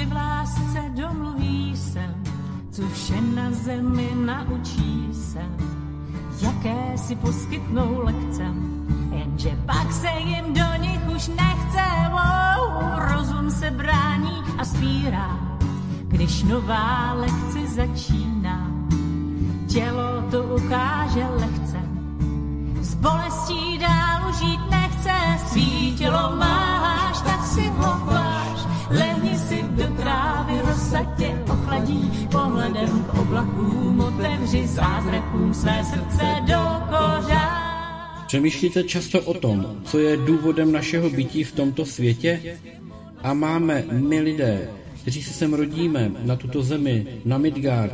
že v lásce domluví se, co vše na zemi naučí se, jaké si poskytnou lekce, jenže pak se jim do nich už nechce, wow, rozum se brání a spírá, když nová lekce začíná. Tělo to ukáže lehce, s bolestí dál žít nechce, svý tělo máš, tak si ho rosa tě ochladí, pohledem k oblakům otevři zázrakům své srdce do kořán. Přemýšlíte často o tom, co je důvodem našeho bytí v tomto světě? A máme my lidé, kteří se sem rodíme, na tuto zemi, na Midgard,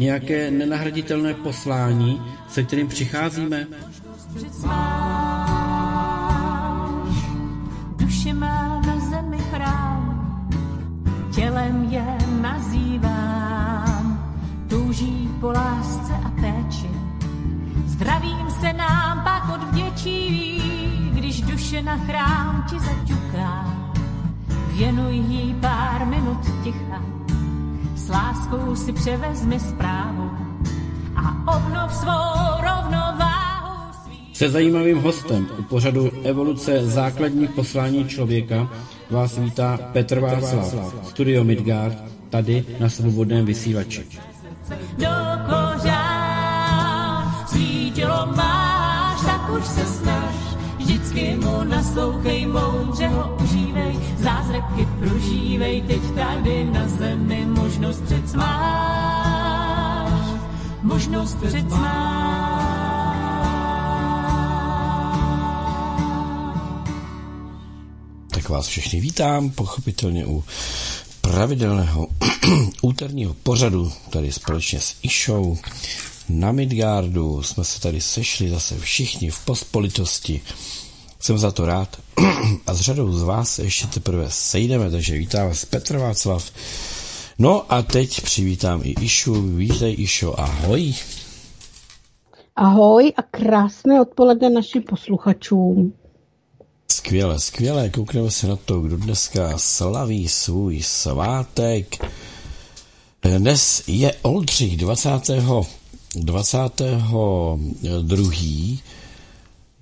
nějaké nenahraditelné poslání, se kterým přicházíme? Duše má na zemi chrám, tělem je po lásce a péči. Zdravím se nám pak odvděčí, když duše na chrám ti zaťuká. Věnuj jí pár minut ticha, s láskou si převezmi zprávu a obnov svou rovnováhu. Se zajímavým hostem u pořadu Evoluce základních poslání člověka vás vítá Petr Václav, Studio Midgard, tady na svobodném vysílači. Do kořán, svítilo máš, tak už se snaž, vždycky mu naslouchej, moudře ho užívej, zázraky prožívej, teď tady na zemi možnost před máš, možnost před Tak vás všechny vítám, pochopitelně u pravidelného úterního pořadu tady společně s Išou na Midgardu. Jsme se tady sešli zase všichni v pospolitosti. Jsem za to rád. A s řadou z vás se ještě teprve sejdeme, takže vítám vás Petr Václav. No a teď přivítám i Išu. Vítej Išo, ahoj. Ahoj a krásné odpoledne našim posluchačům. Skvěle, skvěle. Koukneme se na to, kdo dneska slaví svůj svátek. Dnes je Oldřich 20. 22.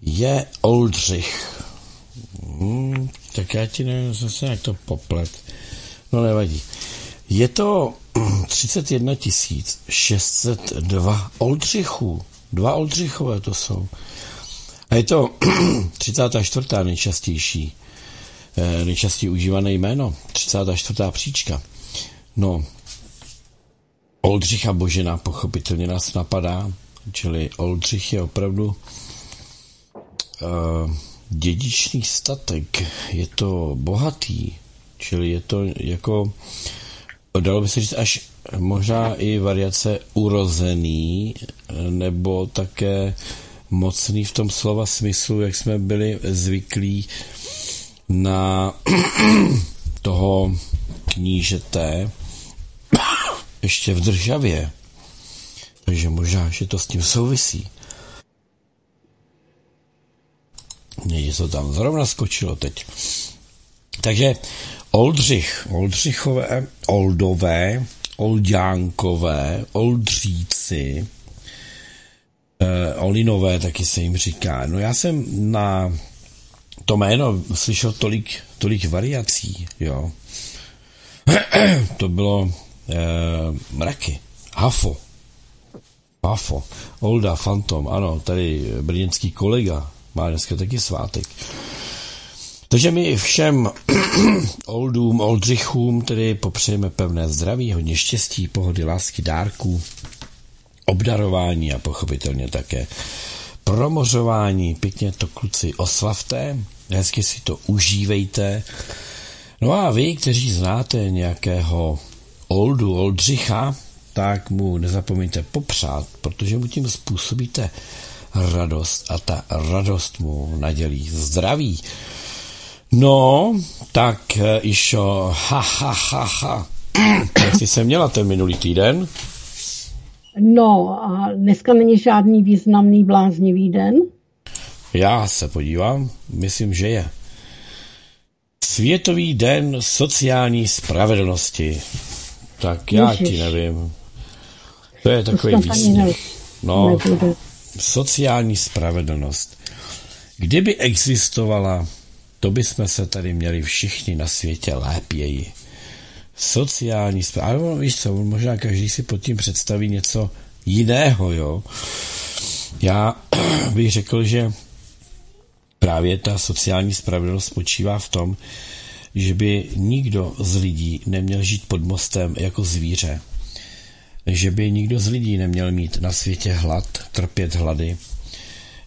je Oldřich. Hmm, tak já ti nevím zase jak to poplet. No nevadí. Je to 31 602 Oldřichů. Dva Oldřichové to jsou. A je to 34. nejčastější, nejčastěji užívané jméno, 34. příčka. No, Oldřicha Božena pochopitelně nás napadá, čili Oldřich je opravdu uh, dědičný statek, je to bohatý, čili je to jako, dalo by se říct až možná i variace urozený, nebo také mocný v tom slova smyslu, jak jsme byli zvyklí na toho knížete ještě v državě. Takže možná, že to s tím souvisí. Někde to tam zrovna skočilo teď. Takže Oldřich, Oldřichové, Oldové, Oldánkové, Oldříci, eh, Olinové taky se jim říká. No já jsem na to jméno slyšel tolik, tolik variací, jo. to bylo eh, mraky, Hafo, Hafo, Olda, Fantom, ano, tady brněnský kolega má dneska taky svátek. Takže my všem oldům, oldřichům tedy popřejeme pevné zdraví, hodně štěstí, pohody, lásky, dárků, obdarování a pochopitelně také promořování. Pěkně to kluci oslavte, hezky si to užívejte. No a vy, kteří znáte nějakého oldu, oldřicha, tak mu nezapomeňte popřát, protože mu tím způsobíte radost a ta radost mu nadělí zdraví. No, tak Išo, ha, ha, ha, ha. Jak jsi se měla ten minulý týden? No, a dneska není žádný významný bláznivý den? Já se podívám, myslím, že je. Světový den sociální spravedlnosti. Tak já Ježiš. ti nevím. To je takový výsměch. No, sociální spravedlnost. Kdyby existovala, to bychom se tady měli všichni na světě lépěji. Sociální spravedlnost. Víš co, možná každý si pod tím představí něco jiného, jo. Já bych řekl, že právě ta sociální spravedlnost spočívá v tom, že by nikdo z lidí neměl žít pod mostem jako zvíře. Že by nikdo z lidí neměl mít na světě hlad, trpět hlady.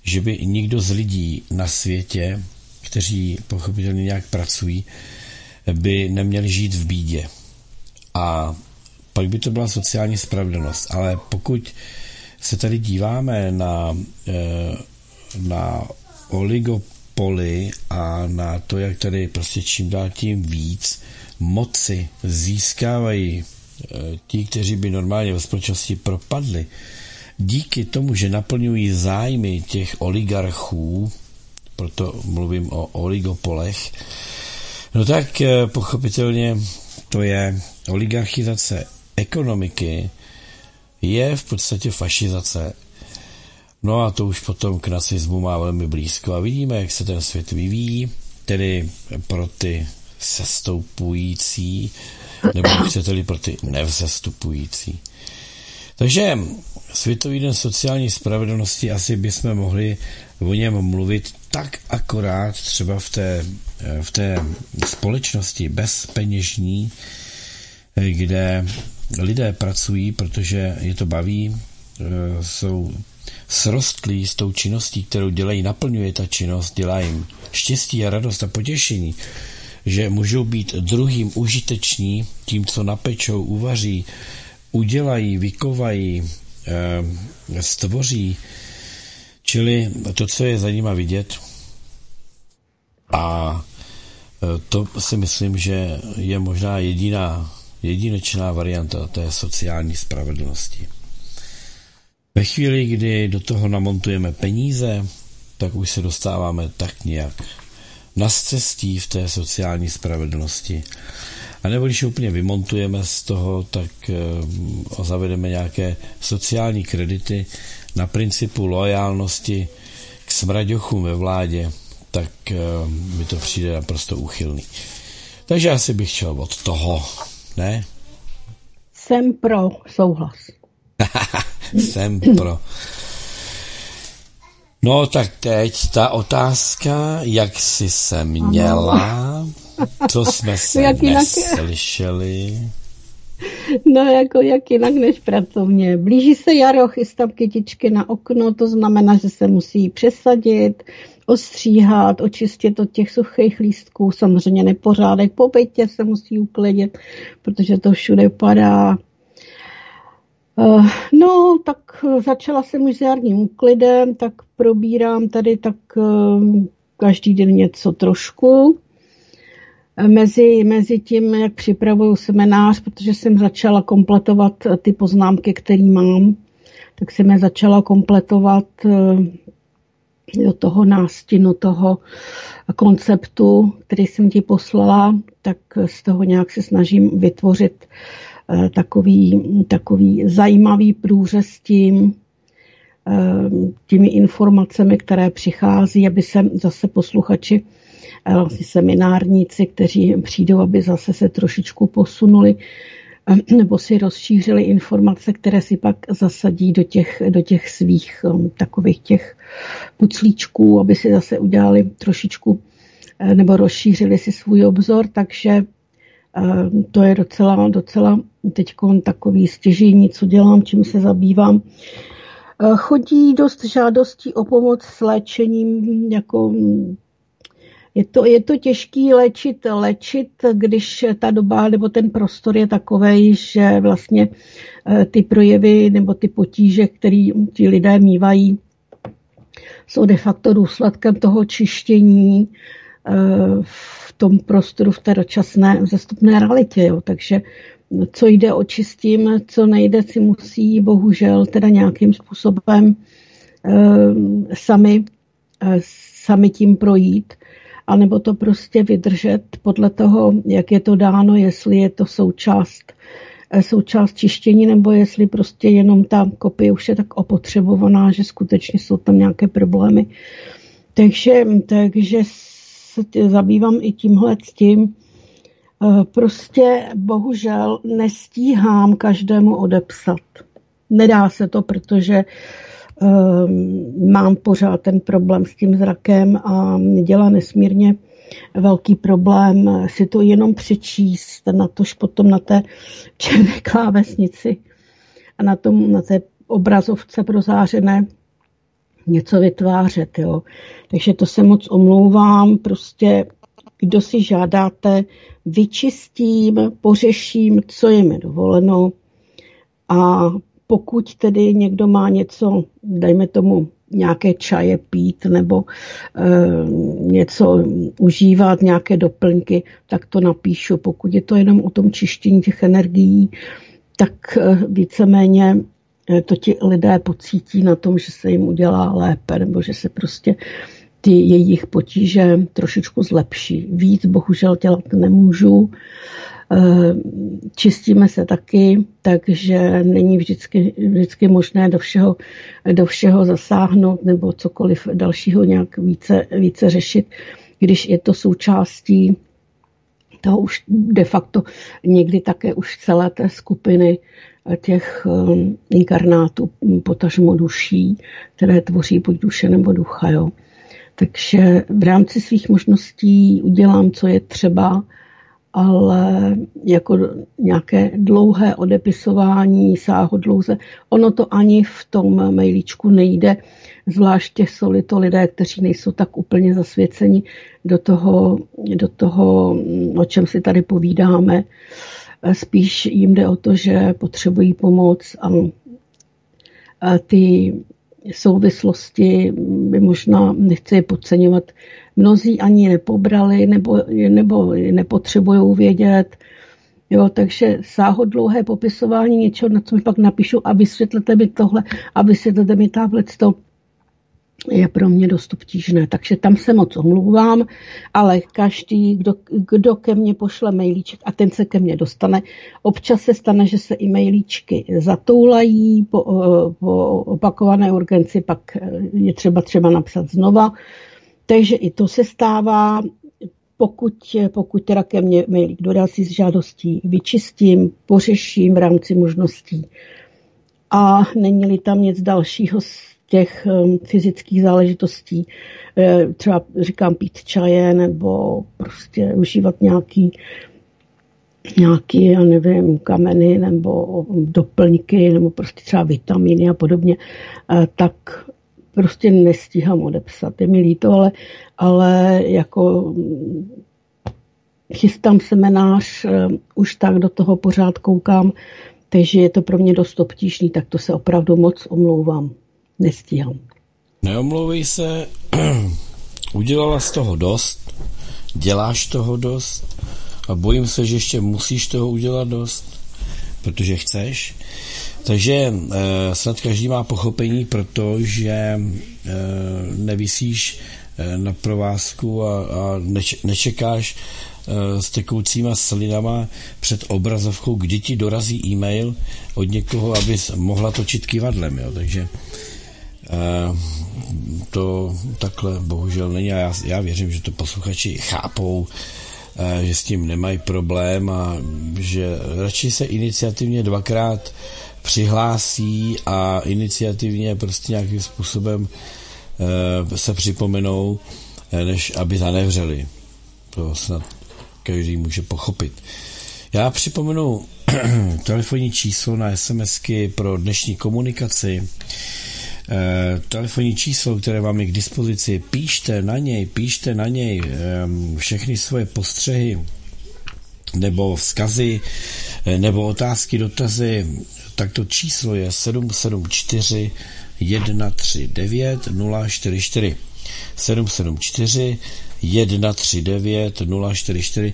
Že by nikdo z lidí na světě, kteří pochopitelně nějak pracují, by neměli žít v bídě. A pak by to byla sociální spravedlnost. Ale pokud se tady díváme na, eh, na oligopoly a na to, jak tady prostě čím dál tím víc moci získávají eh, ti, kteří by normálně ve společnosti propadli, díky tomu, že naplňují zájmy těch oligarchů, proto mluvím o oligopolech, no tak eh, pochopitelně to je oligarchizace ekonomiky, je v podstatě fašizace No a to už potom k nacismu má velmi blízko a vidíme, jak se ten svět vyvíjí, tedy pro ty sestoupující, nebo chcete-li pro ty nevzestupující. Takže Světový den sociální spravedlnosti asi bychom mohli o něm mluvit tak akorát třeba v té, v té společnosti bezpeněžní, kde lidé pracují, protože je to baví, jsou srostlí s tou činností, kterou dělají, naplňuje ta činnost, dělá jim štěstí a radost a potěšení, že můžou být druhým užiteční tím, co napečou, uvaří, udělají, vykovají, eh, stvoří, čili to, co je za nima vidět. A eh, to si myslím, že je možná jediná, jedinečná varianta té sociální spravedlnosti. Ve chvíli, kdy do toho namontujeme peníze, tak už se dostáváme tak nějak na cestí v té sociální spravedlnosti. A nebo když úplně vymontujeme z toho, tak uh, zavedeme nějaké sociální kredity na principu loajálnosti k smraďochům ve vládě, tak uh, mi to přijde naprosto úchylný. Takže asi bych šel od toho, ne? Jsem pro souhlas. Jsem pro. No tak teď ta otázka, jak jsi se měla, co jsme se jak neslyšeli. No jako jak jinak než pracovně. Blíží se jaro, chystám kytičky na okno, to znamená, že se musí přesadit, ostříhat, očistit od těch suchých lístků, samozřejmě nepořádek po bytě se musí uklidit, protože to všude padá. Eh, no, tak začala jsem už s jarním úklidem, tak probírám tady tak eh, každý den něco trošku. Eh, mezi, mezi tím, jak připravuju seminář, protože jsem začala kompletovat ty poznámky, které mám, tak jsem je začala kompletovat do toho nástinu, toho konceptu, který jsem ti poslala, tak z toho nějak se snažím vytvořit Eh, takový, takový zajímavý průřez tím, eh, těmi informacemi, které přichází, aby se zase posluchači, eh, vlastně seminárníci, kteří přijdou, aby zase se trošičku posunuli nebo si rozšířili informace, které si pak zasadí do těch, do těch svých takových těch puclíčků, aby si zase udělali trošičku nebo rozšířili si svůj obzor, takže to je docela, docela teď takový stěžení, co dělám, čím se zabývám. Chodí dost žádostí o pomoc s léčením, jako je to, je to těžký léčit, léčit, když ta doba nebo ten prostor je takový, že vlastně e, ty projevy nebo ty potíže, které ti lidé mývají, jsou de facto důsledkem toho čištění e, v tom prostoru, v té dočasné vzestupné realitě. Jo. Takže co jde očistím, co nejde, si musí bohužel teda nějakým způsobem e, sami, sami tím projít. Anebo to prostě vydržet podle toho, jak je to dáno, jestli je to součást eh, součást čištění, nebo jestli prostě jenom ta kopie už je tak opotřebovaná, že skutečně jsou tam nějaké problémy. Takže, takže se zabývám i tímhle s tím. Eh, prostě bohužel nestíhám každému odepsat. Nedá se to, protože mám pořád ten problém s tím zrakem a mě dělá nesmírně velký problém si to jenom přečíst, na tož potom na té černé klávesnici a na, tom, na té obrazovce prozářené něco vytvářet. Jo. Takže to se moc omlouvám, prostě kdo si žádáte, vyčistím, pořeším, co je mi dovoleno a pokud tedy někdo má něco, dejme tomu nějaké čaje pít nebo e, něco užívat, nějaké doplňky, tak to napíšu. Pokud je to jenom o tom čištění těch energií, tak e, víceméně e, to ti lidé pocítí na tom, že se jim udělá lépe nebo že se prostě ty jejich potíže trošičku zlepší. Víc bohužel dělat nemůžu. Eh, čistíme se taky, takže není vždycky, vždycky možné do všeho, do všeho zasáhnout nebo cokoliv dalšího nějak více, více řešit, když je to součástí toho už de facto někdy také už celé té skupiny těch eh, inkarnátů, potažmo duší, které tvoří buď duše nebo ducha. Jo. Takže v rámci svých možností udělám, co je třeba, ale jako nějaké dlouhé odepisování, sáhodlouze, ono to ani v tom mailíčku nejde, zvláště jsou to lidé, kteří nejsou tak úplně zasvěceni do toho, do toho, o čem si tady povídáme. Spíš jim jde o to, že potřebují pomoc a ty souvislosti by možná, nechci je podceňovat, mnozí ani nepobrali nebo, nebo nepotřebují vědět. Jo, takže sáhodlouhé popisování něčeho, na co mi pak napíšu a vysvětlete mi tohle a vysvětlete mi táhle to je pro mě dost obtížné. Takže tam se moc omlouvám, ale každý, kdo, kdo ke mně pošle mailíček a ten se ke mně dostane, občas se stane, že se i mailíčky zatoulají po, po opakované urgenci, pak je třeba třeba napsat znova. Takže i to se stává, pokud, pokud teda ke mně mailík dorazí s žádostí, vyčistím, pořeším v rámci možností. A není-li tam nic dalšího těch um, fyzických záležitostí, eh, třeba říkám pít čaje nebo prostě užívat nějaký nějaký, já nevím, kameny nebo doplňky nebo prostě třeba vitamíny a podobně, eh, tak prostě nestíhám odepsat. Je mi líto, ale, ale jako mm, chystám seminář, eh, už tak do toho pořád koukám, takže je to pro mě dost obtížný, tak to se opravdu moc omlouvám nestíhám. Neomlouvej se, udělala z toho dost, děláš toho dost a bojím se, že ještě musíš toho udělat dost, protože chceš. Takže e, snad každý má pochopení, protože e, nevisíš e, na provázku a, a neč, nečekáš e, s tekoucíma slinama před obrazovkou, kdy ti dorazí e-mail od někoho, abys mohla točit kývadlem. Jo. Takže Eh, to takhle bohužel není a já, já věřím, že to posluchači chápou, eh, že s tím nemají problém a že radši se iniciativně dvakrát přihlásí a iniciativně prostě nějakým způsobem eh, se připomenou, než aby zanevřeli. To snad každý může pochopit. Já připomenu telefonní číslo na SMSky pro dnešní komunikaci Eh, telefonní číslo, které vám je k dispozici, píšte na něj, píšte na něj ehm, všechny svoje postřehy nebo vzkazy eh, nebo otázky, dotazy, tak to číslo je 774 139 044 774 139 044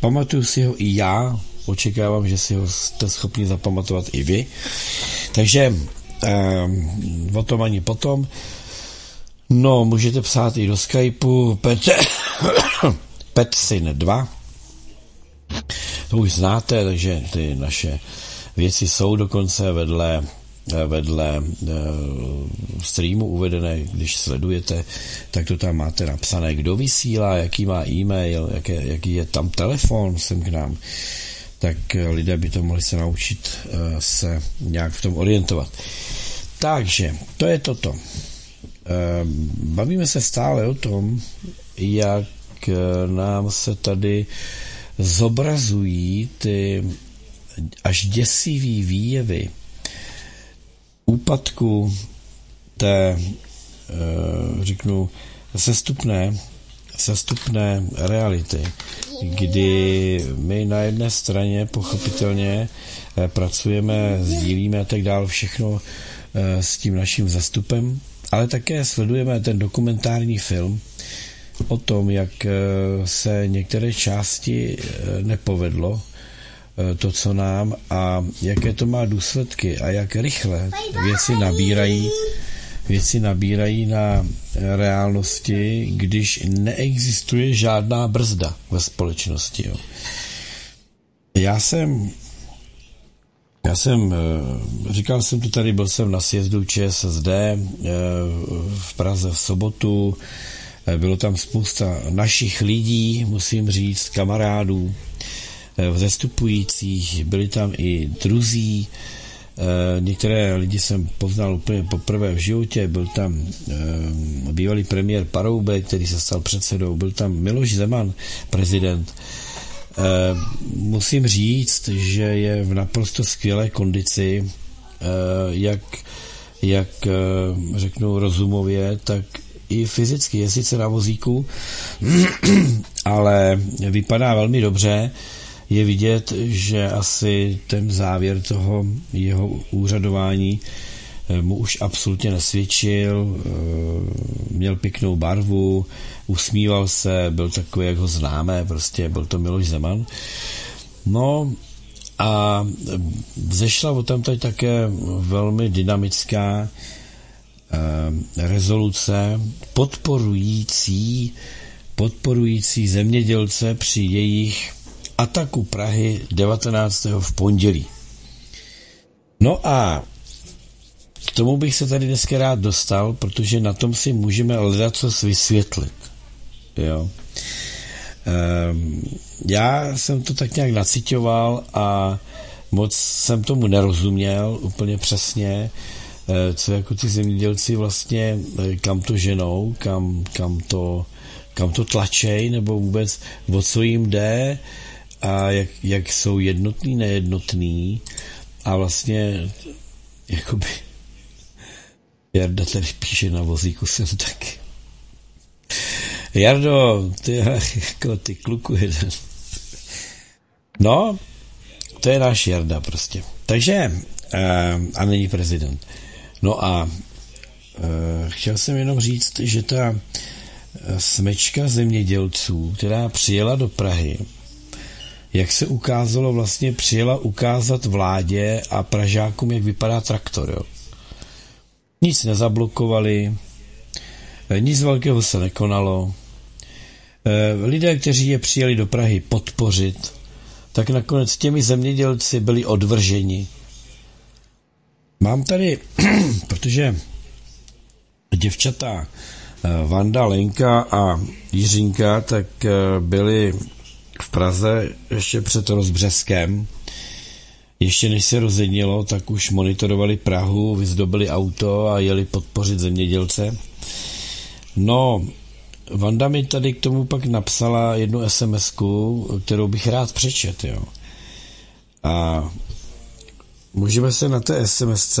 Pamatuju si ho i já, očekávám, že si ho jste schopni zapamatovat i vy. Takže eh, o tom ani potom. No, můžete psát i do Skypeu. Petr, Petsin 2. To už znáte, takže ty naše věci jsou dokonce vedle vedle uh, streamu uvedené, když sledujete, tak to tam máte napsané, kdo vysílá, jaký má e-mail, jaký, jaký je tam telefon sem k nám, tak lidé by to mohli se naučit uh, se nějak v tom orientovat. Takže, to je toto. Uh, bavíme se stále o tom, jak nám se tady zobrazují ty až děsivý výjevy úpadku té, eh, řeknu, sestupné, sestupné reality, kdy my na jedné straně pochopitelně eh, pracujeme, sdílíme a tak dále všechno eh, s tím naším zastupem, ale také sledujeme ten dokumentární film o tom, jak se některé části nepovedlo Eh, to, co nám a jaké to má důsledky a jak rychle věci nabírají věci nabírají na reálnosti, když neexistuje žádná brzda ve společnosti. Jo. Já jsem já jsem, eh, říkal jsem to tady, byl jsem na sjezdu ČSSD eh, v Praze v sobotu, bylo tam spousta našich lidí, musím říct, kamarádů, Eh, vzestupujících, byli tam i druzí, eh, některé lidi jsem poznal úplně poprvé v životě, byl tam eh, bývalý premiér Paroubek, který se stal předsedou, byl tam Miloš Zeman, prezident. Musím říct, že je v naprosto skvělé kondici, jak, jak řeknu rozumově, tak i fyzicky. Je sice na vozíku, ale vypadá velmi dobře je vidět, že asi ten závěr toho jeho úřadování eh, mu už absolutně nesvědčil, eh, měl pěknou barvu, usmíval se, byl takový, jak ho známe, prostě byl to Miloš Zeman. No a zešla o tam tady také velmi dynamická eh, rezoluce podporující podporující zemědělce při jejich ataku Prahy 19. v pondělí. No a k tomu bych se tady dneska rád dostal, protože na tom si můžeme hledat co vysvětlit. Jo. Ehm, já jsem to tak nějak nacitoval a moc jsem tomu nerozuměl úplně přesně, eh, co jako ty zemědělci vlastně, eh, kam to ženou, kam, kam to, kam to tlačej, nebo vůbec o co jim jde, a jak, jak jsou jednotný, nejednotný a vlastně jakoby Jarda tady píše na vozíku jsem taky. Jardo, ty, jako ty kluku jeden. No, to je náš Jarda prostě. Takže, uh, a není prezident. No a uh, chtěl jsem jenom říct, že ta smečka zemědělců, která přijela do Prahy, jak se ukázalo, vlastně přijela ukázat vládě a Pražákům, jak vypadá traktor. Jo. Nic nezablokovali, eh, nic velkého se nekonalo. Eh, lidé, kteří je přijeli do Prahy podpořit, tak nakonec těmi zemědělci byli odvrženi. Mám tady, protože děvčata eh, Vanda, Lenka a Jiřinka tak byli v Praze ještě před rozbřeskem. Ještě než se rozednilo, tak už monitorovali Prahu, vyzdobili auto a jeli podpořit zemědělce. No, Vanda mi tady k tomu pak napsala jednu sms kterou bych rád přečet, jo. A můžeme se na té sms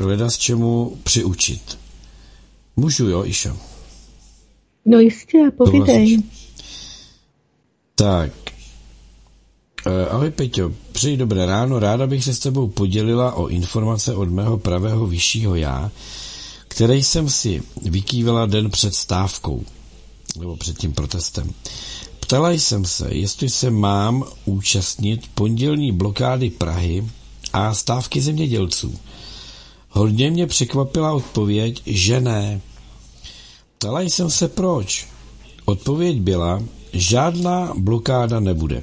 hledat s čemu přiučit. Můžu, jo, Išo? No jistě, povídej. Tak. Eh, ahoj Peťo, přeji dobré ráno, ráda bych se s tebou podělila o informace od mého pravého vyššího já, které jsem si vykývala den před stávkou, nebo před tím protestem. Ptala jsem se, jestli se mám účastnit pondělní blokády Prahy a stávky zemědělců. Hodně mě překvapila odpověď, že ne. Ptala jsem se proč. Odpověď byla, žádná blokáda nebude.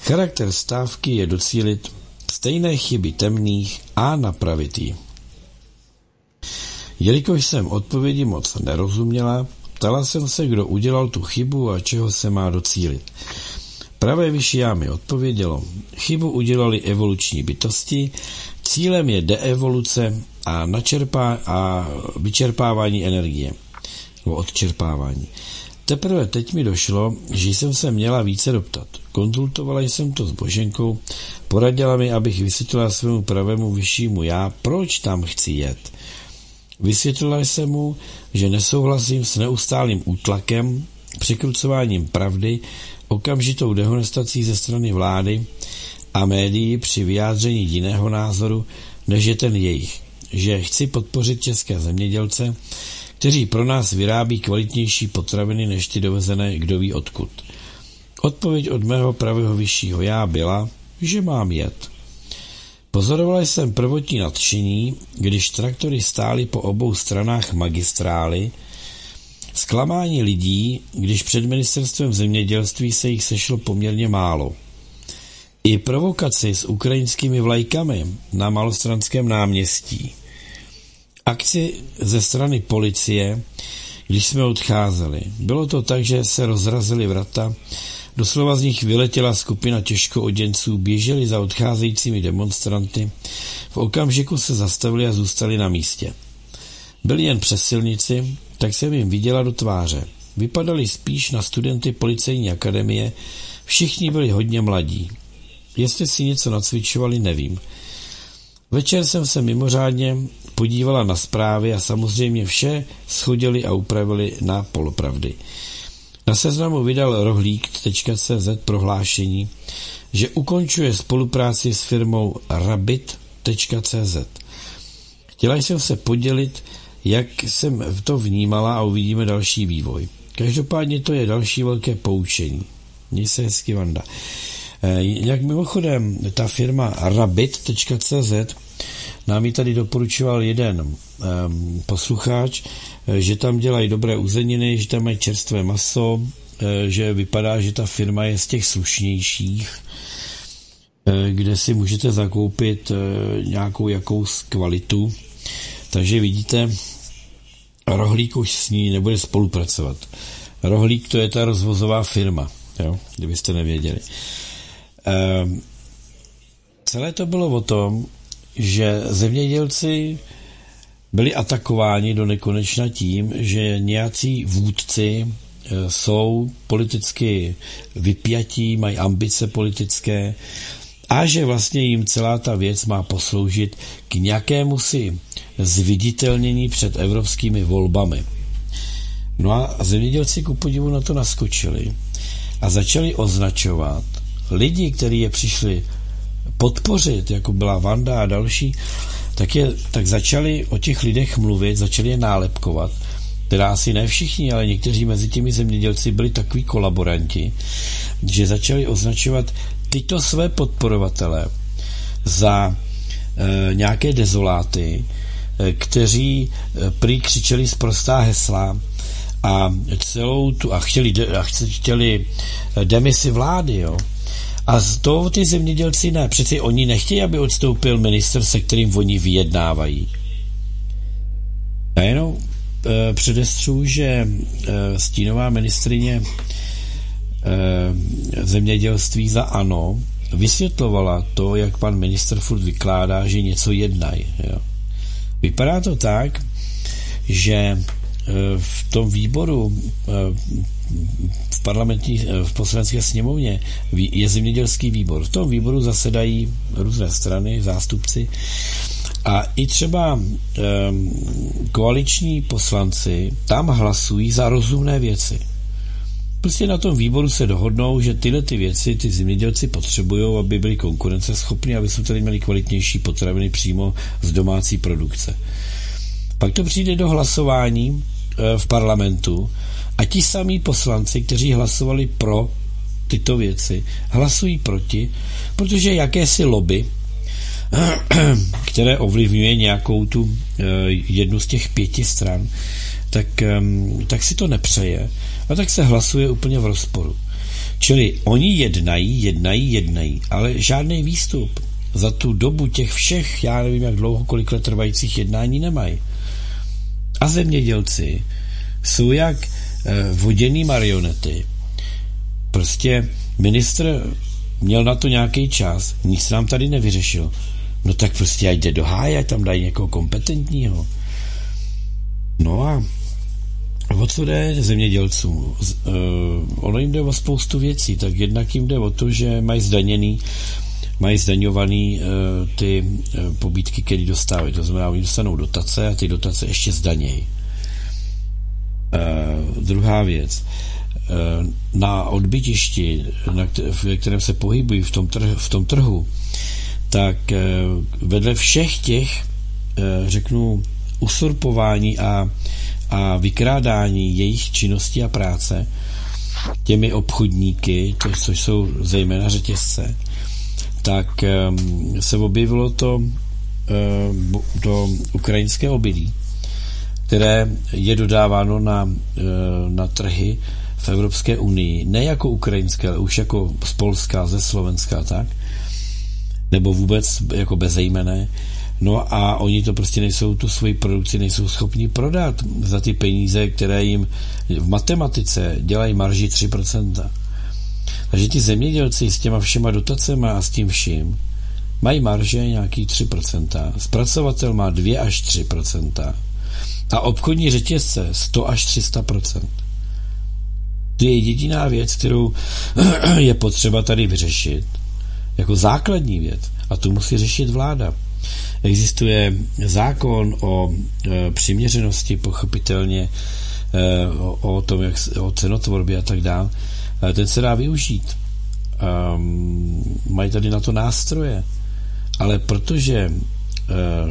Charakter stávky je docílit stejné chyby temných a napravit ji. Jelikož jsem odpovědi moc nerozuměla, ptala jsem se, kdo udělal tu chybu a čeho se má docílit. Pravé vyšší já mi odpovědělo, chybu udělali evoluční bytosti, cílem je deevoluce a, načerpá, a vyčerpávání energie, nebo odčerpávání. Teprve teď mi došlo, že jsem se měla více doptat. Konzultovala jsem to s Boženkou, poradila mi, abych vysvětlila svému pravému vyššímu já, proč tam chci jet. Vysvětlila jsem mu, že nesouhlasím s neustálým útlakem, překrucováním pravdy, okamžitou dehonestací ze strany vlády a médií při vyjádření jiného názoru, než je ten jejich, že chci podpořit české zemědělce, kteří pro nás vyrábí kvalitnější potraviny než ty dovezené kdo ví odkud. Odpověď od mého pravého vyššího já byla, že mám jet. Pozoroval jsem prvotní nadšení, když traktory stály po obou stranách magistrály, zklamání lidí, když před ministerstvem zemědělství se jich sešlo poměrně málo. I provokaci s ukrajinskými vlajkami na malostranském náměstí. Akci ze strany policie, když jsme odcházeli. Bylo to tak, že se rozrazily vrata, doslova z nich vyletěla skupina těžko oděnců, běželi za odcházejícími demonstranty, v okamžiku se zastavili a zůstali na místě. Byli jen přes silnici, tak jsem jim viděla do tváře. Vypadali spíš na studenty policejní akademie, všichni byli hodně mladí. Jestli si něco nacvičovali, nevím. Večer jsem se mimořádně podívala na zprávy a samozřejmě vše schodili a upravili na polopravdy. Na seznamu vydal rohlík.cz prohlášení, že ukončuje spolupráci s firmou Rabbit.cz. Chtěla jsem se podělit, jak jsem to vnímala a uvidíme další vývoj. Každopádně to je další velké poučení. Měj se hezky, Vanda. Eh, jak mimochodem, ta firma rabbit.cz nám ji tady doporučoval jeden um, posluchač, eh, že tam dělají dobré uzeniny, že tam mají čerstvé maso, eh, že vypadá, že ta firma je z těch slušnějších, kde si můžete zakoupit nějakou jakou kvalitu. Takže vidíte, Rohlík už s ní nebude spolupracovat. Rohlík to je ta rozvozová firma, jo, kdybyste nevěděli. Ehm, celé to bylo o tom, že zemědělci byli atakováni do nekonečna tím, že nějací vůdci eh, jsou politicky vypjatí, mají ambice politické a že vlastně jim celá ta věc má posloužit k nějakému si zviditelnění před evropskými volbami. No a zemědělci ku podivu na to naskočili a začali označovat lidi, kteří je přišli podpořit, jako byla Vanda a další, tak, je, tak začali o těch lidech mluvit, začali je nálepkovat, teda asi ne všichni, ale někteří mezi těmi zemědělci byli takový kolaboranti, že začali označovat tyto své podporovatele za e, nějaké dezoláty, e, kteří e, prý křičeli z prostá hesla a celou tu a chtěli, a chtěli demisi vlády, jo. A z toho ty zemědělci ne. Přeci oni nechtějí, aby odstoupil minister, se kterým oni vyjednávají. Já jenom e, předestřu, že e, stínová ministrině e, zemědělství za ANO vysvětlovala to, jak pan minister furt vykládá, že něco jednají. Vypadá to tak, že v tom výboru v parlamentní, v poslanecké sněmovně je zemědělský výbor. V tom výboru zasedají různé strany, zástupci a i třeba um, koaliční poslanci tam hlasují za rozumné věci. Prostě na tom výboru se dohodnou, že tyhle ty věci ty zemědělci potřebují, aby byli konkurenceschopní, aby jsme tady měli kvalitnější potraviny přímo z domácí produkce. Pak to přijde do hlasování e, v parlamentu a ti samí poslanci, kteří hlasovali pro tyto věci, hlasují proti, protože jakési lobby, které ovlivňuje nějakou tu e, jednu z těch pěti stran, tak, tak si to nepřeje a tak se hlasuje úplně v rozporu. Čili oni jednají, jednají, jednají, ale žádný výstup za tu dobu těch všech, já nevím jak dlouho, kolik let trvajících jednání nemají. A zemědělci jsou jak eh, voděný marionety. Prostě ministr měl na to nějaký čas, nic se nám tady nevyřešil. No tak prostě ať jde do háje, tam dají někoho kompetentního. No a o co jde zemědělcům? Uh, ono jim jde o spoustu věcí, tak jednak jim jde o to, že mají zdaněný mají zdaňovaný uh, ty uh, pobídky, které dostávají. To znamená, oni dostanou dotace a ty dotace ještě zdanějí. Uh, druhá věc. Uh, na odbytišti, na, ve kterém se pohybují v tom, trh, v tom trhu, tak uh, vedle všech těch, uh, řeknu, usurpování a, a vykrádání jejich činnosti a práce těmi obchodníky, to, což jsou zejména řetězce, tak um, se objevilo to do ukrajinské obilí, které je dodáváno na, uh, na trhy v Evropské unii, ne jako ukrajinské, ale už jako z Polska, ze Slovenska, tak, nebo vůbec jako bezejmené, No a oni to prostě nejsou, tu svoji produkci nejsou schopni prodat za ty peníze, které jim v matematice dělají marži 3%. Takže ti zemědělci s těma všema dotacemi a s tím vším mají marže nějaký 3%. Zpracovatel má 2 až 3%. A obchodní řetězce 100 až 300%. To je jediná věc, kterou je potřeba tady vyřešit. Jako základní věc. A tu musí řešit vláda. Existuje zákon o e, přiměřenosti, pochopitelně e, o, o tom, jak, o cenotvorbě a tak dále. Ten se dá využít. Um, mají tady na to nástroje. Ale protože e,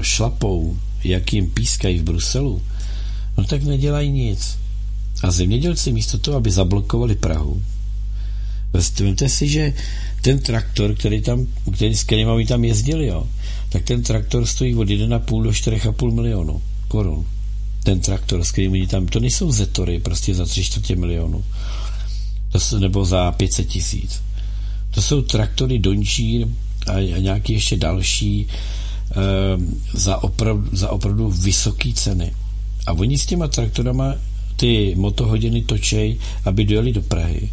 šlapou, jak jim pískají v Bruselu, no tak nedělají nic. A zemědělci místo toho, aby zablokovali Prahu, Vemte si, že ten traktor, který tam, který, s kterým oni tam jezdili, jo, tak ten traktor stojí od 1,5 do 4,5 milionu korun. Ten traktor, s kterým oni tam, to nejsou zetory prostě za 3 čtvrtě milionu. To jsou, nebo za 500 tisíc. To jsou traktory Dončír a, a nějaký ještě další za, opravdu, za opravdu vysoké ceny. A oni s těma traktorama ty motohodiny točej, aby dojeli do Prahy.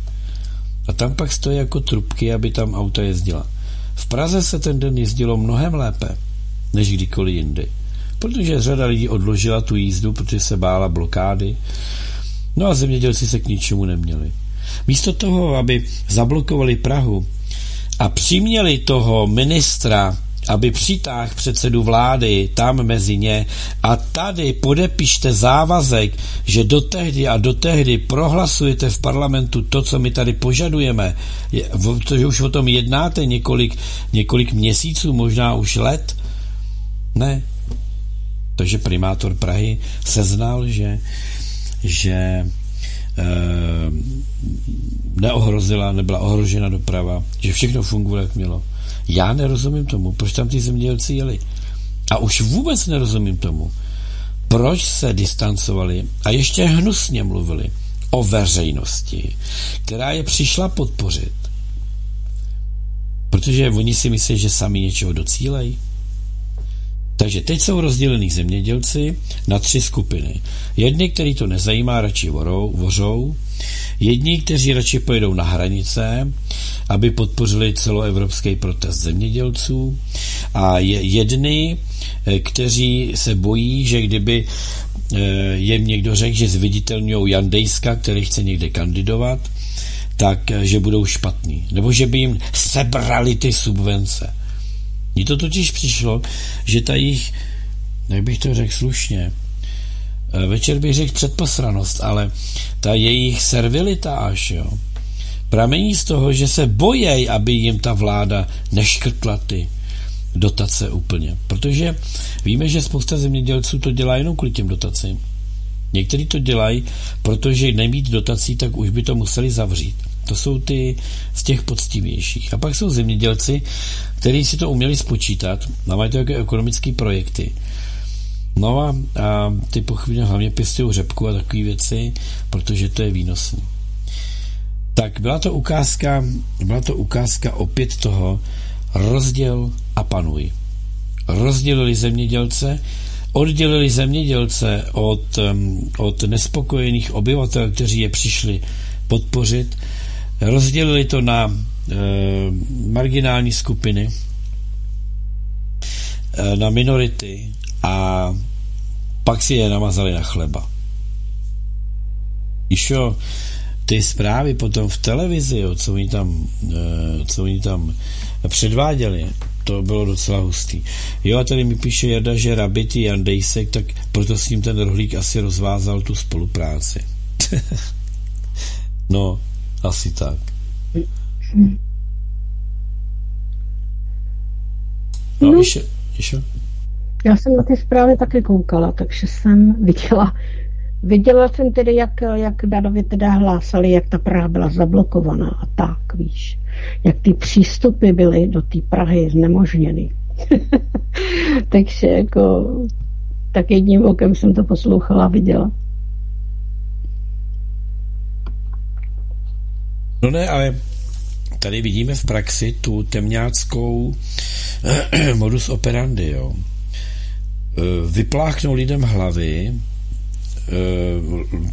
A tam pak stojí jako trubky, aby tam auta jezdila. V Praze se ten den jezdilo mnohem lépe, než kdykoliv jindy. Protože řada lidí odložila tu jízdu, protože se bála blokády. No a zemědělci se k ničemu neměli. Místo toho, aby zablokovali Prahu a přiměli toho ministra aby přitáhl předsedu vlády tam mezi ně a tady podepište závazek, že do tehdy a do tehdy prohlasujete v parlamentu to, co my tady požadujeme, protože už o tom jednáte několik, několik měsíců, možná už let. Ne. Takže primátor Prahy seznal, že, že e, neohrozila, nebyla ohrožena doprava, že všechno funguje, jak mělo. Já nerozumím tomu, proč tam ty zemědělci jeli. A už vůbec nerozumím tomu, proč se distancovali a ještě hnusně mluvili o veřejnosti, která je přišla podpořit. Protože oni si myslí, že sami něčeho docílejí. Takže teď jsou rozdělení zemědělci na tři skupiny. Jedni, který to nezajímá, radši vorou, vořou, jedni, kteří radši pojedou na hranice, aby podpořili celoevropský protest zemědělců a jedny, eh, kteří se bojí, že kdyby eh, jim někdo řekl, že zviditelňují Jandejska, který chce někde kandidovat, tak eh, že budou špatní. Nebo že by jim sebrali ty subvence. Mně to totiž přišlo, že ta jich, jak bych to řekl slušně, večer bych řekl předposranost, ale ta jejich servilita až, jo, pramení z toho, že se bojejí, aby jim ta vláda neškrtla ty dotace úplně. Protože víme, že spousta zemědělců to dělá jenom kvůli těm dotacím. Někteří to dělají, protože nemít dotací, tak už by to museli zavřít. To jsou ty z těch poctivějších. A pak jsou zemědělci, kteří si to uměli spočítat mají to jako ekonomické projekty. No a, a ty pochybně hlavně pěstují řepku a takové věci, protože to je výnosné. Tak byla to ukázka, byla to ukázka opět toho rozděl a panuj. Rozdělili zemědělce, oddělili zemědělce od, od nespokojených obyvatel, kteří je přišli podpořit, rozdělili to na e, marginální skupiny, e, na minority a pak si je namazali na chleba. Išo, ty zprávy potom v televizi, jo, co, oni tam, e, co oni tam předváděli, to bylo docela hustý. Jo a tady mi píše Jarda, že Rabity Jandejsek, tak proto s ním ten rohlík asi rozvázal tu spolupráci. no, asi tak. No, no. Ještě, ještě? Já jsem na ty zprávy taky koukala, takže jsem viděla, viděla jsem tedy, jak, jak Dadovi teda hlásali, jak ta Praha byla zablokovaná a tak, víš, jak ty přístupy byly do té Prahy znemožněny. takže jako tak jedním okem jsem to poslouchala a viděla. No ne, ale tady vidíme v praxi tu temňáckou modus operandi, jo. E, vypláchnou lidem hlavy, e,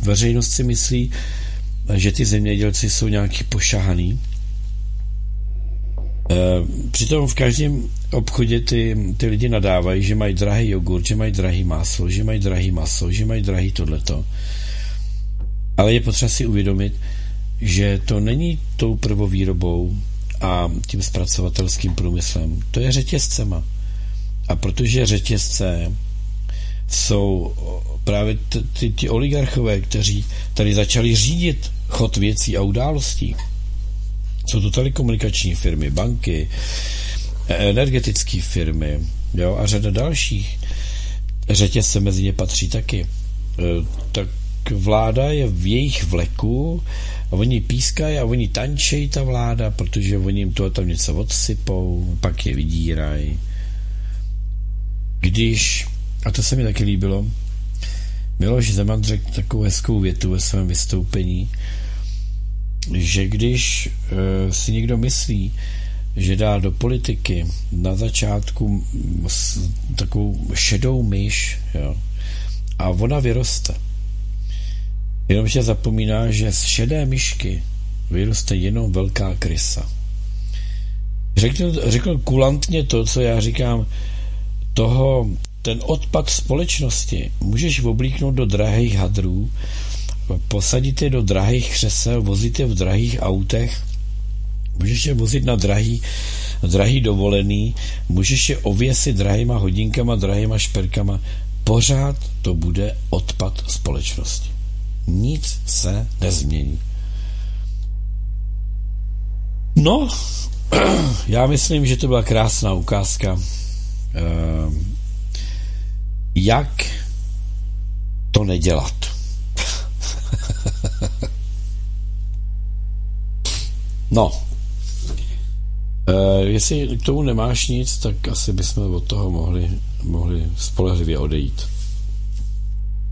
veřejnost si myslí, že ty zemědělci jsou nějaký pošahaný. E, přitom v každém obchodě ty, ty lidi nadávají, že mají drahý jogurt, že mají drahý maso, že mají drahý maso, že mají drahý tohleto. Ale je potřeba si uvědomit, že to není tou prvovýrobou a tím zpracovatelským průmyslem. To je řetězcema. A protože řetězce jsou právě ty, ty oligarchové, kteří tady začali řídit chod věcí a událostí. Jsou to telekomunikační firmy, banky, energetické firmy jo, a řada dalších. Řetězce mezi ně patří taky. E, tak vláda je v jejich vleku a oni pískají a oni tančejí ta vláda, protože oni jim to tam něco odsypou, pak je vydírají. Když, a to se mi taky líbilo, Miloš Zeman řekl takovou hezkou větu ve svém vystoupení, že když e, si někdo myslí, že dá do politiky na začátku s, takovou šedou myš, jo, a ona vyroste, Jenomže zapomíná, že z šedé myšky vyroste jenom velká krysa. Řekl, řekl kulantně to, co já říkám, toho, ten odpad společnosti můžeš oblíknout do drahých hadrů, posadit je do drahých křesel, vozit je v drahých autech, můžeš je vozit na drahý, drahý dovolený, můžeš je ověsit drahýma hodinkama, drahýma šperkama, pořád to bude odpad společnosti. Nic se nezmění. No, já myslím, že to byla krásná ukázka, jak to nedělat. no, Uh, jestli k tomu nemáš nic, tak asi bychom od toho mohli, mohli spolehlivě odejít.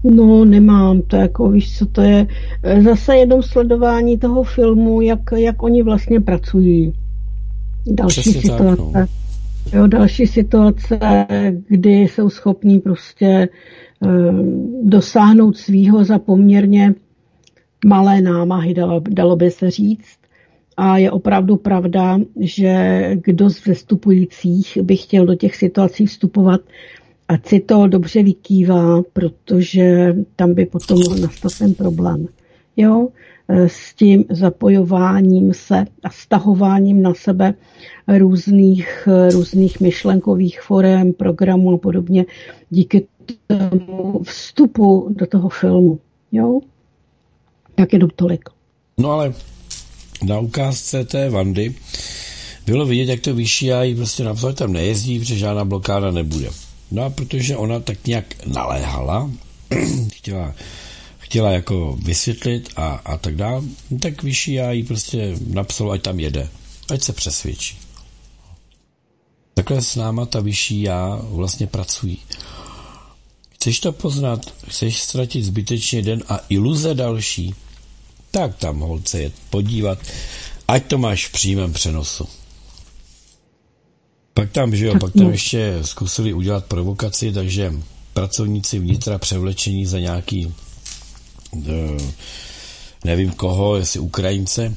No, nemám, to jako, víš, co to je, e, zase jednou sledování toho filmu, jak, jak oni vlastně pracují. Další Přesně situace. Tak, no. Jo, další situace, kdy jsou schopní prostě e, dosáhnout svýho za poměrně malé námahy, dalo, dalo by se říct. A je opravdu pravda, že kdo z vstupujících by chtěl do těch situací vstupovat, ať si to dobře vykývá, protože tam by potom mohl nastat ten problém. Jo? E, s tím zapojováním se a stahováním na sebe různých, různých myšlenkových forem, programů a podobně díky tomu vstupu do toho filmu. Jo? Tak jenom tolik. No ale na ukázce té Vandy bylo vidět, jak to vyšší a jí prostě napsal, tam nejezdí, protože žádná blokáda nebude. No a protože ona tak nějak naléhala, chtěla, chtěla jako vysvětlit a, a tak dále, tak vyšší já jí prostě napsal, ať tam jede, ať se přesvědčí. Takhle s náma ta vyšší já vlastně pracují. Chceš to poznat? Chceš ztratit zbytečně den a iluze další? Tak tam holce je podívat, ať to máš v přímém přenosu. Pak tam, že jo, pak tam ještě zkusili udělat provokaci, takže pracovníci vnitra převlečení za nějaký nevím koho, jestli Ukrajince,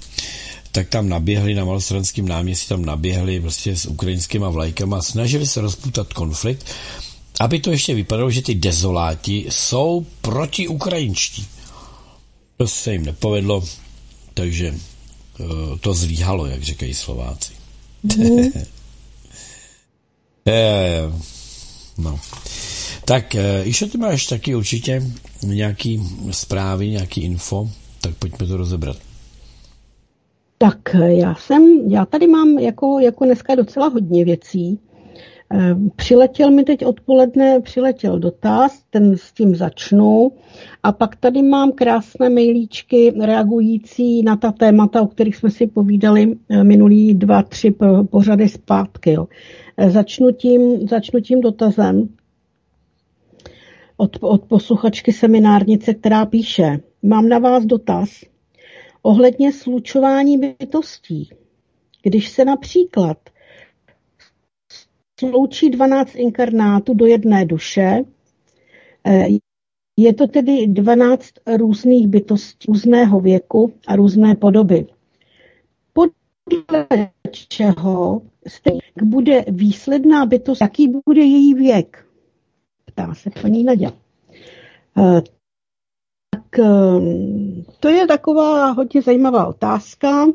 tak tam naběhli na Malostranském náměstí, tam naběhli prostě s ukrajinskýma vlajkama, snažili se rozputat konflikt, aby to ještě vypadalo, že ty dezoláti jsou proti ukrajinští. To se jim nepovedlo, takže uh, to zlíhalo, jak říkají Slováci. Mm. no. Tak, uh, ty máš taky určitě nějaký zprávy, nějaký info, tak pojďme to rozebrat. Tak já jsem, já tady mám jako, jako dneska docela hodně věcí. Eh, přiletěl mi teď odpoledne, přiletěl dotaz, ten s tím začnu. A pak tady mám krásné mailíčky reagující na ta témata, o kterých jsme si povídali eh, minulý dva, tři pořady zpátky. Jo. Eh, začnu, tím, začnu tím dotazem od, od posluchačky seminárnice, která píše, mám na vás dotaz ohledně slučování bytostí. Když se například sloučí 12 inkarnátů do jedné duše. Eh, je to tedy 12 různých bytostí různého věku a různé podoby. Podle čeho bude výsledná bytost, jaký bude její věk? Ptá se paní Nadia. Eh, tak eh, to je taková hodně zajímavá otázka.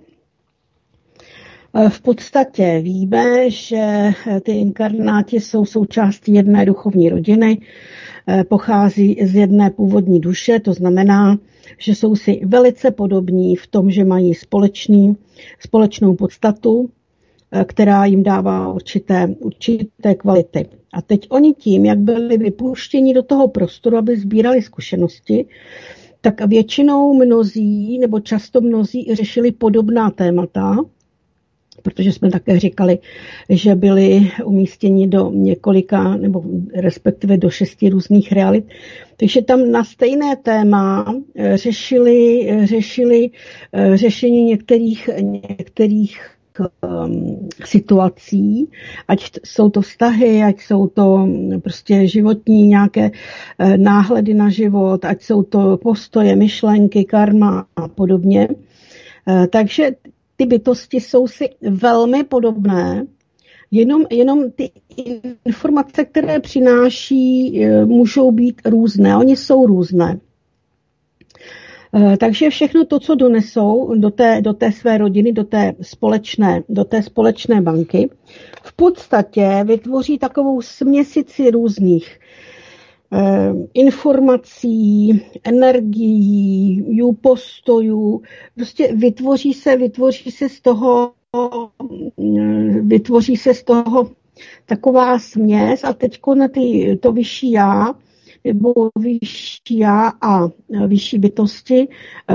V podstatě víme, že ty inkarnáti jsou součástí jedné duchovní rodiny, pochází z jedné původní duše, to znamená, že jsou si velice podobní v tom, že mají společný, společnou podstatu, která jim dává určité, určité kvality. A teď oni tím, jak byli vypuštěni do toho prostoru, aby sbírali zkušenosti, tak většinou mnozí, nebo často mnozí řešili podobná témata, protože jsme také říkali, že byli umístěni do několika, nebo respektive do šesti různých realit. Takže tam na stejné téma eh, řešili, eh, řešili eh, řešení některých, některých situací, ať jsou to vztahy, ať jsou to mm, prostě životní nějaké náhledy na život, ať jsou to postoje, myšlenky, karma a podobně. Takže ty bytosti jsou si velmi podobné, jenom, jenom ty informace, které přináší, e, můžou být různé. Oni jsou různé. E, takže všechno to, co donesou do té, do té své rodiny, do té, společné, do té společné banky, v podstatě vytvoří takovou směsici různých Eh, informací, energií, postojů. Prostě vytvoří se, vytvoří se z toho, eh, vytvoří se z toho taková směs a teď na ty, to vyšší já, nebo vyšší já a vyšší bytosti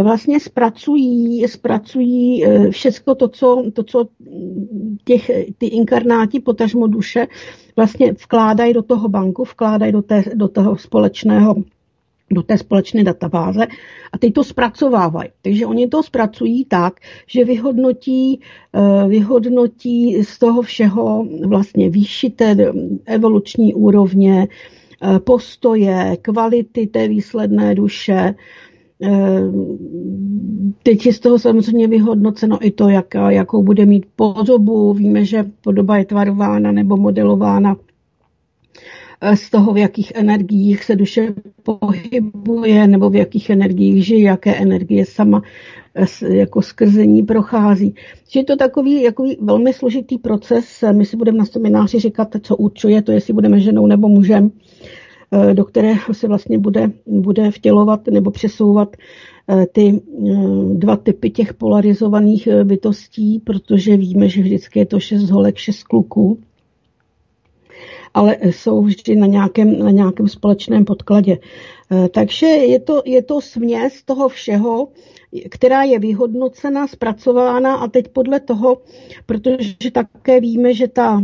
vlastně zpracují, zpracují eh, všechno to, co, to, co těch, ty inkarnáti, potažmo duše, vlastně vkládají do toho banku, vkládají do, té, do toho společného do té společné databáze a teď to zpracovávají. Takže oni to zpracují tak, že vyhodnotí, vyhodnotí z toho všeho vlastně výši té evoluční úrovně, postoje, kvality té výsledné duše, eh, Teď je z toho samozřejmě vyhodnoceno i to, jak, jakou bude mít podobu. Víme, že podoba je tvarována nebo modelována eh, z toho, v jakých energiích se duše pohybuje nebo v jakých energiích žije, jaké energie sama jako skrzení prochází. Že je to takový, takový velmi složitý proces. My si budeme na semináři říkat, co určuje to, jestli budeme ženou nebo mužem, eh, do kterého se vlastně bude, bude vtělovat nebo přesouvat Eh, ty eh, dva typy těch polarizovaných bytostí, protože víme, že vždycky je to šest holek, šest kluků, ale jsou vždy na nějakém, na nějakém společném podkladě. Takže je to, je to směs toho všeho, která je vyhodnocena, zpracována a teď podle toho, protože také víme, že ta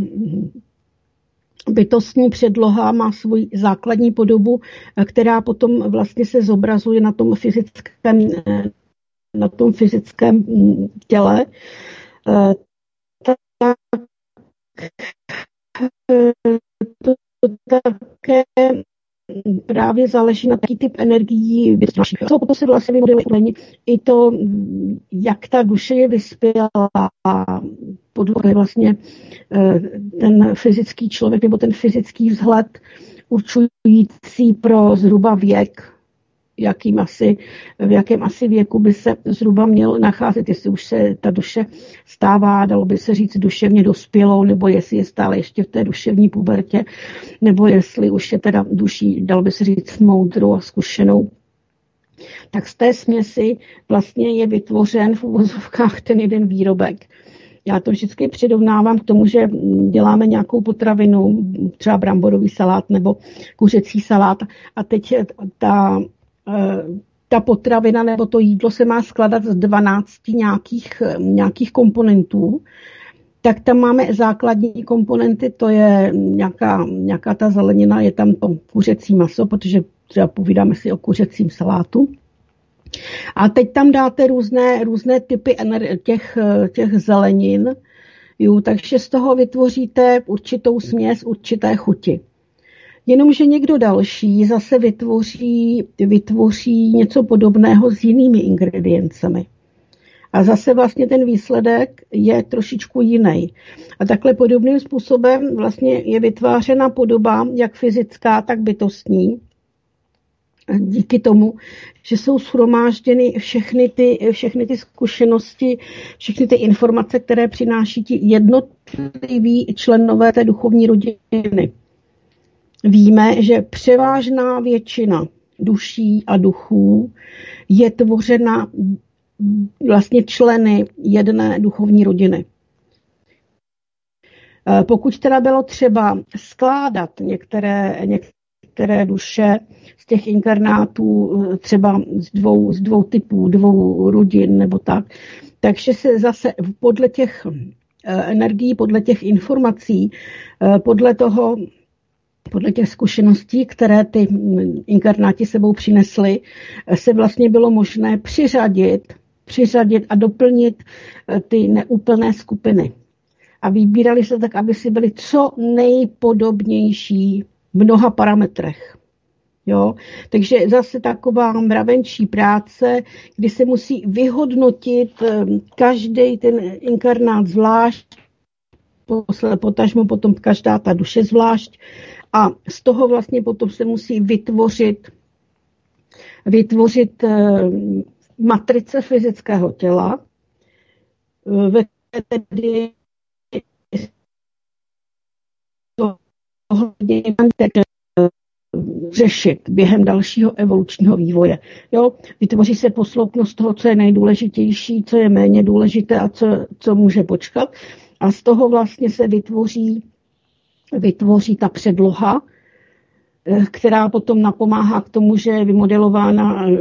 bytostní předloha má svůj základní podobu, která potom vlastně se zobrazuje na tom fyzickém, na tom fyzickém těle. Tak to také právě záleží na taký typ energií. Co potom se vlastně vymodeluje i to, jak ta duše je vyspělá podle vlastně eh, ten fyzický člověk nebo ten fyzický vzhled určující pro zhruba věk jakým asi, v jakém asi věku by se zhruba měl nacházet, jestli už se ta duše stává, dalo by se říct, duševně dospělou, nebo jestli je stále ještě v té duševní pubertě, nebo jestli už je teda duší, dalo by se říct, moudrou a zkušenou tak z té směsi vlastně je vytvořen v uvozovkách ten jeden výrobek. Já to vždycky přirovnávám k tomu, že děláme nějakou potravinu, třeba bramborový salát nebo kuřecí salát a teď ta ta potravina nebo to jídlo se má skladat z 12 nějakých, nějakých komponentů, tak tam máme základní komponenty, to je nějaká, nějaká ta zelenina, je tam to kuřecí maso, protože třeba povídáme si o kuřecím salátu. A teď tam dáte různé, různé typy těch, těch zelenin, jo, takže z toho vytvoříte určitou směs, určité chuti. Jenomže někdo další zase vytvoří, vytvoří něco podobného s jinými ingrediencemi. A zase vlastně ten výsledek je trošičku jiný. A takhle podobným způsobem vlastně je vytvářena podoba, jak fyzická, tak bytostní. Díky tomu, že jsou shromážděny všechny ty, všechny ty zkušenosti, všechny ty informace, které přináší ti jednotliví členové té duchovní rodiny víme, že převážná většina duší a duchů je tvořena vlastně členy jedné duchovní rodiny. E, pokud teda bylo třeba skládat některé, některé duše z těch inkarnátů e, třeba z dvou, z dvou typů, dvou rodin nebo tak, takže se zase podle těch e, energií, podle těch informací, podle toho, podle těch zkušeností, které ty inkarnáti sebou přinesly, se vlastně bylo možné přiřadit, přiřadit a doplnit eh, ty neúplné skupiny. A vybírali se tak, aby si byli co nejpodobnější v mnoha parametrech. Jo? Takže zase taková mravenčí práce, kdy se musí vyhodnotit eh, každý ten inkarnát zvlášť, potažmo potom každá ta duše zvlášť a z toho vlastně potom se musí vytvořit, vytvořit eh, matrice fyzického těla, eh, ve tedy řešit během dalšího evolučního vývoje. Jo? Vytvoří se posloupnost toho, co je nejdůležitější, co je méně důležité a co, co může počkat. A z toho vlastně se vytvoří vytvoří ta předloha, eh, která potom napomáhá k tomu, že je vymodelována, eh,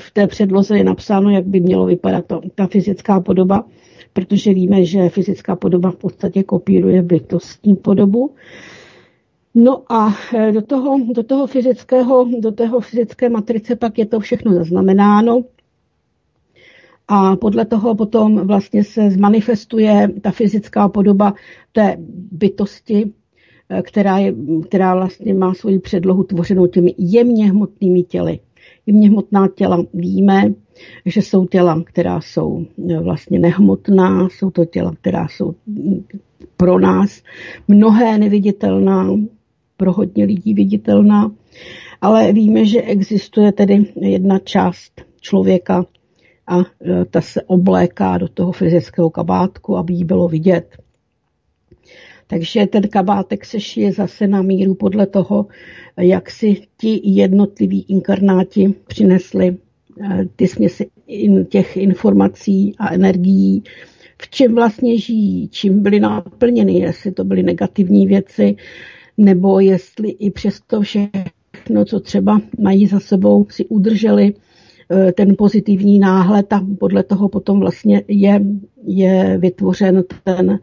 v té předloze je napsáno, jak by mělo vypadat to, ta fyzická podoba, protože víme, že fyzická podoba v podstatě kopíruje bytostní podobu. No a eh, do toho, do toho fyzického, do toho fyzické matrice pak je to všechno zaznamenáno. A podle toho potom vlastně se zmanifestuje ta fyzická podoba té bytosti, která, je, která vlastně má svoji předlohu tvořenou těmi jemně hmotnými těly. Jemně hmotná těla víme, že jsou těla, která jsou eh, vlastně nehmotná, jsou to těla, která jsou mm, pro nás mnohé neviditelná, pro hodně lidí viditelná, ale víme, že existuje tedy jedna část člověka a eh, ta se obléká do toho fyzického kabátku, aby jí bylo vidět. Takže ten kabátek se šije zase na míru podle toho, jak si ti jednotliví inkarnáti přinesli eh, ty směsi těch informací a energií, v čem vlastně žijí, čím byly naplněny, jestli to byly negativní věci, nebo jestli i přesto všechno, co třeba mají za sebou, si udrželi eh, ten pozitivní náhled a podle toho potom vlastně je, je vytvořen ten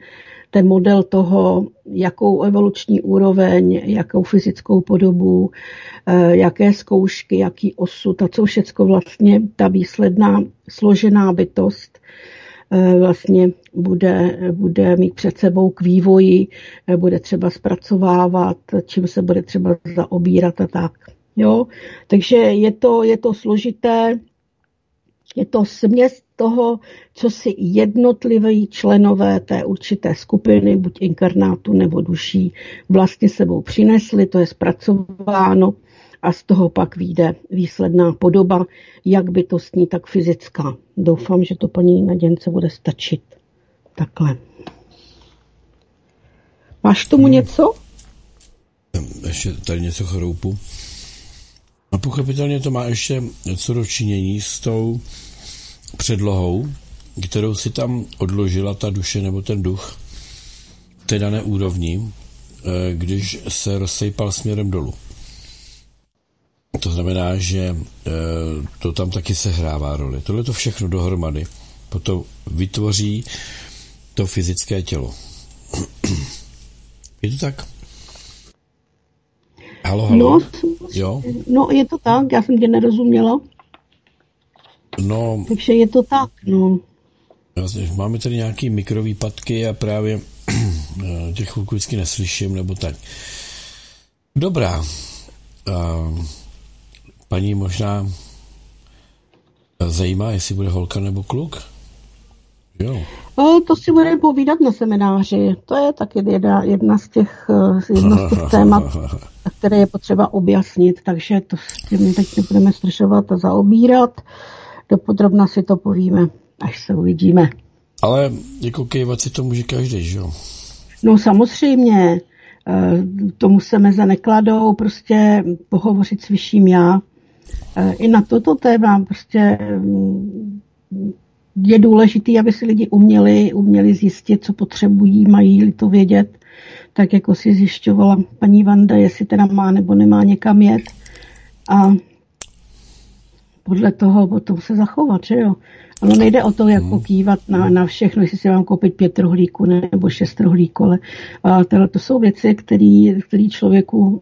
ten model toho, jakou evoluční úroveň, jakou fyzickou podobu, eh, jaké zkoušky, jaký osud a co všechno vlastně ta výsledná složená bytost eh, vlastně bude, bude mít před sebou k vývoji, eh, bude třeba zpracovávat, čím se bude třeba zaobírat a tak. Jo? Takže je to, je to složité, je to směs toho, co si jednotliví členové té určité skupiny, buď inkarnátu nebo duší, vlastně sebou přinesli, to je zpracováno a z toho pak vyjde výsledná podoba, jak bytostní, tak fyzická. Doufám, že to paní Naděnce bude stačit. Takhle. Máš tomu hmm. něco? Ještě tady něco chroupu. A pochopitelně to má ještě něco dočinění s tou předlohou, kterou si tam odložila ta duše nebo ten duch v té dané úrovni, eh, když se rozsejpal směrem dolů. To znamená, že eh, to tam taky sehrává roli. Tohle to všechno dohromady potom vytvoří to fyzické tělo. Je to tak? Halo, halo. No, jo? no, je to tak, já jsem tě nerozuměla. No, Takže je to tak, no. Máme tady nějaký mikrovýpadky a právě těch chvilku vždycky neslyším, nebo tak. Dobrá. A paní možná zajímá, jestli bude holka nebo kluk? Jo. O, to si budeme povídat na semináři. To je taky jedna, jedna z těch, eh, jedna z těch témat, které je potřeba objasnit, takže to s tím teď nebudeme stršovat a zaobírat. Dopodrobna si to povíme, až se uvidíme. Ale jako kejvat si to může každý, že jo? No samozřejmě, eh, tomu se meze nekladou, prostě pohovořit s vyšším já. Eh, I na toto téma prostě mm, je důležité, aby si lidi uměli, uměli zjistit, co potřebují, mají-li to vědět, tak jako si zjišťovala paní Vanda, jestli teda má nebo nemá někam jet. A podle toho potom se zachovat, že jo. Ale nejde o to, jak hmm. kývat na, na všechno, jestli si mám koupit pět rohlíků nebo šest rohlíků, ale a tohle to jsou věci, které člověku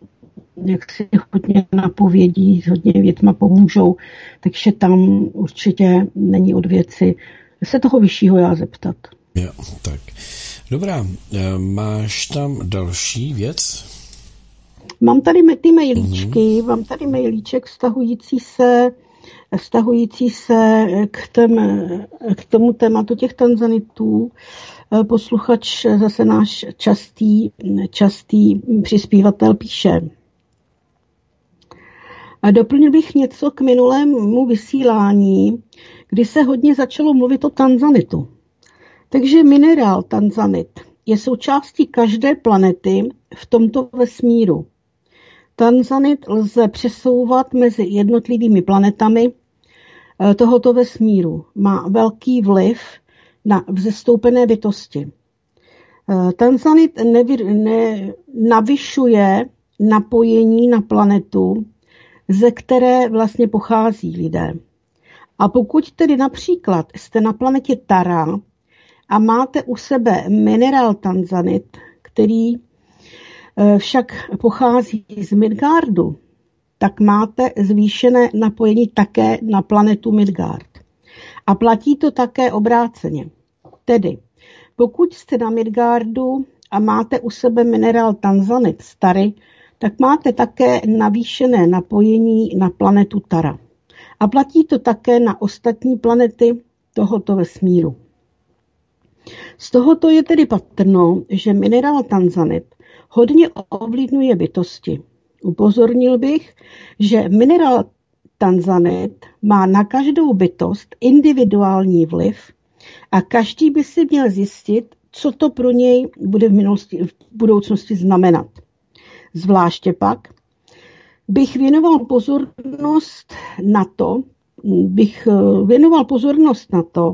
jak si hodně napovědí, hodně větma pomůžou, takže tam určitě není od věci se toho vyššího já zeptat. Jo, tak. Dobrá, e, máš tam další věc? Mám tady ty mailíčky, mm-hmm. mám tady mailíček vztahující se vztahující se k, tém, k tomu tématu těch tanzanitů. Posluchač, zase náš častý, častý přispívatel píše. A doplnil bych něco k minulému vysílání, kdy se hodně začalo mluvit o tanzanitu. Takže minerál tanzanit je součástí každé planety v tomto vesmíru. Tanzanit lze přesouvat mezi jednotlivými planetami eh, tohoto vesmíru. Má velký vliv na vzestoupené bytosti. Eh, Tanzanit nevy, ne, navyšuje napojení na planetu, ze které vlastně pochází lidé. A pokud tedy například jste na planetě Tara a máte u sebe minerál tanzanit, který Eh, však pochází z Midgardu, tak máte zvýšené napojení také na planetu Midgard. A platí to také obráceně. Tedy, pokud jste na Midgardu a máte u sebe minerál tanzanit stary, tak máte také navýšené napojení na planetu Tara. A platí to také na ostatní planety tohoto vesmíru. Z tohoto je tedy patrno, že minerál tanzanit hodně ovlivňuje bytosti. Upozornil bych, že minerál tanzanit má na každou bytost individuální vliv a každý by si měl zjistit, co to pro něj bude v, minulosti, v budoucnosti znamenat. Zvláště pak bych věnoval pozornost na to, bych eh, věnoval pozornost na to,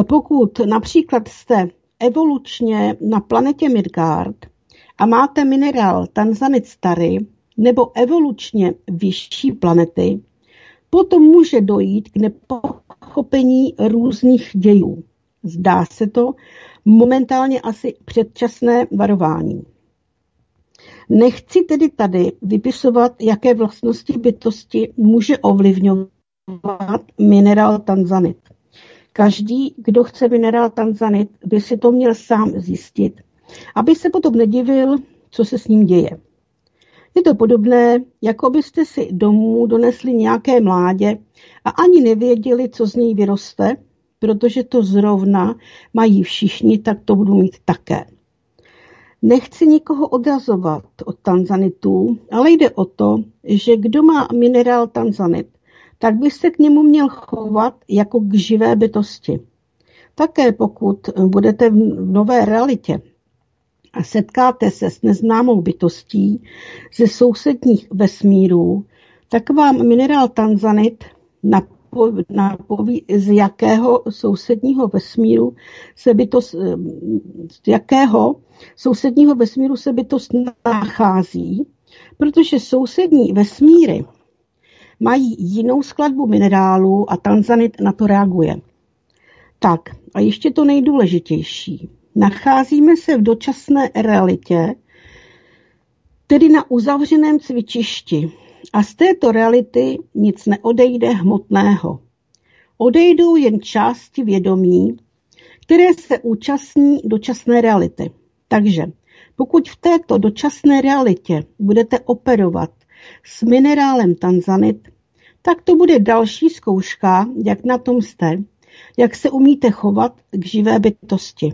eh, pokud například jste evolučně na planetě Midgard a máte minerál tanzanit starý nebo evolučně vyšší planety, potom může dojít k nepochopení různých dějů. Zdá se to momentálně asi předčasné varování. Nechci tedy tady vypisovat, jaké vlastnosti bytosti může ovlivňovat minerál tanzanit. Každý, kdo chce minerál tanzanit, by si to měl sám zjistit, aby se potom nedivil, co se s ním děje. Je to podobné, jako byste si domů donesli nějaké mládě a ani nevěděli, co z něj vyroste, protože to zrovna mají všichni, tak to budu mít také. Nechci nikoho odrazovat od tanzanitů, ale jde o to, že kdo má minerál tanzanit, tak by se k němu měl chovat jako k živé bytosti. Také pokud budete v nové realitě a setkáte se s neznámou bytostí ze sousedních vesmírů, tak vám minerál tanzanit napoví, z jakého sousedního vesmíru se bytost, z jakého sousedního vesmíru se bytost nachází, protože sousední vesmíry mají jinou skladbu minerálů a tanzanit na to reaguje. Tak a ještě to nejdůležitější. Nacházíme se v dočasné realitě, tedy na uzavřeném cvičišti. A z této reality nic neodejde hmotného. Odejdou jen části vědomí, které se účastní dočasné reality. Takže pokud v této dočasné realitě budete operovat s minerálem tanzanit, tak to bude další zkouška, jak na tom jste, jak se umíte chovat k živé bytosti.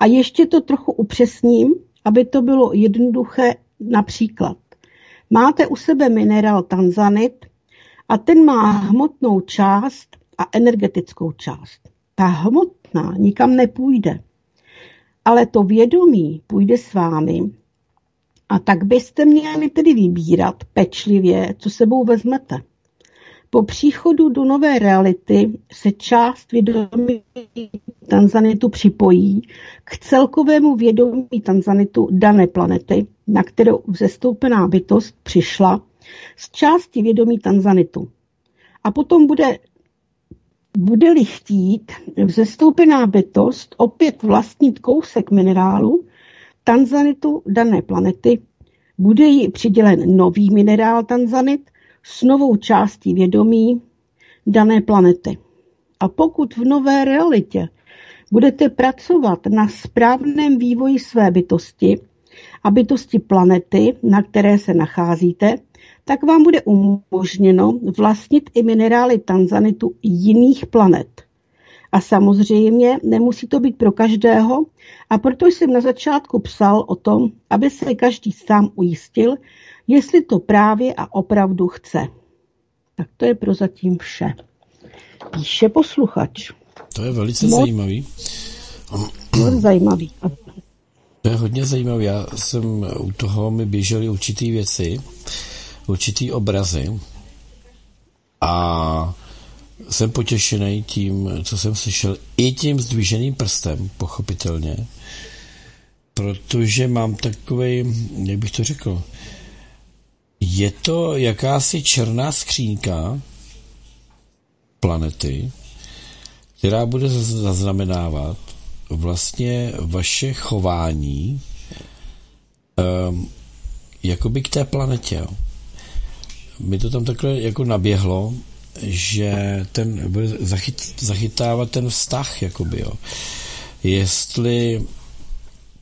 A ještě to trochu upřesním, aby to bylo jednoduché například. Máte u sebe minerál tanzanit a ten má hmotnou část a energetickou část. Ta hmotná nikam nepůjde, ale to vědomí půjde s vámi a tak byste měli tedy vybírat pečlivě, co sebou vezmete. Po příchodu do nové reality se část vědomí Tanzanitu připojí k celkovému vědomí Tanzanitu dané planety, na kterou vzestoupená bytost přišla z části vědomí Tanzanitu. A potom bude, bude-li chtít vzestoupená bytost opět vlastnit kousek minerálu Tanzanitu dané planety, bude jí přidělen nový minerál Tanzanit s novou částí vědomí dané planety. A pokud v nové realitě budete pracovat na správném vývoji své bytosti a bytosti planety, na které se nacházíte, tak vám bude umožněno vlastnit i minerály tanzanitu jiných planet. A samozřejmě nemusí to být pro každého, a proto jsem na začátku psal o tom, aby se každý sám ujistil, jestli to právě a opravdu chce. Tak to je prozatím vše. Píše posluchač. To je velice Moc, zajímavý. Moc zajímavý. To je hodně zajímavý. Já jsem u toho mi běžely určitý věci, určitý obrazy a jsem potěšený tím, co jsem slyšel, i tím zdviženým prstem, pochopitelně, protože mám takový, jak bych to řekl, je to jakási černá skřínka planety, která bude zaznamenávat vlastně vaše chování um, jakoby k té planetě. Mi to tam takhle jako naběhlo, že ten bude zachyt, zachytávat ten vztah, jakoby, jo. Jestli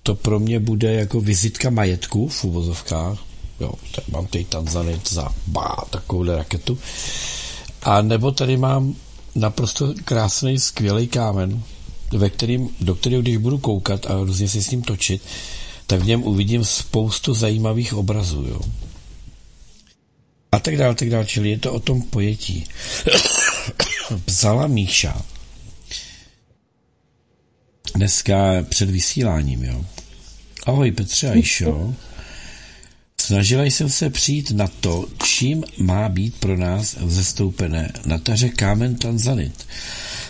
to pro mě bude jako vizitka majetku v uvozovkách, jo, tak mám tady Tanzanit za bá, takovouhle raketu, a nebo tady mám naprosto krásný, skvělý kámen, ve kterým, do kterého, když budu koukat a různě si s ním točit, tak v něm uvidím spoustu zajímavých obrazů. Jo. A tak dále, tak dále. Čili je to o tom pojetí. Psala Míša dneska před vysíláním, jo. Ahoj Petře Ajšo. Snažila jsem se přijít na to, čím má být pro nás vzestoupené na taře kámen tanzanit.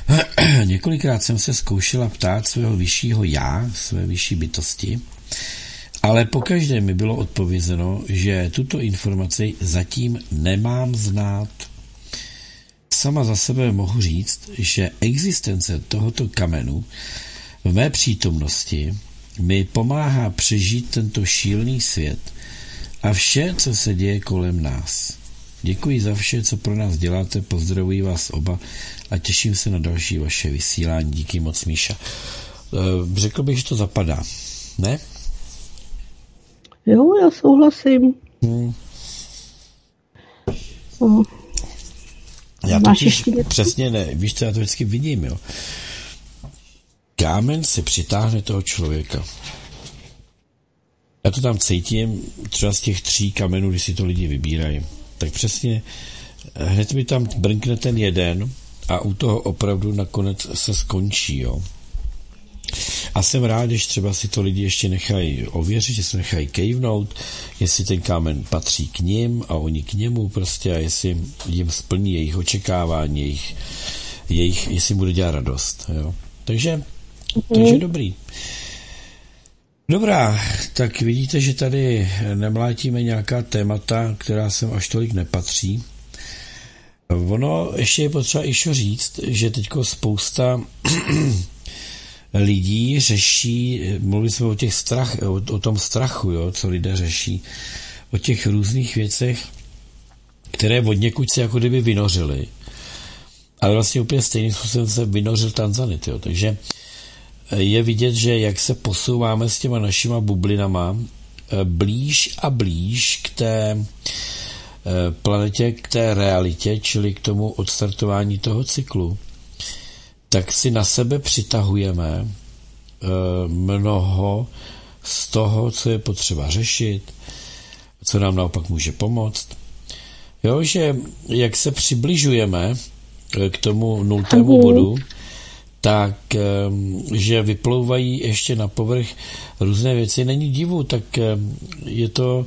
Několikrát jsem se zkoušela ptát svého vyššího já, své vyšší bytosti, ale pokaždé mi bylo odpovězeno, že tuto informaci zatím nemám znát. sama za sebe mohu říct, že existence tohoto kamenu v mé přítomnosti mi pomáhá přežít tento šílený svět a vše, co se děje kolem nás. Děkuji za vše, co pro nás děláte, pozdravuji vás oba a těším se na další vaše vysílání. Díky moc, Míša. Eh, řekl bych, že to zapadá, ne? Jo, já souhlasím. Hmm. No. Já totiž přesně ne, víš, co já to vždycky vidím, jo. Kámen se přitáhne toho člověka. Já to tam cítím třeba z těch tří kamenů, když si to lidi vybírají. Tak přesně hned mi tam brnkne ten jeden a u toho opravdu nakonec se skončí, jo. A jsem rád, když třeba si to lidi ještě nechají ověřit, že se nechají kejvnout, jestli ten kámen patří k ním a oni k němu prostě a jestli jim splní jejich očekávání, jejich, jejich jestli bude dělat radost. Jo. Takže, mm-hmm. takže dobrý. Dobrá, tak vidíte, že tady nemlátíme nějaká témata, která sem až tolik nepatří. Ono ještě je potřeba ještě říct, že teďko spousta lidí řeší, mluvili jsme o těch strach, o, o tom strachu, jo, co lidé řeší, o těch různých věcech, které od někud se jako kdyby vynořily. Ale vlastně úplně stejným způsobem se vynořil Tanzanit, jo. Takže je vidět, že jak se posouváme s těma našima bublinama eh, blíž a blíž k té eh, planetě, k té realitě, čili k tomu odstartování toho cyklu, tak si na sebe přitahujeme eh, mnoho z toho, co je potřeba řešit, co nám naopak může pomoct. Jo, že jak se přibližujeme k tomu nultému bodu, tak že vyplouvají ještě na povrch různé věci. Není divu, tak je to,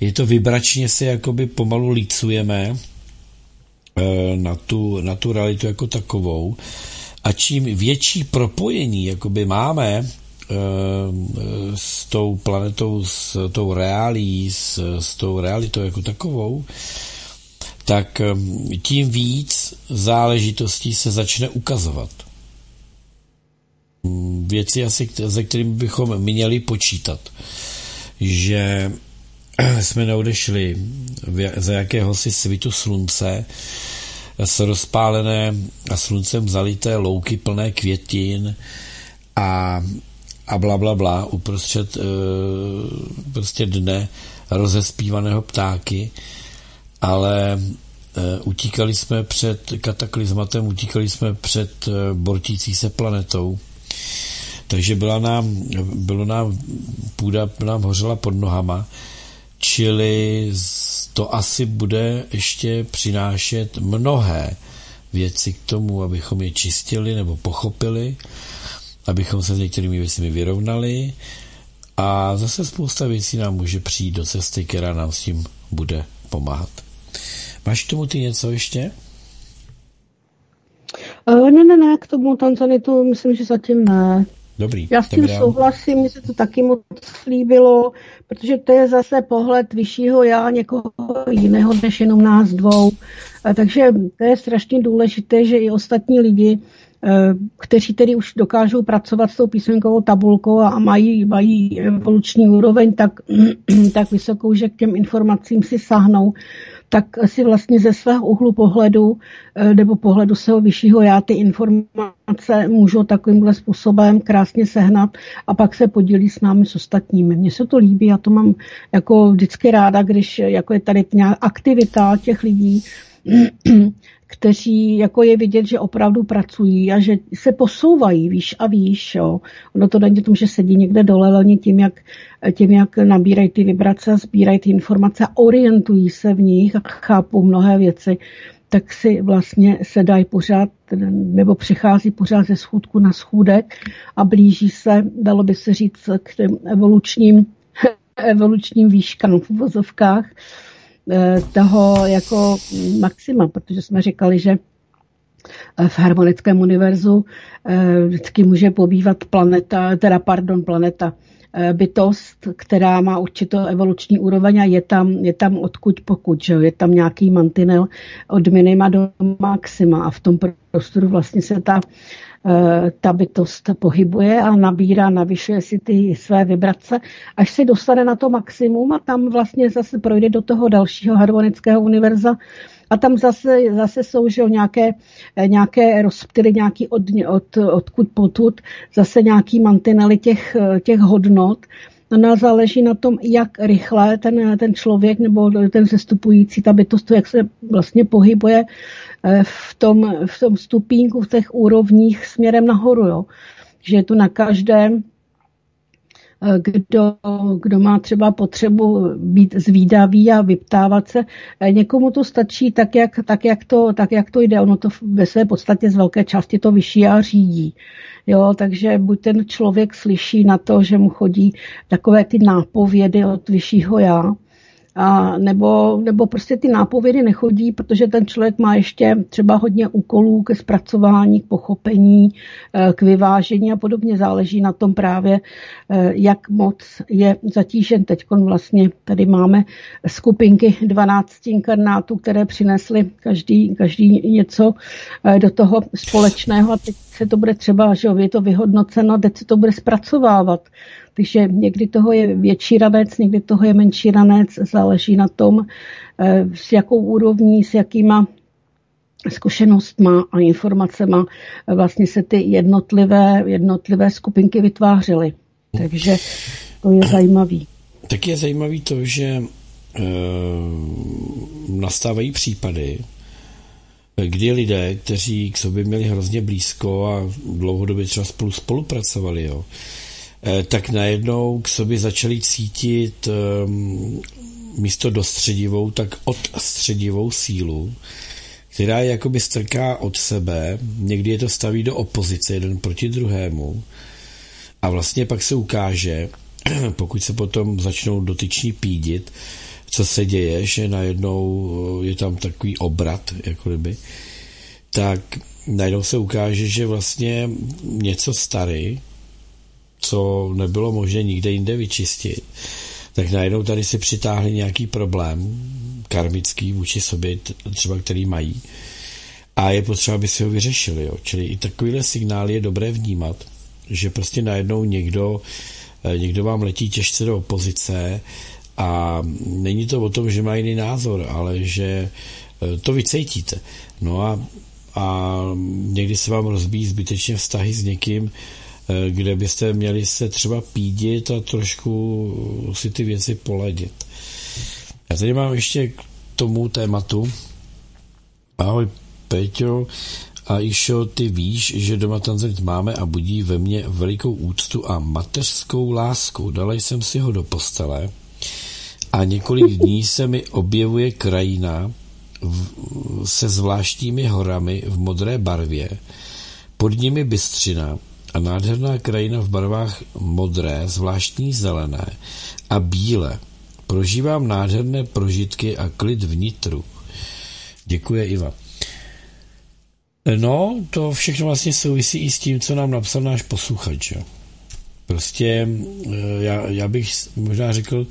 je to vybračně se jakoby pomalu lícujeme eh, na tu, na tu realitu jako takovou a čím větší propojení jakoby máme s tou planetou, s tou reálí, s, s tou realitou jako takovou, tak tím víc záležitostí se začne ukazovat věci asi, se kterými bychom měli počítat. Že jsme neodešli za jakéhosi svitu slunce, z rozpálené a sluncem zalité louky plné květin a, a bla, bla, bla uprostřed e, prostě dne rozespívaného ptáky, ale e, utíkali jsme před kataklizmatem, utíkali jsme před e, bortící se planetou. Takže byla nám, bylo nám, půda nám hořela pod nohama, čili to asi bude ještě přinášet mnohé věci k tomu, abychom je čistili nebo pochopili, abychom se s některými věcmi vyrovnali a zase spousta věcí nám může přijít do cesty, která nám s tím bude pomáhat. Máš k tomu ty něco ještě? Uh, ne, ne, ne, k tomu Tanzanitu myslím, že zatím ne. Dobrý. Já s tím dobrý. souhlasím, mně se to taky moc líbilo, protože to je zase pohled vyššího já někoho jiného než jenom nás dvou. Takže to je strašně důležité, že i ostatní lidi, eh, kteří tedy už dokážou pracovat s tou písmenkovou tabulkou a mají, mají evoluční úroveň tak, tak vysokou, že k těm informacím si sahnou, tak si vlastně ze svého úhlu pohledu eh, nebo pohledu svého vyššího já ty informace můžu takovýmhle způsobem krásně sehnat a pak se podílí s námi s ostatními. Mně se to líbí, já to mám jako vždycky ráda, když jako je tady nějaká aktivita těch lidí, kteří jako je vidět, že opravdu pracují a že se posouvají výš a výš. Jo. Ono to není tom, že sedí někde dole, ale tím, jak, tím, jak nabírají ty vibrace, sbírají ty informace a orientují se v nich a chápou mnohé věci, tak si vlastně se dají pořád, nebo přichází pořád ze schůdku na schůdek a blíží se, dalo by se říct, k těm evolučním, evolučním výškám v uvozovkách Eh, toho jako maxima, protože jsme říkali, že eh, v harmonickém univerzu eh, vždycky může pobývat planeta, teda pardon, planeta, bytost, která má určitou evoluční úroveň a je tam, je tam odkud pokud, že je tam nějaký mantinel od minima do maxima a v tom prostoru vlastně se ta Eh, ta bytost pohybuje a nabírá, navyšuje si ty své vibrace, až se dostane na to maximum a tam vlastně zase projde do toho dalšího harmonického univerza a tam zase, zase jsou že nějaké, eh, nějaké rozptyly, nějaký od, od, odkud potud, zase nějaký mantinely těch, eh, těch hodnot. No, záleží na tom, jak rychle ten, ten člověk nebo ten zestupující, ta bytost, jak se vlastně pohybuje Eh, v tom, v tom stupínku, v těch úrovních směrem nahoru. Jo. Že je tu na každém, eh, kdo, kdo má třeba potřebu být zvídavý a vyptávat se. Eh, někomu to stačí tak jak, tak, jak to, tak, jak to jde. Ono to ve své podstatě z velké části to vyšší a řídí. Jo, takže buď ten člověk slyší na to, že mu chodí takové ty nápovědy od vyššího já, a nebo, nebo prostě ty nápovědy nechodí, protože ten člověk má ještě třeba hodně úkolů ke zpracování, k pochopení, eh, k vyvážení a podobně. Záleží na tom právě, eh, jak moc je zatížen. Teď vlastně tady máme skupinky 12 inkarnátů, které přinesly každý, každý něco eh, do toho společného a teď se to bude třeba, že je to vyhodnoceno, teď se to bude zpracovávat. Takže někdy toho je větší ranec, někdy toho je menší ranec, záleží na tom, eh, s jakou úrovní, s jakýma zkušenostma a informacema vlastně se ty jednotlivé, jednotlivé skupinky vytvářely. Takže to je zajímavý. Tak je zajímavý to, že e, nastávají případy, kdy lidé, kteří k sobě měli hrozně blízko a dlouhodobě třeba spolu spolupracovali, jo, tak najednou k sobě začali cítit ehm, místo dostředivou, tak odstředivou sílu, která je jakoby strká od sebe, někdy je to staví do opozice jeden proti druhému. A vlastně pak se ukáže, pokud se potom začnou dotyční pídit, co se děje, že najednou eh, je tam takový obrat, jako kdyby, tak najednou se ukáže, že vlastně něco starý, co nebylo možné nikde jinde vyčistit, tak najednou tady si přitáhli nějaký problém karmický vůči sobě, třeba který mají, a je potřeba, aby si ho vyřešili. Jo. Čili i takovýhle signál je dobré vnímat, že prostě najednou někdo, eh, někdo vám letí těžce do opozice a není to o tom, že má jiný názor, ale že eh, to vycejtíte. No a, a někdy se vám rozbíjí zbytečně vztahy s někým, kde byste měli se třeba pídit a trošku si ty věci poladit. Já tady mám ještě k tomu tématu. Ahoj Peťo a Išo, ty víš, že doma tanzanit máme a budí ve mně velikou úctu a mateřskou lásku. Dala jsem si ho do postele a několik dní se mi objevuje krajina v, se zvláštními horami v modré barvě, pod nimi bystřina a nádherná krajina v barvách modré, zvláštní zelené a bílé. Prožívám nádherné prožitky a klid vnitru. Děkuje Iva. No, to všechno vlastně souvisí i s tím, co nám napsal náš posluchač. Prostě eh, já, já bych možná řekl,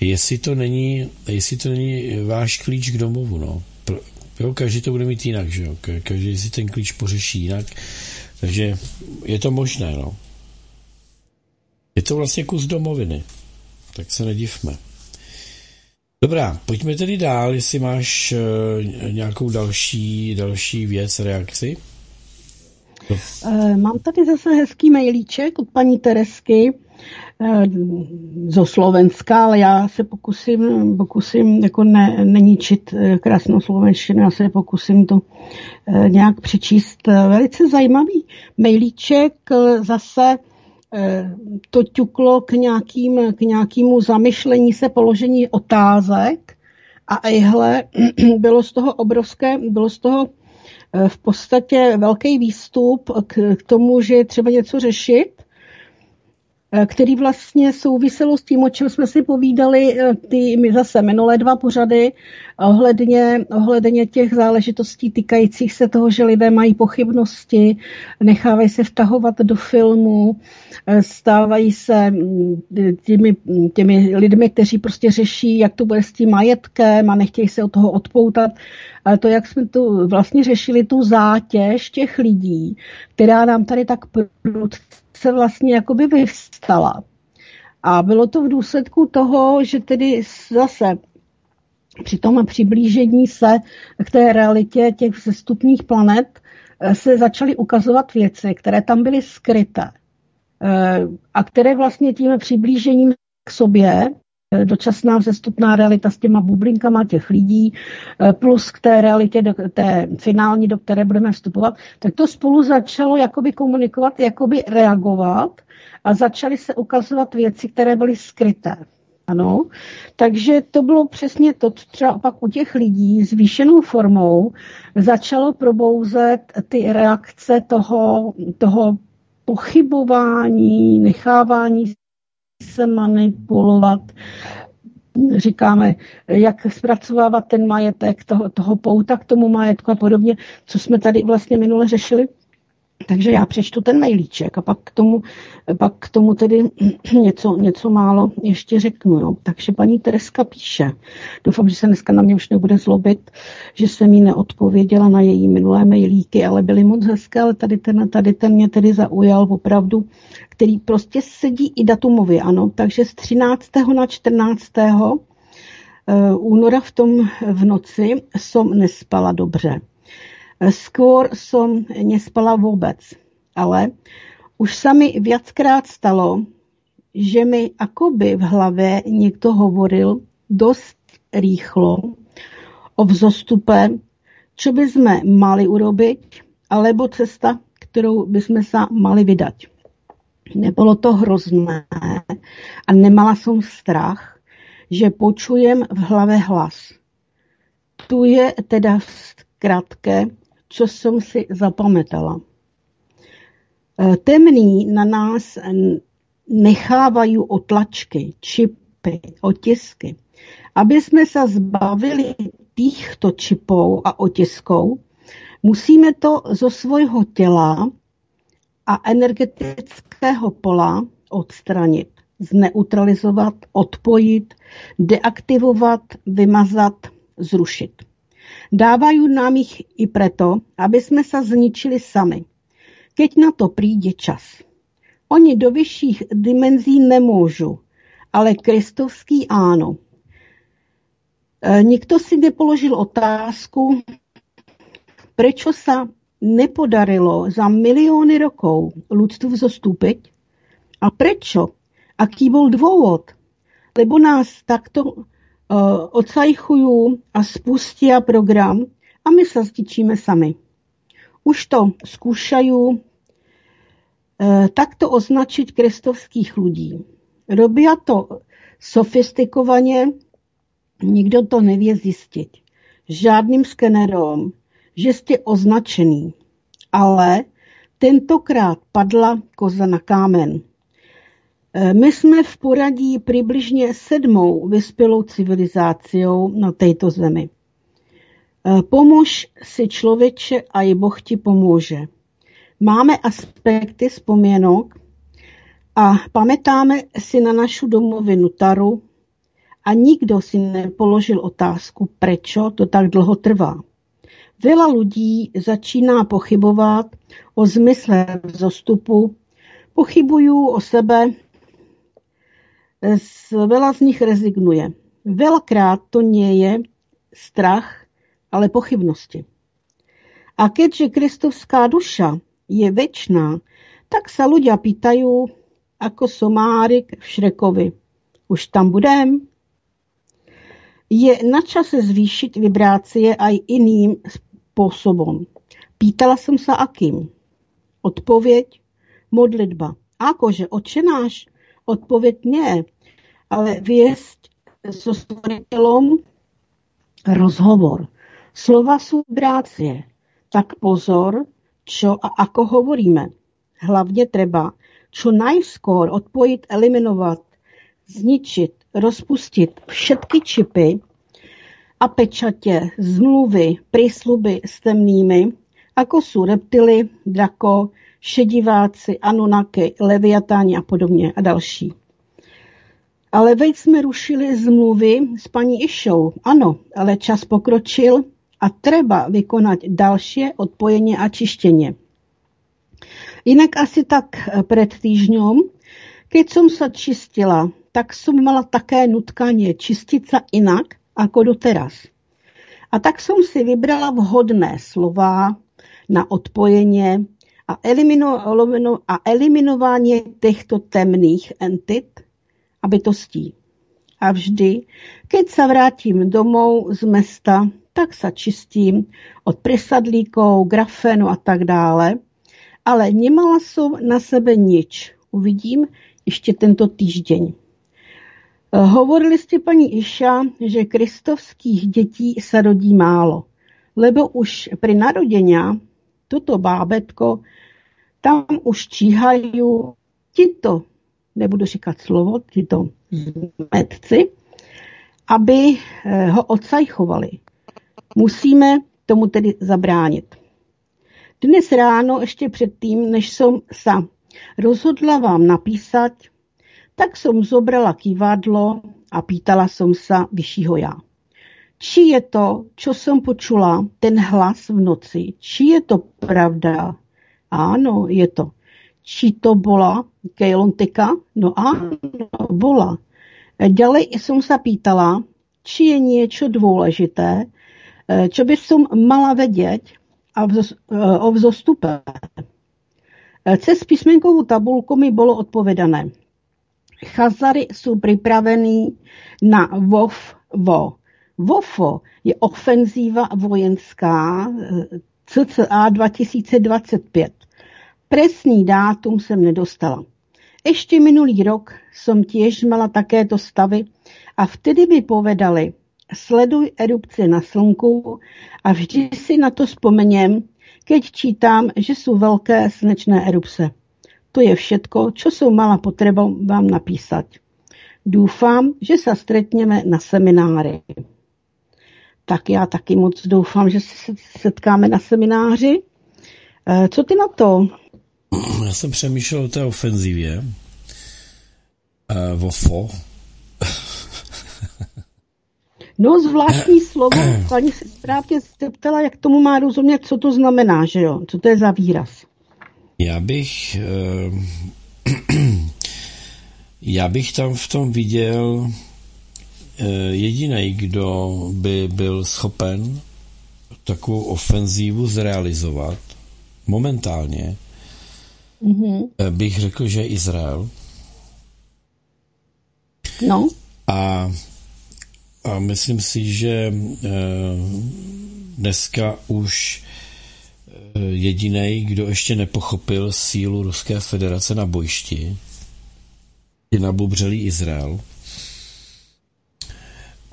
jestli to není, jestli to není váš klíč k domovu, no. Jo, každý to bude mít jinak, že jo. Každý si ten klíč pořeší jinak. Takže je to možné, no. Je to vlastně kus domoviny, tak se nedivme. Dobrá, pojďme tedy dál, jestli máš uh, nějakou další, další věc, reakci. Uh, mám tady zase hezký mailíček od paní Teresky zo Slovenska, ale já se pokusím, pokusím jako ne, neničit krásnou slovenštinu, já se pokusím to uh, nějak přečíst. Velice zajímavý mailíček, zase to ťuklo k, nějakým, k nějakému zamyšlení se, položení otázek a ejhle, bylo z toho obrovské, bylo z toho Eh, v podstatě velký výstup k, k tomu, že je třeba něco řešit. Eh, který vlastně souviselo s tím, o čem jsme si povídali eh, ty my zase minulé dva pořady ohledně, ohledně těch záležitostí týkajících se toho, že lidé mají pochybnosti, nechávají se vtahovat do filmu, eh, stávají se mm, těmi, těmi lidmi, kteří prostě řeší, jak to bude s tím majetkem a nechtějí se od toho odpoutat. Ale to, jak jsme tu vlastně řešili tu zátěž těch lidí, která nám tady tak prudce vlastně jakoby vyvstala. A bylo to v důsledku toho, že tedy zase při tom přiblížení se k té realitě těch sestupních planet eh, se začaly ukazovat věci, které tam byly skryté eh, a které vlastně tím přiblížením k sobě Eh, dočasná vzestupná realita s těma bublinkama těch lidí, plus k té realitě, do, té finální, do které budeme vstupovat, tak to spolu začalo jakoby komunikovat, jakoby reagovat a začaly se ukazovat věci, které byly skryté. Ano, takže to bylo přesně to, co třeba pak u těch lidí zvýšenou formou začalo probouzet ty reakce toho, toho pochybování, nechávání se manipulovat. Říkáme, jak zpracovávat ten majetek, toho, toho pouta k tomu majetku a podobně, co jsme tady vlastně minule řešili. Takže já přečtu ten mailíček a pak k tomu, pak k tomu tedy něco, něco málo ještě řeknu. Jo. Takže paní Tereska píše, doufám, že se dneska na mě už nebude zlobit, že jsem jí neodpověděla na její minulé mailíky, ale byly moc hezké, ale tady ten, tady ten mě tedy zaujal opravdu, který prostě sedí i datumově, ano. Takže z 13. na 14. Eh, února v tom v noci jsem nespala dobře. Skôr som nespala vôbec, ale už sa mi viackrát stalo, že mi akoby v hlave niekto hovoril dosť rýchlo o vzostupe, čo by sme mali urobiť, alebo cesta, ktorou by sme sa mali vydať. Nebolo to hrozné a nemala som strach, že počujem v hlave hlas. Tu je teda v skratke co jsem si zapamätala. E, temný na nás nechávají otlačky, čipy, otisky. Aby jsme se zbavili týchto čipů a otisků, musíme to zo svojho těla a energetického pola odstranit, zneutralizovat, odpojit, deaktivovat, vymazat, zrušit. Dávajú nám ich i preto, aby sme sa zničili sami. Keď na to príde čas. Oni do vyšších dimenzí nemôžu, ale kristovský áno. E, nikto si nepoložil otázku, prečo sa nepodarilo za milióny rokov ľudstvu zostúpiť a prečo, aký bol dôvod, lebo nás takto Eh, odsajchujú a spustia program a my sa stičíme sami. Už to skúšajú eh, takto označiť krestovských ľudí. Robia to sofistikovaně, nikdo to nevie zistiť. Žádným skenerom, že ste označený. Ale tentokrát padla koza na kámen. E, my jsme v poradí přibližně sedmou vyspělou civilizáciou na této zemi. E, pomož si člověče a i Boh ti pomůže. Máme aspekty vzpomínek a pamätáme si na našu domovinu Taru a nikdo si nepoložil otázku, prečo to tak dlho trvá. Veľa ľudí začíná pochybovat o zmysle vzostupu, pochybují o sebe Veľa z nich rezignuje. Veľakrát to nie je strach, ale pochybnosti. A keďže kristovská duša je väčšiná, tak sa ľudia pýtajú, ako somárik v Šrekovi. Už tam budem? Je na čase zvýšiť vibrácie aj iným spôsobom. Pýtala som sa akým. Odpověď, modlitba. Akože, očenáš, Odpověď nie, ale viesť so stvoriteľom rozhovor. Slova sú vibrácie. Tak pozor, čo a ako hovoríme. Hlavne treba čo najskôr odpojit, eliminovat, zničit, rozpustit všetky čipy a pečatě, zmluvy, prísluby s temnými, ako sú reptily, drako, šediváci, anunaky, leviatáni a podobně a další. Ale veď jsme rušili zmluvy s paní Išou. Ano, ale čas pokročil a treba vykonať další odpojení a čištění. Jinak asi tak před týždňom, keď som sa čistila, tak som mala také nutkanie čistiť sa inak ako doteraz. A tak som si vybrala vhodné slova na odpojenie a, elimino, a eliminování těchto temných entit a bytostí. A vždy, keď sa vrátim domov z mesta, tak sa čistím od presadlíkov, grafenu a tak dále. Ale nemala som na sebe nič. Uvidím ještě tento týždeň. Hovorili jste, paní Iša, že kristovských dětí se rodí málo, lebo už pri narodenia toto bábetko tam už číhají tito, nebudu říkat slovo, tito medci, aby eh, ho odsajchovali. Musíme tomu tedy zabránit. Dnes ráno, ještě předtím, než jsem se rozhodla vám napísat, tak jsem zobrala kývadlo a pýtala jsem se vyššího já. Či je to, čo jsem počula, ten hlas v noci, či je to pravda, Áno, je to. Či to bola Kejlontika? No áno, bola. Ďalej som sa pýtala, či je niečo dôležité, čo by som mala vedieť o vzostupe. Cez písmenkovú tabulku mi bolo odpovedané. Chazary sú pripravení na VOF-VO. VOFO je ofenzíva vojenská cca 2025. Presný dátum jsem nedostala. Ještě minulý rok som tiež mala takéto stavy a vtedy by povedali, sleduj erupce na slunku a vždy si na to vzpomeniem, keď čítám, že sú veľké slnečné erupce. To je všetko, čo som mala potrebu vám napísať. Dúfam, že sa stretneme na seminári tak já taky moc doufám, že se setkáme na semináři. Eh, co ty na to? Já jsem přemýšlel o té ofenzivě. Uh, Vofo. No, zvláštní slovo. Paní se správně zeptala, jak tomu má rozumět, co to znamená, že jo? Co to je za výraz? Já bych... Uh, já bych tam v tom viděl Eh, jediný, kdo by byl schopen takovou ofenzívu zrealizovat momentálně, mm-hmm. bych řekl, že Izrael. No. A, a myslím si, že eh, dneska už jediný, kdo ještě nepochopil sílu Ruské federace na bojišti, je nabubřelý Izrael.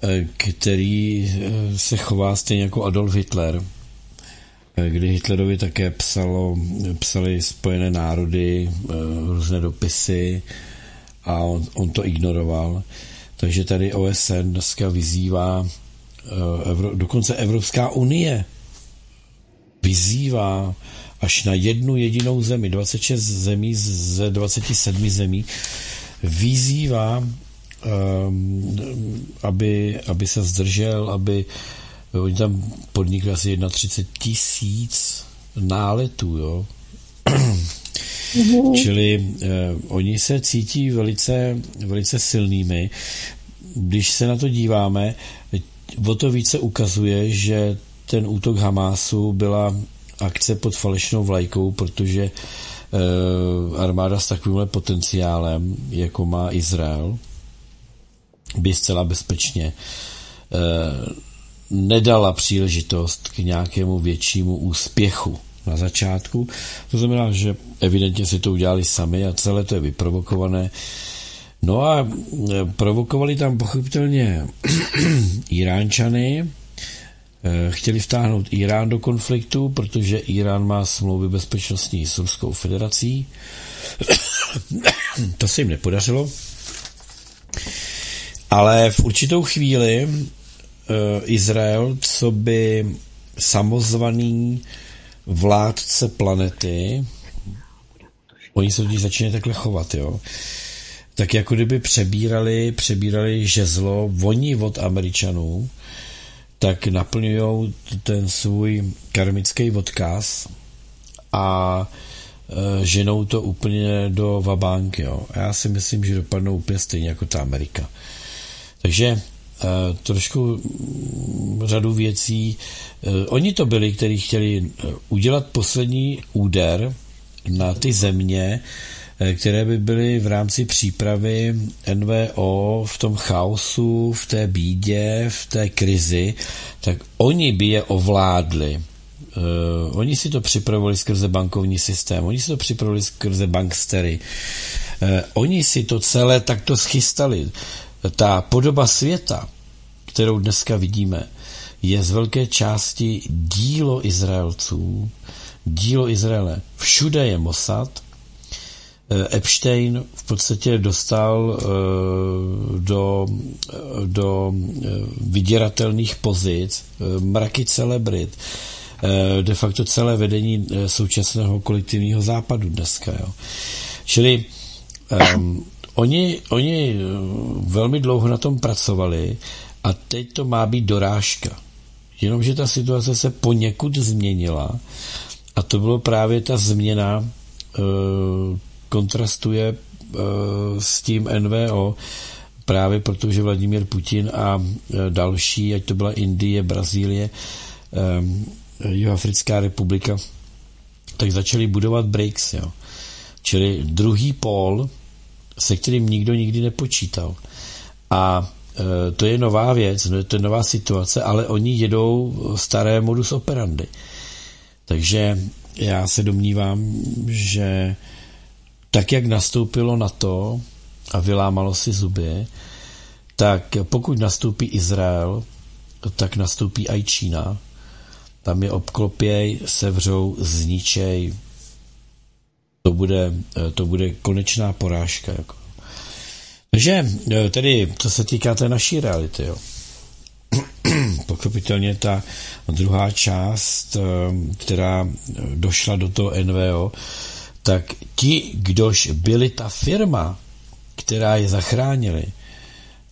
Eh, který eh, se chová stejně jako Adolf Hitler, eh, kdy Hitlerovi také psalo, psali Spojené národy, různé dopisy a on, on to ignoroval. Takže tady OSN dneska vyzývá, dokonce Evropská unie vyzývá až na jednu jedinou zemi, 26 zemí ze 27 zemí, vyzývá aby, aby se zdržel, aby oni tam podnikli asi 31 tisíc náletů, jo. Mm-hmm. Čili eh, oni se cítí velice, velice silnými. Když se na to díváme, o to více ukazuje, že ten útok Hamásu byla akce pod falešnou vlajkou, protože eh, armáda s takovýmhle potenciálem, jako má Izrael, by zcela bezpečně eh, nedala příležitost k nějakému většímu úspěchu na začátku. To znamená, že evidentně si to udělali sami a celé to je vyprovokované. No a eh, provokovali tam pochopitelně Iránčany, eh, chtěli vtáhnout Irán do konfliktu, protože Irán má smlouvy bezpečnostní s Ruskou federací. to se jim nepodařilo. Ale v určitou chvíli uh, Izrael, co by samozvaný vládce planety, oni se totiž začínají takhle chovat, jo, tak jako kdyby přebírali, přebírali žezlo, voní od Američanů, tak naplňují ten svůj karmický odkaz a e, ženou to úplně do vabánky. Jo. Já si myslím, že dopadnou úplně stejně jako ta Amerika. Takže e, trošku řadu věcí. E, oni to byli, kteří chtěli udělat poslední úder na ty země, které by byly v rámci přípravy NVO v tom chaosu, v té bídě, v té krizi, tak oni by je ovládli. Oni si to připravovali skrze bankovní systém, oni si to připravovali skrze bankstery, oni si to celé takto schystali. Ta podoba světa, kterou dneska vidíme, je z velké části dílo Izraelců, dílo Izraele. Všude je Mossad, Eh, Epstein v podstatě dostal eh, do, do eh, vyděratelných pozic mraky celebrit, de facto celé vedení současného kolektivního západu dneska. Jo. Čili um, oni, oni velmi dlouho na tom pracovali a teď to má být dorážka. Jenomže ta situace se poněkud změnila a to bylo právě ta změna uh, kontrastuje eh, s tím NVO, právě protože Vladimír Putin a eh, další, ať to byla Indie, Brazílie, eh, Jihoafrická republika, tak začali budovat BRICS, jo. čili druhý pól, se kterým nikdo nikdy nepočítal. A to je nová věc, no, to je nová situace, ale oni jedou staré modus operandi. Takže já se domnívám, že tak jak nastoupilo na to a vylámalo si zuby, tak pokud nastoupí Izrael, tak nastoupí i Čína. Tam je obklopěj, sevřou, zničej. To bude, to bude konečná porážka. Jako. Takže tedy, co se týká té naší reality, jo. pochopitelně ta druhá část, která došla do toho NVO, tak ti, kdož byli ta firma, která je zachránili,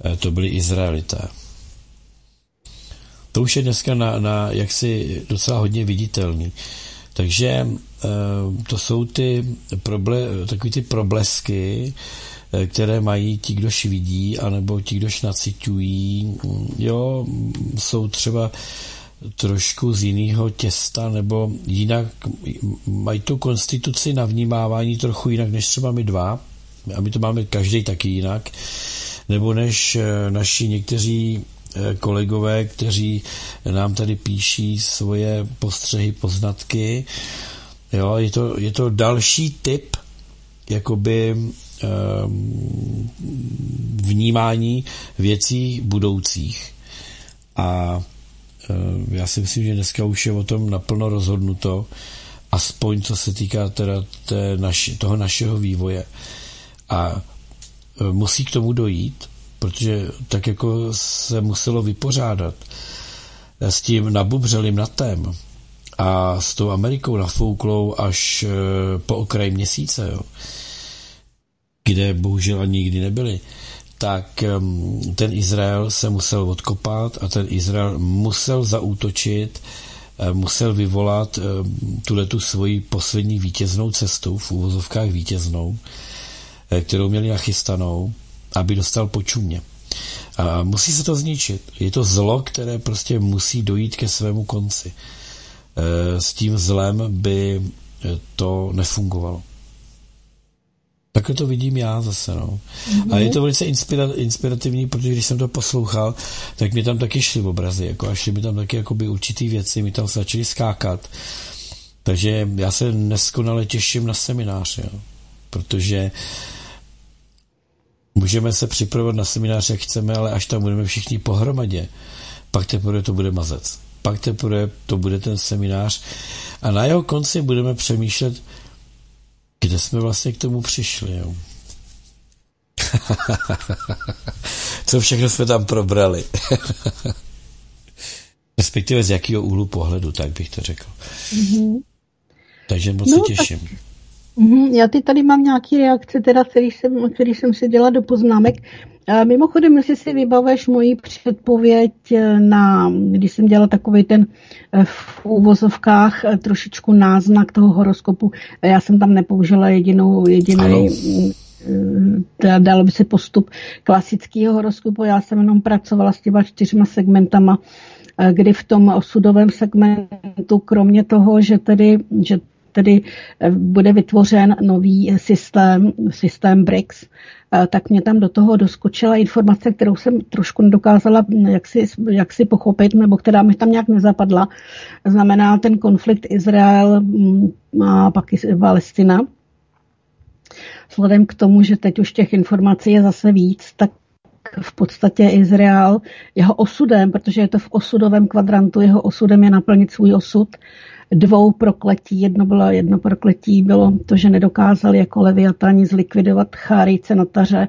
eh, to byli Izraelité. To už je dneska na, na jaksi docela hodně viditelný. Takže to jsou ty proble, takový ty problesky, e, které mají ti, kdož vidí, anebo ti, kdož naciťují. Jo, jsou třeba trošku z jiného těsta, nebo jinak mají tu konstituci na vnímávání trochu jinak než třeba my dva, a my to máme každý taky jinak, nebo než eh, naši někteří eh, kolegové, kteří nám tady píší svoje postřehy, poznatky. Jo, je, to, je to další typ jakoby um, vnímání věcí budoucích. A Eh, já si myslím, že dneska už je o tom naplno rozhodnuto, aspoň co se týká teda té naši, toho našeho vývoje. A eh, musí k tomu dojít, protože tak jako se muselo vypořádat s tím nabubřelým natem a s tou Amerikou nafouklou až eh, po okraj měsíce, jo, kde bohužel ani nikdy nebyli, tak ten Izrael se musel odkopat a ten Izrael musel zaútočit, eh, musel vyvolat tuhle tu svoji poslední vítěznou cestu, v úvozovkách vítěznou, eh, kterou měli nachystanou, aby dostal počumě. A musí se to zničit. Je to zlo, které prostě musí dojít ke svému konci. Eh, s tím zlem by to nefungovalo. Takhle to vidím já zase, no. Mm-hmm. A je to velice inspira- inspirativní, protože když jsem to poslouchal, tak mi tam taky šly obrazy, jako a šly mi tam taky jakoby určitý věci, mi tam začaly skákat. Takže já se neskonale těším na seminář, jo. protože můžeme se připravovat na seminář, jak chceme, ale až tam budeme všichni pohromadě, pak teprve to bude mazec. Pak teprve to bude ten seminář a na jeho konci budeme přemýšlet, kde jsme vlastně k tomu přišli, jo? Co všechno jsme tam probrali. Respektive z jakého úhlu pohledu, tak bych to řekl. Mm-hmm. Takže moc no, se těším. Tak, já ty tady mám nějaký reakce, teda, který jsem, který jsem si dělala do poznámek. Mimochodem, jestli si vybaveš moji předpověď eh, na, když jsem dělala takový ten eh, v úvozovkách eh, trošičku náznak toho horoskopu, já jsem tam nepoužila jedinou, jediný dalo by se postup klasického horoskopu, já jsem jenom pracovala s těma čtyřma segmentama, kdy v tom osudovém segmentu, kromě toho, že tedy, že tedy bude vytvořen nový systém, systém BRICS, tak mě tam do toho doskočila informace, kterou jsem trošku nedokázala jak si, jak si pochopit, nebo která mi tam nějak nezapadla. Znamená ten konflikt Izrael mm, a pak Palestina. Vzhledem k tomu, že teď už těch informací je zase víc, tak v podstatě Izrael jeho osudem, protože je to v osudovém kvadrantu, jeho osudem je naplnit svůj osud, dvou prokletí. Jedno bylo, jedno prokletí bylo to, že nedokázali jako leviatani zlikvidovat chárice na taře.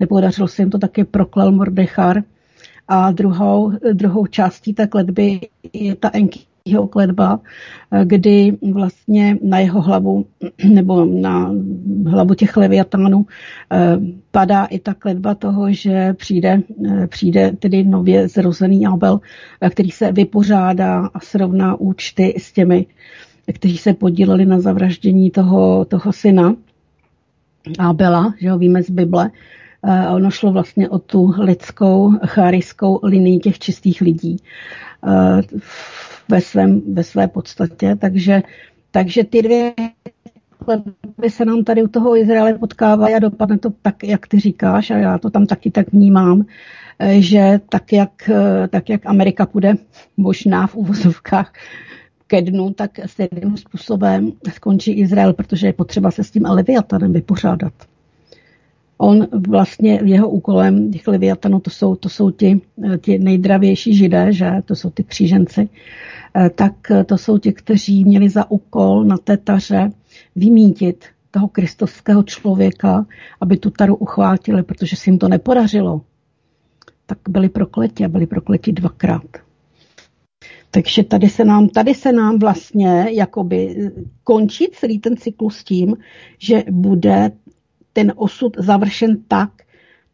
Nepodařilo se jim to taky proklel Mordechar. A druhou, druhou částí té kletby je ta Enkiho kletba, kdy vlastně na jeho hlavu nebo na hlavu těch leviatánů eh, padá i ta kletba toho, že přijde, eh, přijde tedy nově zrozený Abel, eh, který se vypořádá a srovná účty s těmi, kteří se podíleli na zavraždění toho, toho syna Abela, že ho víme z Bible. Ono šlo vlastně o tu lidskou, chárijskou linii těch čistých lidí ve, svém, ve své podstatě. Takže, takže ty dvě by se nám tady u toho Izraele potkávají a dopadne to tak, jak ty říkáš, a já to tam taky tak vnímám, že tak, jak, tak, jak Amerika půjde možná v uvozovkách ke dnu, tak stejným způsobem skončí Izrael, protože je potřeba se s tím Leviatanem vypořádat. On vlastně jeho úkolem těch Leviatanů, to jsou, to jsou ti, ti nejdravější židé, že? to jsou ty kříženci, Eh, tak eh, to jsou ti, kteří měli za úkol na té taře vymítit toho kristovského člověka, aby tu taru uchvátili, protože se jim to nepodařilo. Tak byli prokleti a byli prokleti dvakrát. Takže tady se nám, tady se nám vlastně jakoby končí celý ten cyklus tím, že bude ten osud završen tak,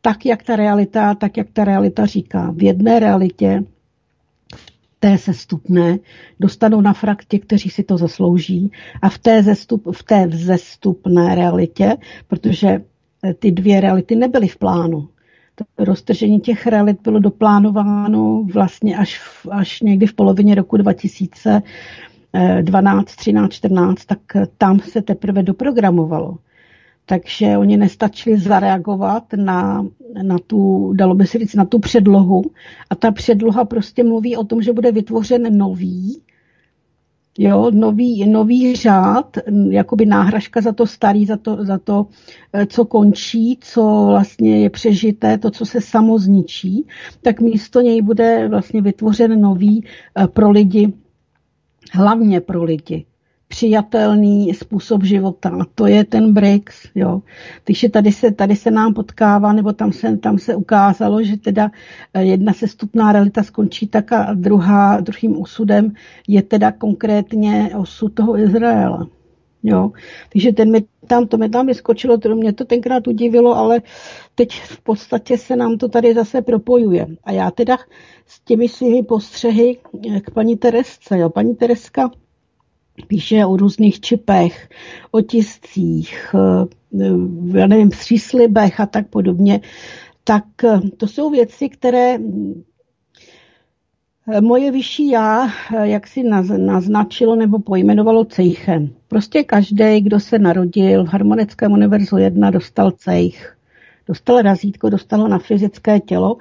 tak, jak ta realita, tak, jak ta realita říká. V jedné realitě té sestupné dostanou na frak ti, kteří si to zaslouží a v té, zestup, v té vzestupné realitě, protože eh, ty dvě reality nebyly v plánu. To roztržení těch realit bylo doplánováno vlastně až, v, až někdy v polovině roku 2012, 13, 14, tak tam se teprve doprogramovalo. Takže oni nestačili zareagovat na, na tu, dalo by se říct, na tu předlohu. A ta předloha prostě mluví o tom, že bude vytvořen nový, jo, nový, nový řád, jakoby náhražka za to starý, za to, za to, eh, co končí, co vlastně je přežité, to, co se samo zničí, tak místo něj bude vlastně vytvořen nový eh, pro lidi, hlavně pro lidi přijatelný způsob života. To je ten BRICS. Jo. Takže tady se, tady se nám potkává, nebo tam se, tam se ukázalo, že teda eh, jedna sestupná realita skončí tak a druhá, druhým osudem je teda konkrétně osud toho Izraela. Jo. Takže ten mi tam, to mi tam vyskočilo, to mě to tenkrát udivilo, ale teď v podstatě se nám to tady zase propojuje. A já teda s těmi svými postřehy k paní Teresce, jo. Paní Tereska píše o různých čipech, otiscích, eh, já nevím, příslibech a tak podobně, tak eh, to jsou věci, které eh, moje vyšší já, jak si naznačilo nebo pojmenovalo cejchem. Prostě každý, kdo se narodil v Harmonickém univerzu 1, dostal cejch. Dostal razítko, dostal na fyzické tělo.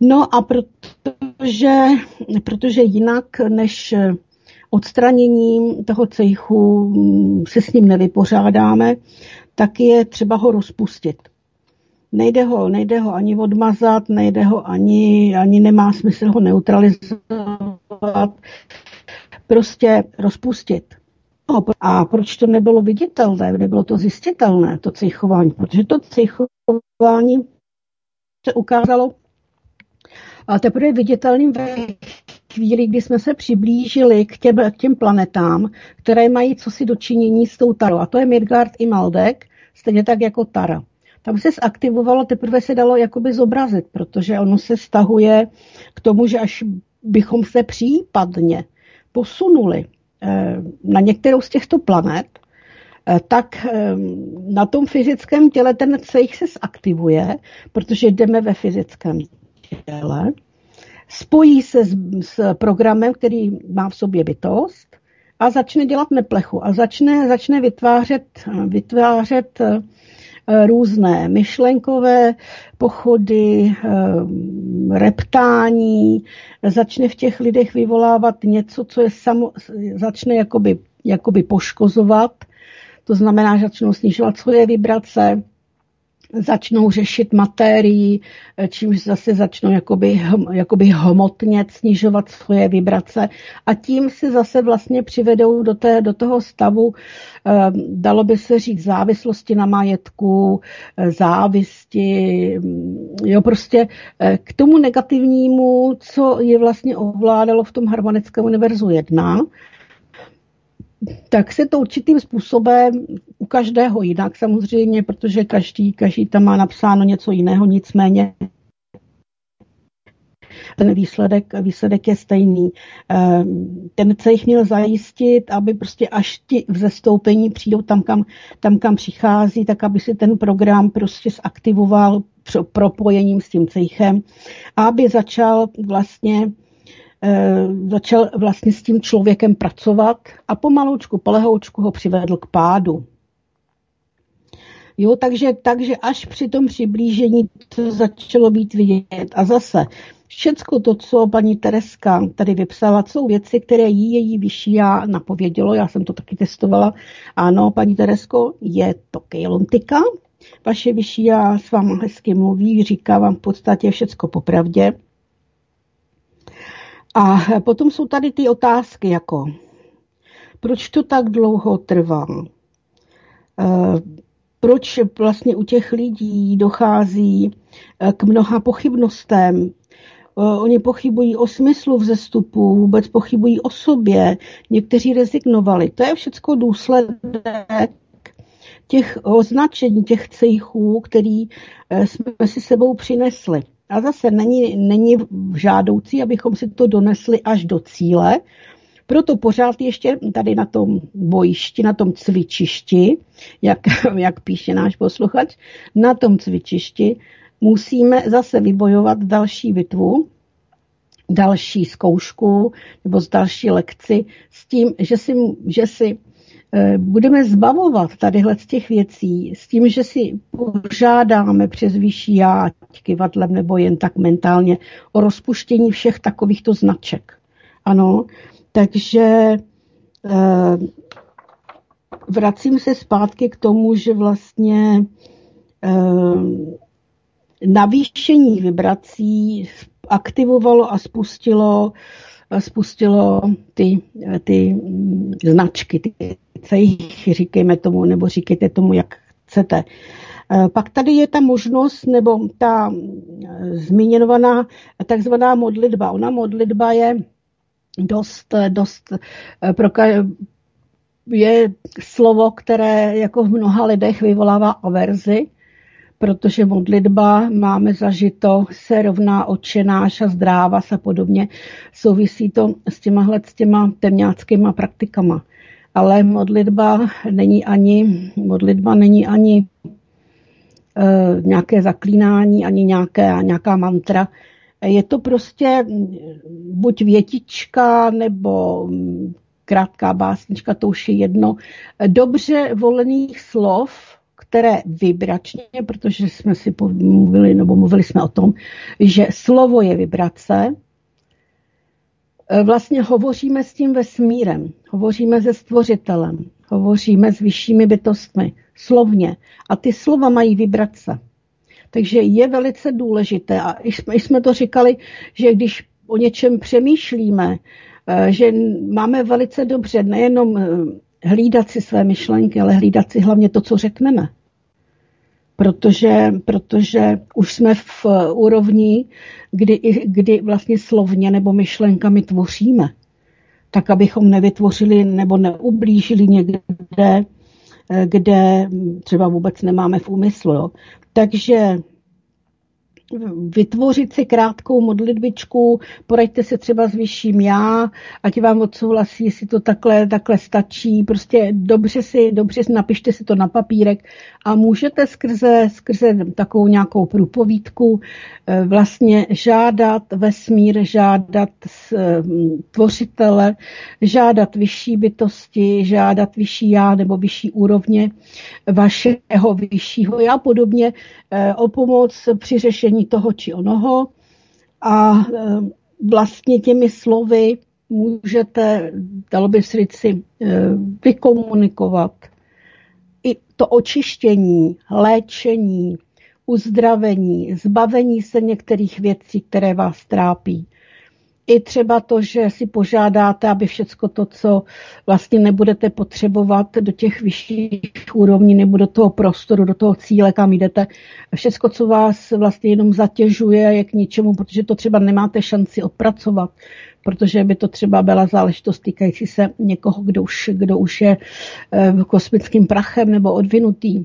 No a protože, protože jinak než odstraněním toho cejchu mm, se s ním nevypořádáme, tak je třeba ho rozpustit. Nejde ho, nejde ho ani odmazat, nejde ho ani, ani nemá smysl ho neutralizovat. Prostě rozpustit. a proč to nebylo viditelné, nebylo to zjistitelné, to cejchování? Protože to cejchování se ukázalo a teprve viditelným ve chvíli, kdy jsme se přiblížili k těm, k těm planetám, které mají cosi dočinění s tou Tarou. A to je Midgard i Maldek, stejně tak jako Tara. Tam se zaktivovalo, teprve se dalo jakoby zobrazit, protože ono se stahuje k tomu, že až bychom se případně posunuli eh, na některou z těchto planet, eh, tak eh, na tom fyzickém těle ten cejch se zaktivuje, protože jdeme ve fyzickém těle, spojí se s, s programem, který má v sobě bytost a začne dělat neplechu a začne, začne vytvářet, vytvářet různé myšlenkové pochody, reptání, začne v těch lidech vyvolávat něco, co je samo, začne jakoby, jakoby poškozovat, to znamená, že začnou snižovat svoje vibrace, začnou řešit materii, čímž zase začnou jakoby, jakoby hmotně snižovat svoje vibrace. A tím se zase vlastně přivedou do, té, do toho stavu, eh, dalo by se říct, závislosti na majetku, eh, závisti, mm, jo, prostě eh, k tomu negativnímu, co je vlastně ovládalo v tom harmonickém univerzu jedna, tak se to určitým způsobem u každého jinak samozřejmě, protože každý, každý tam má napsáno něco jiného, nicméně ten výsledek, výsledek je stejný. Ehm, ten cech měl zajistit, aby prostě až ti v zestoupení přijdou tam kam, tam, kam přichází, tak aby si ten program prostě zaktivoval propojením s tím cejchem a aby začal vlastně Eh, začal vlastně s tím člověkem pracovat a pomaloučku, polehoučku ho přivedl k pádu. Jo, takže, takže až při tom přiblížení to začalo být vidět. A zase, všecko to, co paní Tereska tady vypsala, jsou věci, které jí její vyšší já napovědělo, já jsem to taky testovala. Ano, paní Teresko, je to kejlontika, vaše vyšší já s váma hezky mluví, říká vám v podstatě všecko popravdě. A potom jsou tady ty otázky jako, proč to tak dlouho trvá? Eh, proč vlastně u těch lidí dochází eh, k mnoha pochybnostem? Eh, oni pochybují o smyslu vzestupu, vůbec pochybují o sobě, někteří rezignovali. To je všechno důsledek těch označení, těch cejchů, který jsme si sebou přinesli. A zase není, není žádoucí, abychom si to donesli až do cíle, proto pořád ještě tady na tom bojišti, na tom cvičišti, jak, jak píše náš posluchač, na tom cvičišti musíme zase vybojovat další bitvu, další zkoušku nebo z další lekci s tím, že si, že si budeme zbavovat tadyhle z těch věcí s tím, že si požádáme přes vyšší já, kivadlem nebo jen tak mentálně, o rozpuštění všech takovýchto značek. Ano, takže eh, vracím se zpátky k tomu, že vlastně eh, navýšení vibrací aktivovalo a spustilo spustilo ty, ty značky, ty cejch, říkejme tomu, nebo říkejte tomu, jak chcete. Eh, pak tady je ta možnost, nebo ta eh, zmíněnovaná takzvaná modlitba. Ona modlitba je dost, dost eh, je slovo, které jako v mnoha lidech vyvolává averzi, protože modlitba máme zažito, se rovná očenáš a zdráva a podobně. Souvisí to s těma, s těma temňáckýma praktikama ale modlitba není ani, modlitba není ani e, nějaké zaklínání, ani nějaké, nějaká mantra. Je to prostě buď větička nebo krátká básnička, to už je jedno. Dobře volených slov, které vibračně, protože jsme si mluvili, nebo mluvili jsme o tom, že slovo je vibrace, vlastně hovoříme s tím vesmírem, hovoříme se stvořitelem, hovoříme s vyššími bytostmi, slovně. A ty slova mají vibrace. Takže je velice důležité, a jsme, jsme to říkali, že když o něčem přemýšlíme, e, že máme velice dobře nejenom e, hlídat si své myšlenky, ale hlídat si hlavně to, co řekneme. Protože, protože už jsme v úrovni, kdy, kdy vlastně slovně nebo myšlenkami tvoříme. Tak, abychom nevytvořili nebo neublížili někde, kde třeba vůbec nemáme v úmyslu. Jo. Takže vytvořit si krátkou modlitbičku, poraďte se třeba s vyšším já, ať vám odsouhlasí, jestli to takhle, takhle stačí. Prostě dobře si, dobře si napište si to na papírek a můžete skrze, skrze takovou nějakou průpovídku eh, vlastně žádat vesmír, žádat eh, tvořitele, žádat vyšší bytosti, žádat vyšší já nebo vyšší úrovně vašeho vyššího já, podobně eh, o pomoc při řešení toho či onoho a vlastně těmi slovy můžete, dalo by si říci, vykomunikovat i to očištění, léčení, uzdravení, zbavení se některých věcí, které vás trápí. I třeba to, že si požádáte, aby všecko to, co vlastně nebudete potřebovat do těch vyšších úrovní nebo do toho prostoru, do toho cíle, kam jdete, všecko, co vás vlastně jenom zatěžuje, je k ničemu, protože to třeba nemáte šanci odpracovat, protože by to třeba byla záležitost týkající se někoho, kdo už, kdo už je eh, kosmickým prachem nebo odvinutý.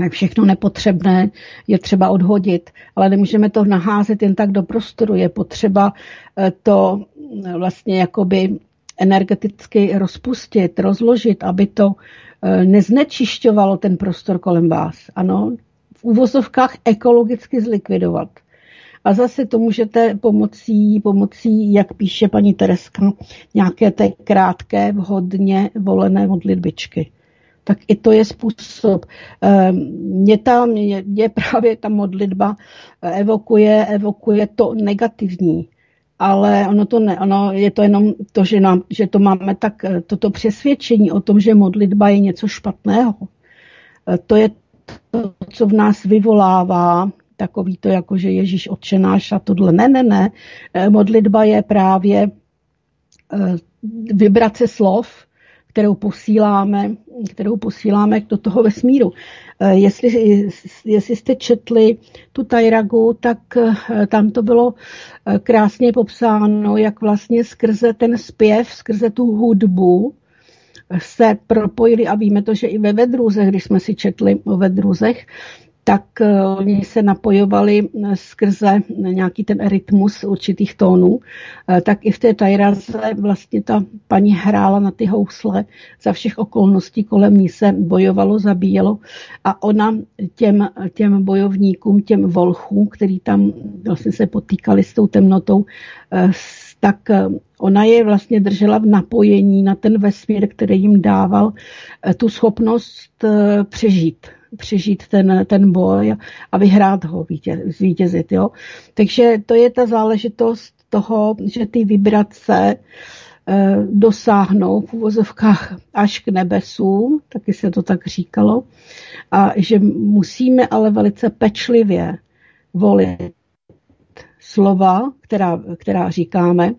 Tak všechno nepotřebné je třeba odhodit, ale nemůžeme to naházet jen tak do prostoru. Je potřeba eh, to eh, vlastně jakoby energeticky rozpustit, rozložit, aby to neznečišťovalo ten prostor kolem vás. Ano, v úvozovkách ekologicky zlikvidovat. A zase to můžete pomocí, pomocí jak píše paní Tereska, nějaké té krátké, vhodně volené modlitbičky. Tak i to je způsob. Mě tam je, je právě ta modlitba evokuje, evokuje to negativní ale ono to ne, ono je to jenom to, že, nám, že to máme tak, toto přesvědčení o tom, že modlitba je něco špatného. To je to, co v nás vyvolává takový to jako, že Ježíš odčenáš a tohle. Ne, ne, ne. Eh, modlitba je právě eh, vibrace slov, kterou posíláme, kterou posíláme do toho vesmíru. Eh, jestli, jestli jste četli tu Tajragu, tak tam to bylo krásně popsáno, jak vlastně skrze ten zpěv, skrze tu hudbu se propojili a víme to, že i ve vedruzech, když jsme si četli o vedruzech, tak eh, oni se napojovali eh, skrze nějaký ten rytmus určitých tónů, eh, tak i v té tajraze vlastně ta paní hrála na ty housle za všech okolností kolem ní se bojovalo, zabíjelo. A ona těm, těm bojovníkům, těm volchům, který tam vlastně se potýkali s tou temnotou, tak ona je vlastně držela v napojení na ten vesmír, který jim dával tu schopnost přežít přežít ten, ten boj a vyhrát ho, vítěz, zvítězit. Jo? Takže to je ta záležitost toho, že ty vibrace eh, dosáhnou v uvozovkách až k nebesům, taky se to tak říkalo, a že musíme ale velice pečlivě volit slova, která, která říkáme,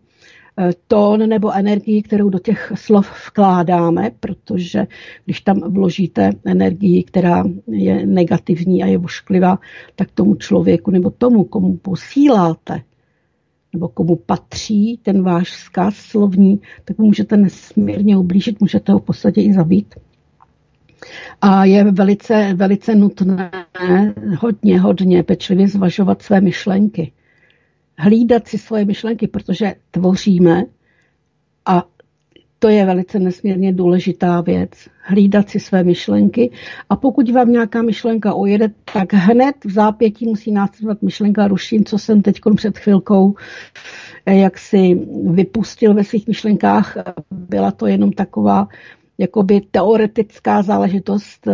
tón nebo energii, kterou do těch slov vkládáme, protože když tam vložíte energii, která je negativní a je vošklivá, tak tomu člověku nebo tomu, komu posíláte, nebo komu patří ten váš vzkaz slovní, tak můžete nesmírně ublížit, můžete ho v podstatě i zabít. A je velice, velice nutné hodně, hodně pečlivě zvažovat své myšlenky hlídat si svoje myšlenky, protože tvoříme a to je velice nesmírně důležitá věc. Hlídat si své myšlenky a pokud vám nějaká myšlenka ujede, tak hned v zápětí musí následovat myšlenka ruším, co jsem teď před chvilkou eh, jak si vypustil ve svých myšlenkách. Byla to jenom taková jakoby teoretická záležitost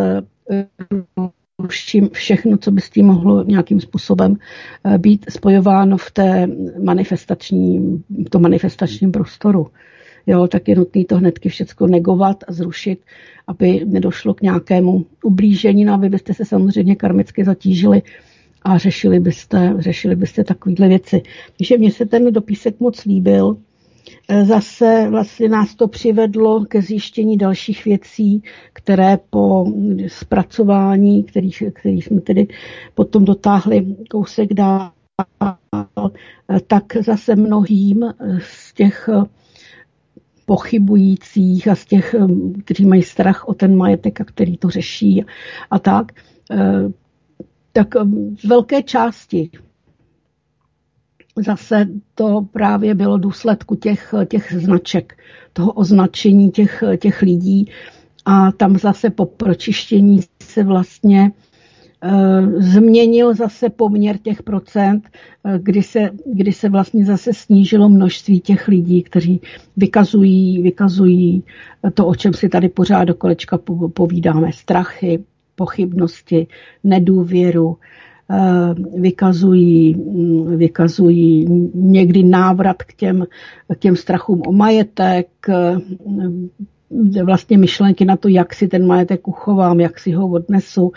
čím všechno, co by s tím mohlo nějakým způsobem eh, být spojováno v té manifestační, v tom manifestačním prostoru. Jo, tak je nutné to hnedky všechno negovat a zrušit, aby nedošlo k nějakému ublížení, no a vy byste se samozřejmě karmicky zatížili a řešili byste, řešili byste takovéhle věci. Takže mně se ten dopisek moc líbil zase vlastně nás to přivedlo ke zjištění dalších věcí, které po zpracování, který, který jsme tedy potom dotáhli kousek dál, tak zase mnohým z těch pochybujících a z těch, kteří mají strach o ten majetek a který to řeší a tak, tak velké části zase to právě bylo důsledku těch, těch značek, toho označení těch, těch lidí. A tam zase po pročištění se vlastně e, změnil zase poměr těch procent, e, kdy se, kdy se vlastně zase snížilo množství těch lidí, kteří vykazují, vykazují to, o čem si tady pořád do kolečka povídáme, strachy, pochybnosti, nedůvěru, vykazují, mm, vykazují někdy návrat k těm, k těm strachům o majetek, eh, vlastně myšlenky na to, jak si ten majetek uchovám, jak si ho odnesu,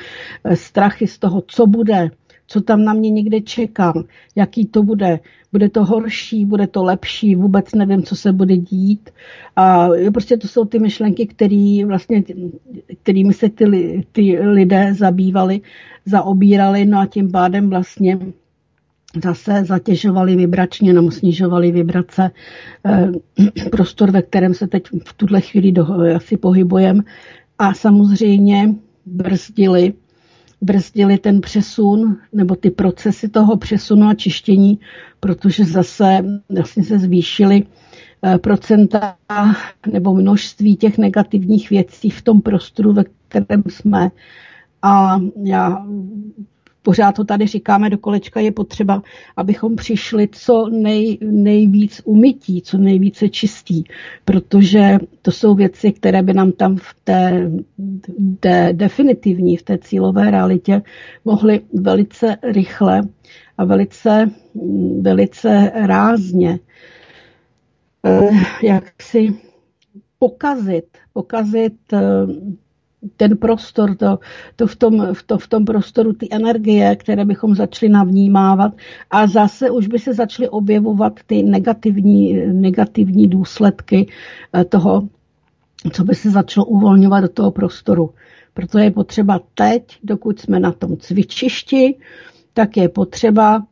eh, strachy z toho, co bude, co tam na mě někde čeká, jaký to bude. Bude to horší, bude to lepší, vůbec nevím, co se bude dít. A prostě to jsou ty myšlenky, který vlastně, kterými se ty, ty lidé zabývali, zaobírali, no a tím pádem vlastně zase zatěžovali vibračně nebo snižovali vibrace. Eh, prostor, ve kterém se teď v tuhle chvíli do, asi pohybujeme a samozřejmě brzdili brzdili ten přesun nebo ty procesy toho přesunu a čištění, protože zase vlastně se zvýšily eh, procenta nebo množství těch negativních věcí v tom prostoru, ve kterém jsme. A já pořád to tady říkáme do kolečka, je potřeba, abychom přišli co nej, nejvíc umytí, co nejvíce čistí, protože to jsou věci, které by nám tam v té, té definitivní, v té cílové realitě mohly velice rychle a velice, velice rázně eh, jak si pokazit, pokazit eh, ten prostor, to, to, v, tom, to v tom prostoru ty energie, které bychom začali navnímávat a zase už by se začaly objevovat ty negativní, negativní důsledky eh, toho, co by se začalo uvolňovat do toho prostoru. Proto je potřeba teď, dokud jsme na tom cvičišti, tak je potřeba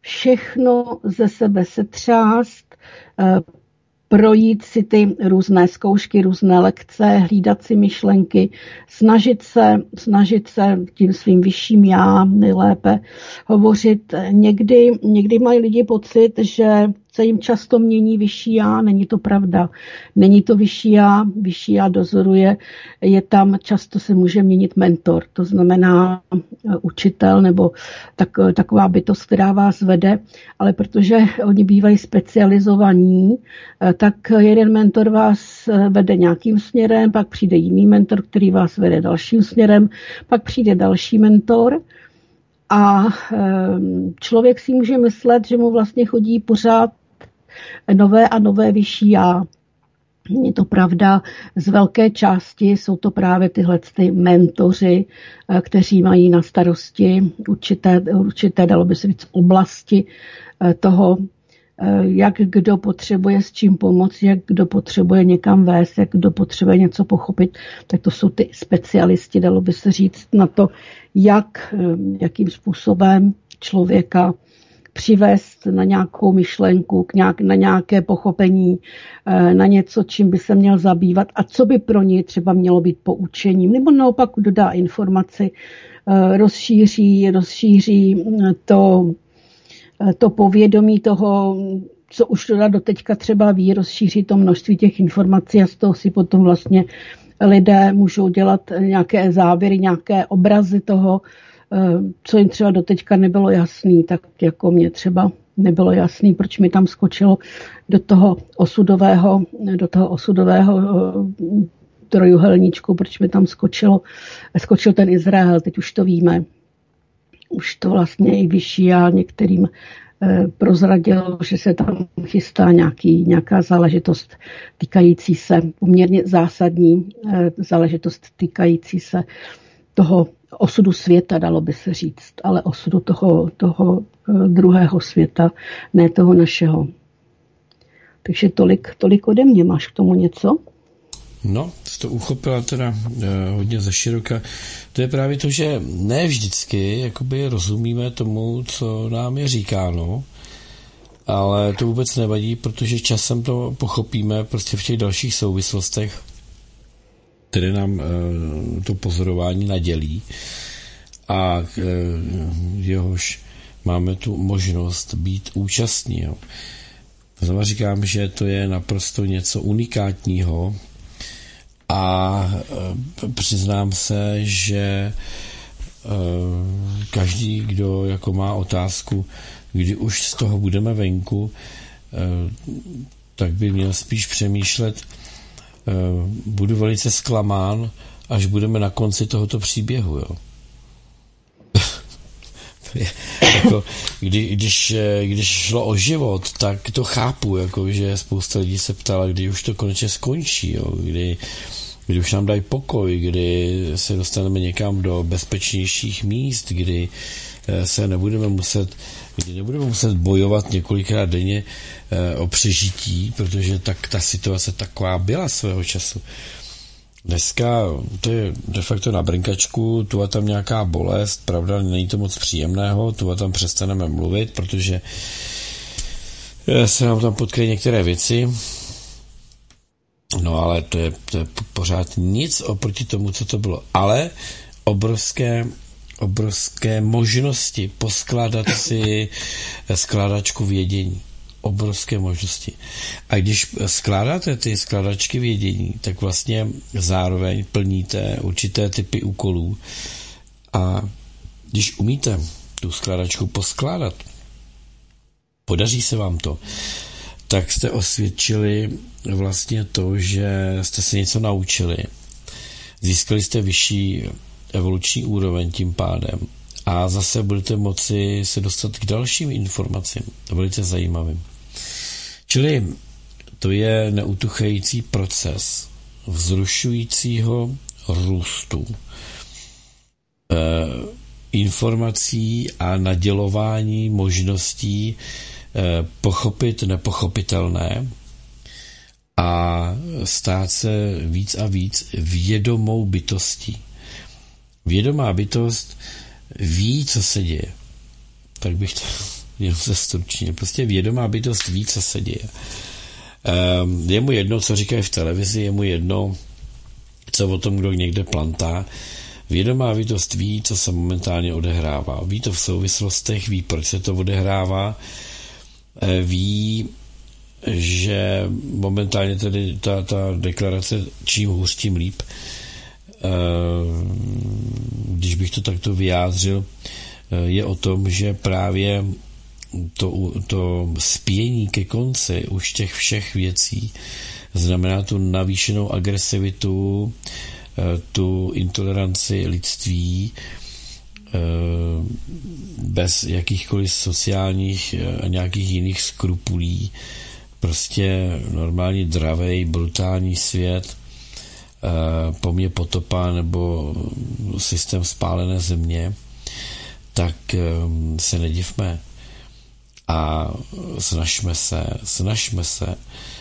všechno ze sebe setřást, eh, projít si ty různé zkoušky, různé lekce, hlídat si myšlenky, snažit se, snažit se tím svým vyšším já nejlépe hovořit. Někdy, někdy mají lidi pocit, že se jim často mění vyšší já, není to pravda. Není to vyšší já, vyšší já dozoruje, je tam, často se může měnit mentor, to znamená eh, učitel nebo tak, eh, taková bytost, která vás vede, ale protože oni bývají specializovaní, eh, tak jeden mentor vás vede nějakým směrem, pak přijde jiný mentor, který vás vede dalším směrem, pak přijde další mentor, a člověk si může myslet, že mu vlastně chodí pořád nové a nové vyšší já. Je to pravda, z velké části jsou to právě tyhle ty mentoři, eh, kteří mají na starosti určité, určité dalo by se říct, oblasti eh, toho, eh, jak kdo potřebuje s čím pomoct, jak kdo potřebuje někam vést, jak kdo potřebuje něco pochopit, tak to jsou ty specialisti, dalo by se říct na to, jak, jakým způsobem člověka přivést na nějakou myšlenku, k nějak, na nějaké pochopení, eh, na něco, čím by se měl zabývat a co by pro něj třeba mělo být poučením, nebo naopak dodá informaci, eh, rozšíří, rozšíří eh, to, to povědomí toho, co už teda doteďka třeba ví, rozšíří to množství těch informací a z toho si potom vlastně lidé můžou dělat nějaké závěry, nějaké obrazy toho, Eh, co jim třeba doteďka nebylo jasný, tak jako mě třeba nebylo jasný, proč mi tam skočilo do toho osudového, do toho osudového eh, trojuhelníčku, proč mi tam skočilo, skočil ten Izrael, teď už to víme. Už to vlastně i vyšší a některým eh, prozradil, že se tam chystá nějaký, nějaká záležitost týkající se, poměrně zásadní záležitost týkající se toho osudu světa, dalo by se říct, ale osudu toho, toho eh, druhého světa, ne toho našeho. Takže tolik, tolik ode mě. Máš k tomu něco? No, to uchopila teda eh, hodně ze široka. To je právě to, že ne vždycky jakoby rozumíme tomu, co nám je říkáno, ale to vůbec nevadí, protože časem to pochopíme prostě v těch dalších souvislostech, které nám eh, to pozorování nadělí a eh, jehož máme tu možnost být účastní. Znamená říkám, že to je naprosto něco unikátního a e, přiznám se, že každý, kdo jako má otázku, kdy už z toho budeme venku, tak by měl spíš přemýšlet, budu velice zklamán, až budeme na konci tohoto příběhu. Jo. jako, kdy, když, když šlo o život, tak to chápu, jako, že spousta lidí se ptala, kdy už to konečně skončí, jo, kdy, kdy už nám dají pokoj, kdy se dostaneme někam do bezpečnějších míst, kdy eh, se nebudeme muset, kdy nebudeme muset bojovat několikrát denně eh, o přežití, protože tak ta situace taková byla svého času. Dneska to je de facto na brnkačku, tu a tam nějaká bolest, pravda, není to moc příjemného, tu a tam přestaneme mluvit, protože eh, se nám tam potkají některé věci, no ale to je, to je pořád nic oproti tomu, co to bylo. Ale obrovské obrovské možnosti poskládat si skládačku vědění obrovské možnosti. A když skládáte ty skládačky vědění, tak vlastně zároveň plníte určité typy úkolů a když umíte tu skládačku poskládat, podaří se vám to, tak jste osvědčili vlastně to, že jste se něco naučili. Získali jste vyšší evoluční úroveň tím pádem a zase budete moci se dostat k dalším informacím, velice zajímavým. Čili to je neutuchající proces vzrušujícího růstu e, informací a nadělování možností e, pochopit nepochopitelné a stát se víc a víc vědomou bytostí. Vědomá bytost ví, co se děje. Tak bych to jenom se stručně. Prostě vědomá bytost ví, co se děje. Um, je mu jedno, co říkají v televizi, je mu jedno, co o tom kdo někde plantá. Vědomá bytost ví, co se momentálně odehrává. Ví to v souvislostech, ví, proč se to odehrává, eh, ví, že momentálně tedy ta, ta deklarace čím hůř, tím líp. Ehm, když bych to takto vyjádřil, eh, je o tom, že právě to, to spění ke konci už těch všech věcí znamená tu navýšenou agresivitu, eh, tu intoleranci lidství, eh, bez jakýchkoliv sociálních a nějakých jiných skrupulí, prostě normální dravej, brutální svět, po mně potopa nebo systém spálené země, tak se nedivme a snažme se, snažme se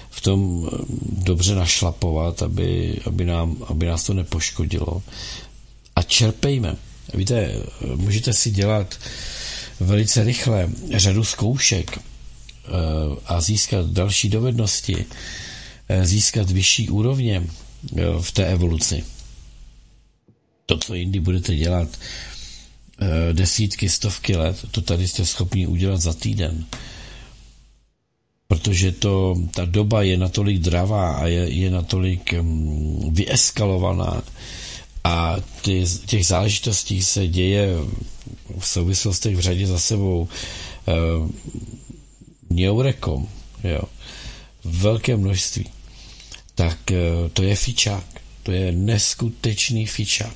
v tom dobře našlapovat, aby, aby, nám, aby nás to nepoškodilo. A čerpejme. Víte, můžete si dělat velice rychle řadu zkoušek eh, a získat další dovednosti, eh, získat vyšší úrovně eh, v té evoluci. To, co jindy budete dělat Eh, desítky, stovky let, to tady jste schopni udělat za týden. Protože to, ta doba je natolik dravá a je, je natolik um, vyeskalovaná a ty, těch záležitostí se děje v souvislostech v řadě za sebou uh, neurekom, jo, velké množství, tak uh, to je fičák, to je neskutečný fičák.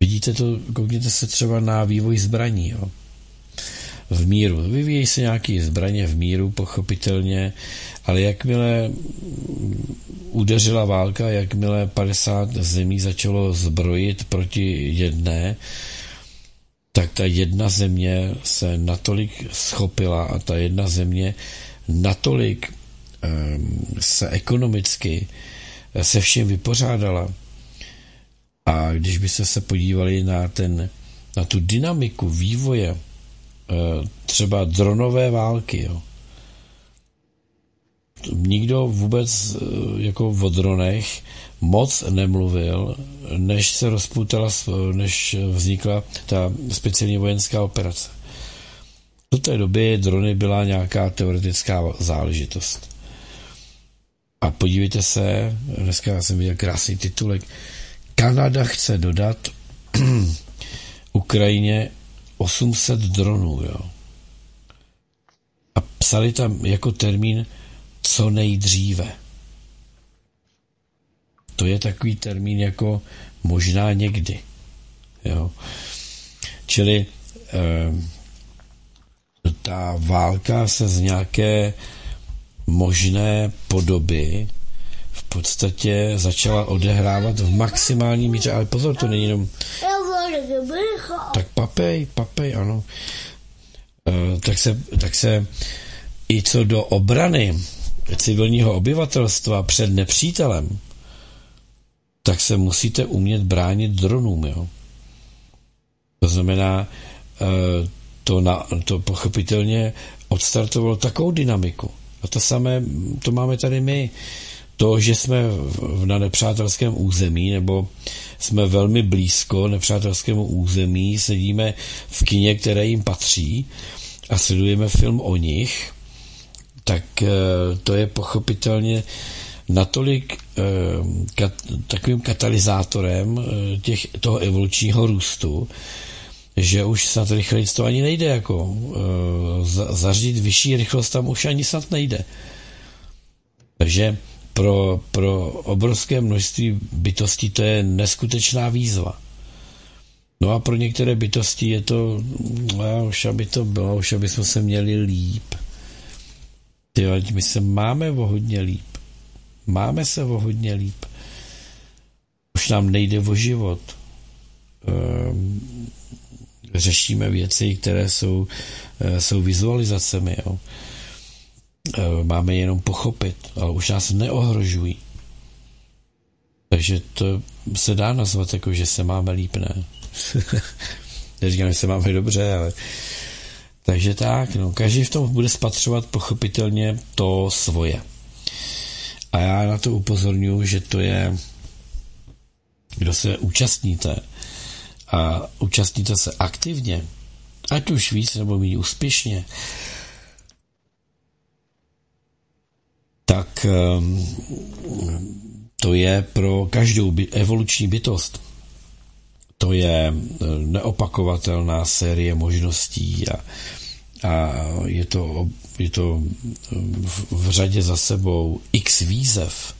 Vidíte to, koukněte se třeba na vývoj zbraní. Jo. V míru. Vyvíjí se nějaké zbraně v míru, pochopitelně, ale jakmile udeřila válka, jakmile 50 zemí začalo zbrojit proti jedné, tak ta jedna země se natolik schopila a ta jedna země natolik se ekonomicky se všem vypořádala, a když byste se podívali na, ten, na tu dynamiku vývoje eh, třeba dronové války, jo, nikdo vůbec eh, jako o dronech moc nemluvil, než se rozpoutala, než vznikla ta speciální vojenská operace. Do té doby drony byla nějaká teoretická záležitost. A podívejte se, dneska jsem viděl krásný titulek, Kanada chce dodat Ukrajině 800 dronů, jo. A psali tam jako termín co nejdříve. To je takový termín jako možná někdy. Jo. Čili eh, ta válka se z nějaké možné podoby v podstatě začala odehrávat v maximální míře, ale pozor, to není jenom... Tak papej, papej, ano. E, tak, se, tak se i co do obrany civilního obyvatelstva před nepřítelem, tak se musíte umět bránit dronům, jo. To znamená, e, to, na, to pochopitelně odstartovalo takovou dynamiku. A to samé, to máme tady my. To, že jsme na nepřátelském území, nebo jsme velmi blízko nepřátelskému území, sedíme v kině, které jim patří a sledujeme film o nich, tak eh, to je pochopitelně natolik eh, kat, takovým katalyzátorem eh, těch, toho evolučního růstu, že už snad rychleji to ani nejde, jako uh, zařídit vyšší rychlost tam už ani snad nejde. Takže pro, pro obrovské množství bytostí to je neskutečná výzva. No a pro některé bytosti je to, no, už aby to bylo, už aby jsme se měli líp. Ty, my se máme o hodně líp. Máme se o hodně líp. Už nám nejde o život. Řešíme věci, které jsou, eh, jsou vizualizacemi. Jo. Eh, máme jenom pochopit, ale už nás neohrožují. Takže to se dá nazvat jako, že se máme líp, ne? Neříkám, že se máme dobře, ale takže tak, no, každý v tom bude spatřovat pochopitelně to svoje. A já na to upozorňuji, že to je, kdo se účastníte a účastníte se aktivně, ať už víc nebo méně úspěšně, tak ehm, to je pro každou evoluční bytost. To je eh, neopakovatelná série možností a, a je, to, je to v, v řadě za sebou x výzev.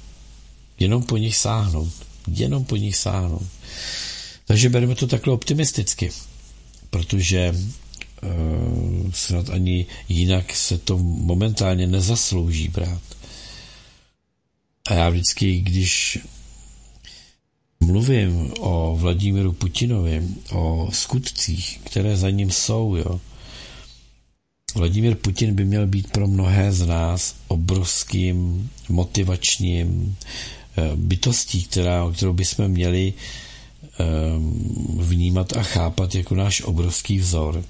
Jenom po nich sáhnout. Jenom po nich sáhnout. Takže bereme to takhle optimisticky, protože uh, snad ani jinak se to momentálně nezaslouží brát. A já vždycky, když mluvím o Vladimíru Putinovi, o skutcích, které za ním jsou, jo, Vladimír Putin by měl být pro mnohé z nás obrovským motivačním eh, bytostí, která, kterou bychom měli vnímat a chápat jako náš obrovský vzor.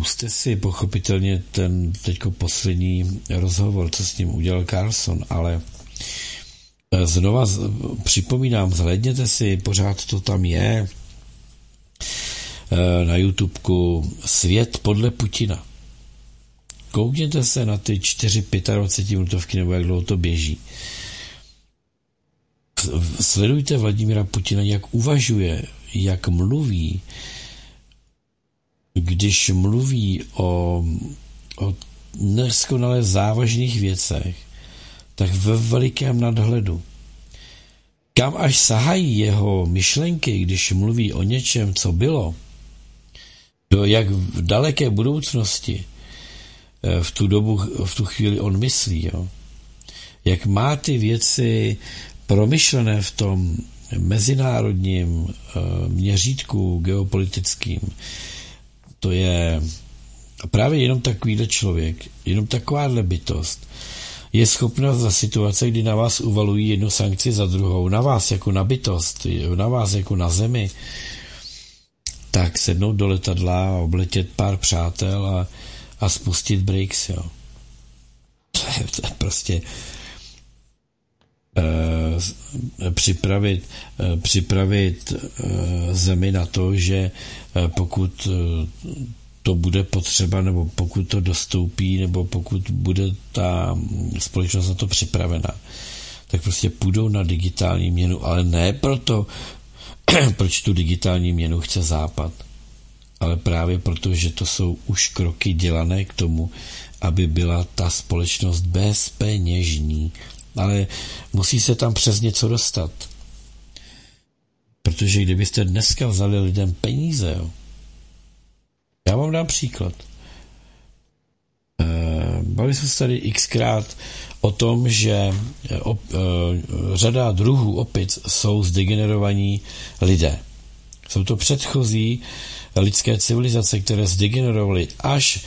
Puste si pochopitelně ten teďko poslední rozhovor, co s ním udělal Carlson, ale eh, znova připomínám, zhledněte si, pořád to tam je, eh, na YouTubeku Svět podle Putina. Koukněte se na ty 4-25 minutovky, nebo jak dlouho to běží sledujte Vladimira Putina, jak uvažuje, jak mluví, když mluví o, o neskonale závažných věcech, tak ve velikém nadhledu. Kam až sahají jeho myšlenky, když mluví o něčem, co bylo, do jak v daleké budoucnosti eh, v tu dobu, v tu chvíli on myslí, jo? jak má ty věci promyšlené v tom mezinárodním eh, měřítku geopolitickým, to je, právě jenom takovýhle člověk, jenom takováhle bytost je schopna za situace, kdy na vás uvalují jednu sankci za druhou, na vás jako na bytost, na vás jako na zemi, tak sednout do letadla a obletět pár přátel a, a spustit brakes, jo. To je, to je prostě připravit, uh, připravit uh, zemi na to, že pokud to bude potřeba, nebo pokud to dostoupí, nebo pokud bude ta společnost na to připravena, tak prostě půjdou na digitální měnu, ale ne proto, proč tu digitální měnu chce Západ, ale právě proto, že to jsou už kroky dělané k tomu, aby byla ta společnost bezpeněžní. Ale musí se tam přes něco dostat. Protože kdybyste dneska vzali lidem peníze, jo, já vám dám příklad. Eh, bavili jsme se tady xkrát o tom, že eh, op, uh, řada druhů opic jsou zdegenerovaní lidé. Jsou to předchozí lidské civilizace, které zdegenerovaly až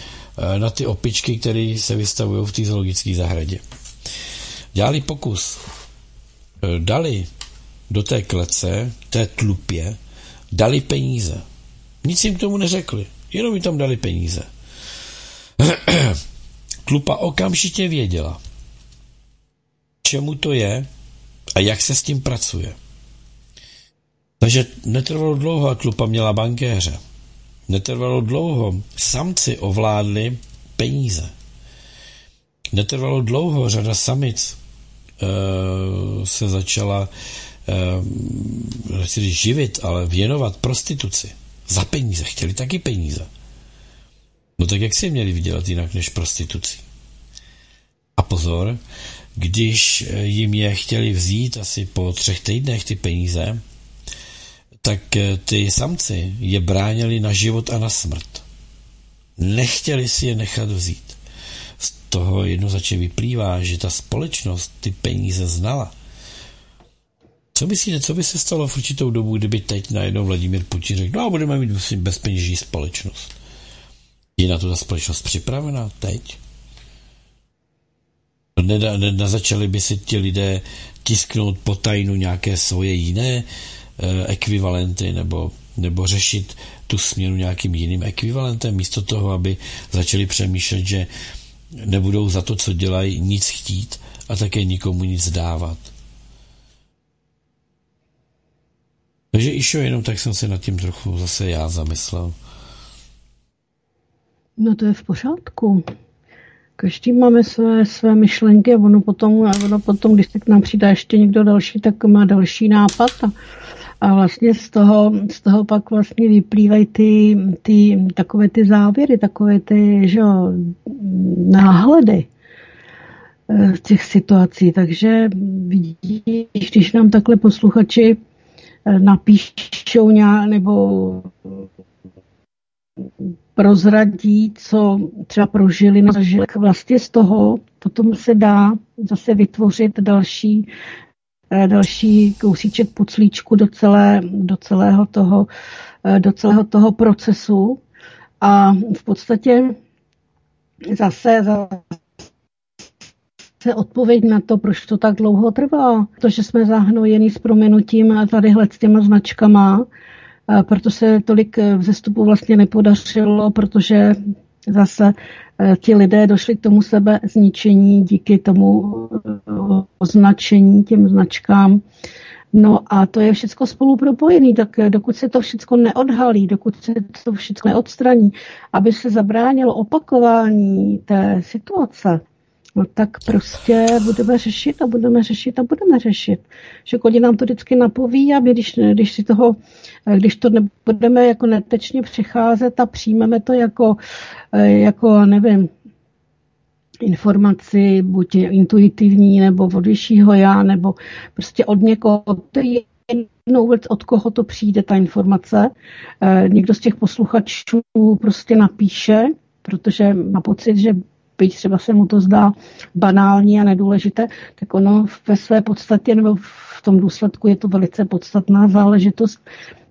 na ty opičky, které se vystavují v té zoologické zahradě. Dělali pokus. Uh, dali do té klece, té tlupě, dali peníze. Nic jim k tomu neřekli. Jenom mi tam dali peníze. Tlupa okamžitě věděla, čemu to je a jak se s tím pracuje. Takže netrvalo dlouho a tlupa měla bankéře. Netrvalo dlouho, samci ovládli peníze. Netrvalo dlouho, řada samic uh, se začala uh, živit, ale věnovat prostituci. Za peníze, chtěli taky peníze. No tak jak si měli vydělat jinak než prostitucí? A pozor, když jim je chtěli vzít asi po třech týdnech ty peníze, tak eh, ty samci je bránili na život a na smrt. Nechtěli si je nechat vzít. Toho jednoznačně vyplývá, že ta společnost ty peníze znala. Co myslíte, co by se stalo v určitou dobu, kdyby teď najednou Vladimír Putin řekl, no a budeme mít bezpeněžní společnost. Je na to ta společnost připravena teď? Nezačali by si ti lidé tisknout po tajnu nějaké svoje jiné eh, ekvivalenty nebo, nebo řešit tu směnu nějakým jiným ekvivalentem, místo toho, aby začali přemýšlet, že nebudou za to, co dělají, nic chtít a také nikomu nic dávat. Takže išo, jenom tak jsem se nad tím trochu zase já zamyslel. No to je v pořádku. Každý máme své, své myšlenky a ono potom, a ono potom, když se k nám přidá ještě někdo další, tak má další nápad a, a vlastně z toho, z toho pak vlastně vyplývají ty, ty, takové ty závěry, takové ty že, náhledy eh, těch situací. Takže vidíš, když nám takhle posluchači eh, napíšou nějak, nebo prozradí, co třeba prožili, zažili. Vlastně z toho potom se dá zase vytvořit další, další kousíček puclíčku do, celé, do, celého toho, eh, do celého toho procesu. A v podstatě zase, zase odpověď na to, proč to tak dlouho trvá. Protože jsme zahnojeni s proměnutím tadyhle s těma značkama, proto se tolik eh, vzestupu vlastně nepodařilo, protože zase eh, ti lidé došli k tomu sebe zničení díky tomu eh, označení, těm značkám. No a to je všechno spolu propojené, tak dokud se to všechno neodhalí, dokud se to všechno neodstraní, aby se zabránilo opakování té situace, no tak prostě budeme řešit a budeme řešit a budeme řešit. Že Kodi nám to vždycky napoví a my, když, když si toho, když to nebudeme jako netečně přicházet a přijmeme to jako, jako nevím, informaci, buď intuitivní, nebo od vyššího já, nebo prostě od někoho, to je jednou od koho to přijde, ta informace. Někdo z těch posluchačů prostě napíše, protože má pocit, že byť třeba se mu to zdá banální a nedůležité, tak ono ve své podstatě nebo v tom důsledku je to velice podstatná záležitost,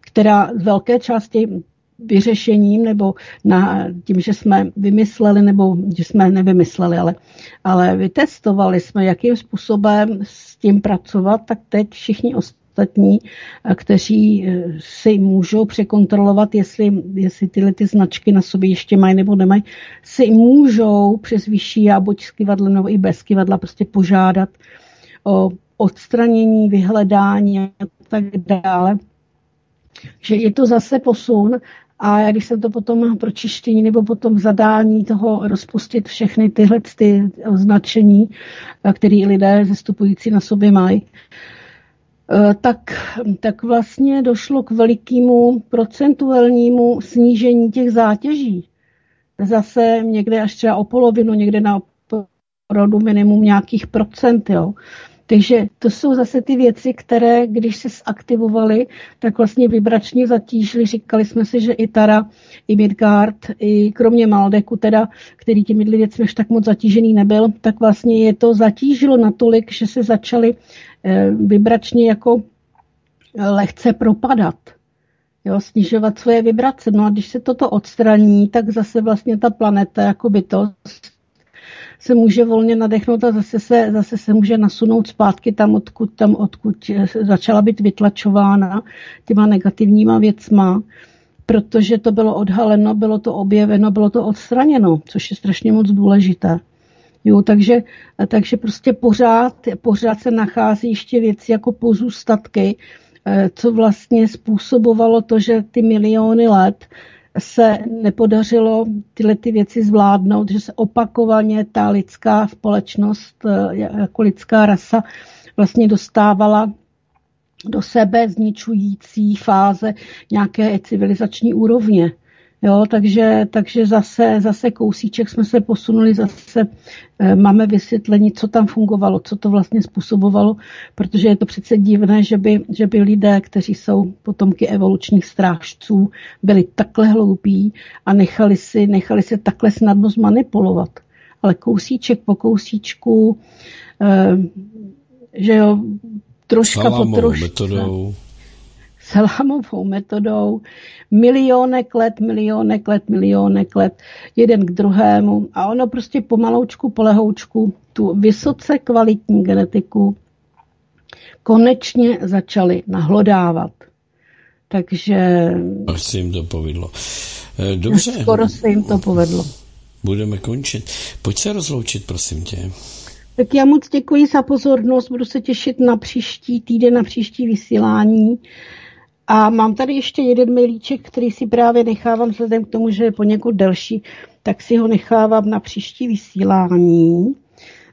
která z velké části vyřešením nebo na tím, že jsme vymysleli, nebo že jsme nevymysleli, ale, ale vytestovali jsme, jakým způsobem s tím pracovat, tak teď všichni ostatní, kteří eh, si můžou překontrolovat, jestli, jestli tyhle ty značky na sobě ještě mají nebo nemají, si můžou přes vyšší a buď s kivadlem nebo i bez kivadla prostě požádat o odstranění, vyhledání a tak dále. Že je to zase posun a já když jsem to potom pro čištění nebo potom zadání toho rozpustit všechny tyhle ty označení, eh, které lidé zastupující na sobě mají, tak, tak vlastně došlo k velikému procentuálnímu snížení těch zátěží. Zase někde až třeba o polovinu, někde na opravdu minimum nějakých procent. Jo. Takže to jsou zase ty věci, které, když se zaktivovaly, tak vlastně vibračně zatížily. Říkali jsme si, že i Tara, i Midgard, i kromě Maldeku, teda, který těmi věcmi až tak moc zatížený nebyl, tak vlastně je to zatížilo natolik, že se začaly eh, jako eh, lehce propadat. Jo, snižovat svoje vibrace. No a když se toto odstraní, tak zase vlastně ta planeta jako bytost se může volně nadechnout a zase se, zase se může nasunout zpátky tam, odkud, tam, odkud začala být vytlačována těma negativníma věcma, protože to bylo odhaleno, bylo to objeveno, bylo to odstraněno, což je strašně moc důležité. Jo, takže, takže prostě pořád, pořád se nachází ještě věci jako pozůstatky, eh, co vlastně způsobovalo to, že ty miliony let se nepodařilo tyhle ty věci zvládnout, že se opakovaně ta lidská společnost eh, jako lidská rasa vlastně dostávala do sebe zničující fáze nějaké civilizační úrovně. Jo, takže, takže zase, zase kousíček jsme se posunuli, zase e, máme vysvětlení, co tam fungovalo, co to vlastně způsobovalo, protože je to přece divné, že by, že by lidé, kteří jsou potomky evolučních strážců, byli takhle hloupí a nechali si, nechali se takhle snadno zmanipulovat. Ale kousíček po kousíčku, e, že jo, troška Salámovou po trošce. metodou salámovou metodou, milionek let, milionek let, milionek let, jeden k druhému a ono prostě pomaloučku, polehoučku tu vysoce kvalitní genetiku konečně začali nahlodávat. Takže... Až se jim to povedlo. Eh, dobře. Skoro se jim to povedlo. Budeme končit. Pojď se rozloučit, prosím tě. Tak já moc děkuji za pozornost, budu se těšit na příští týden, na příští vysílání. A mám tady ještě jeden milíček, který si právě nechávám vzhledem k tomu, že je poněkud delší, tak si ho nechávám na příští vysílání.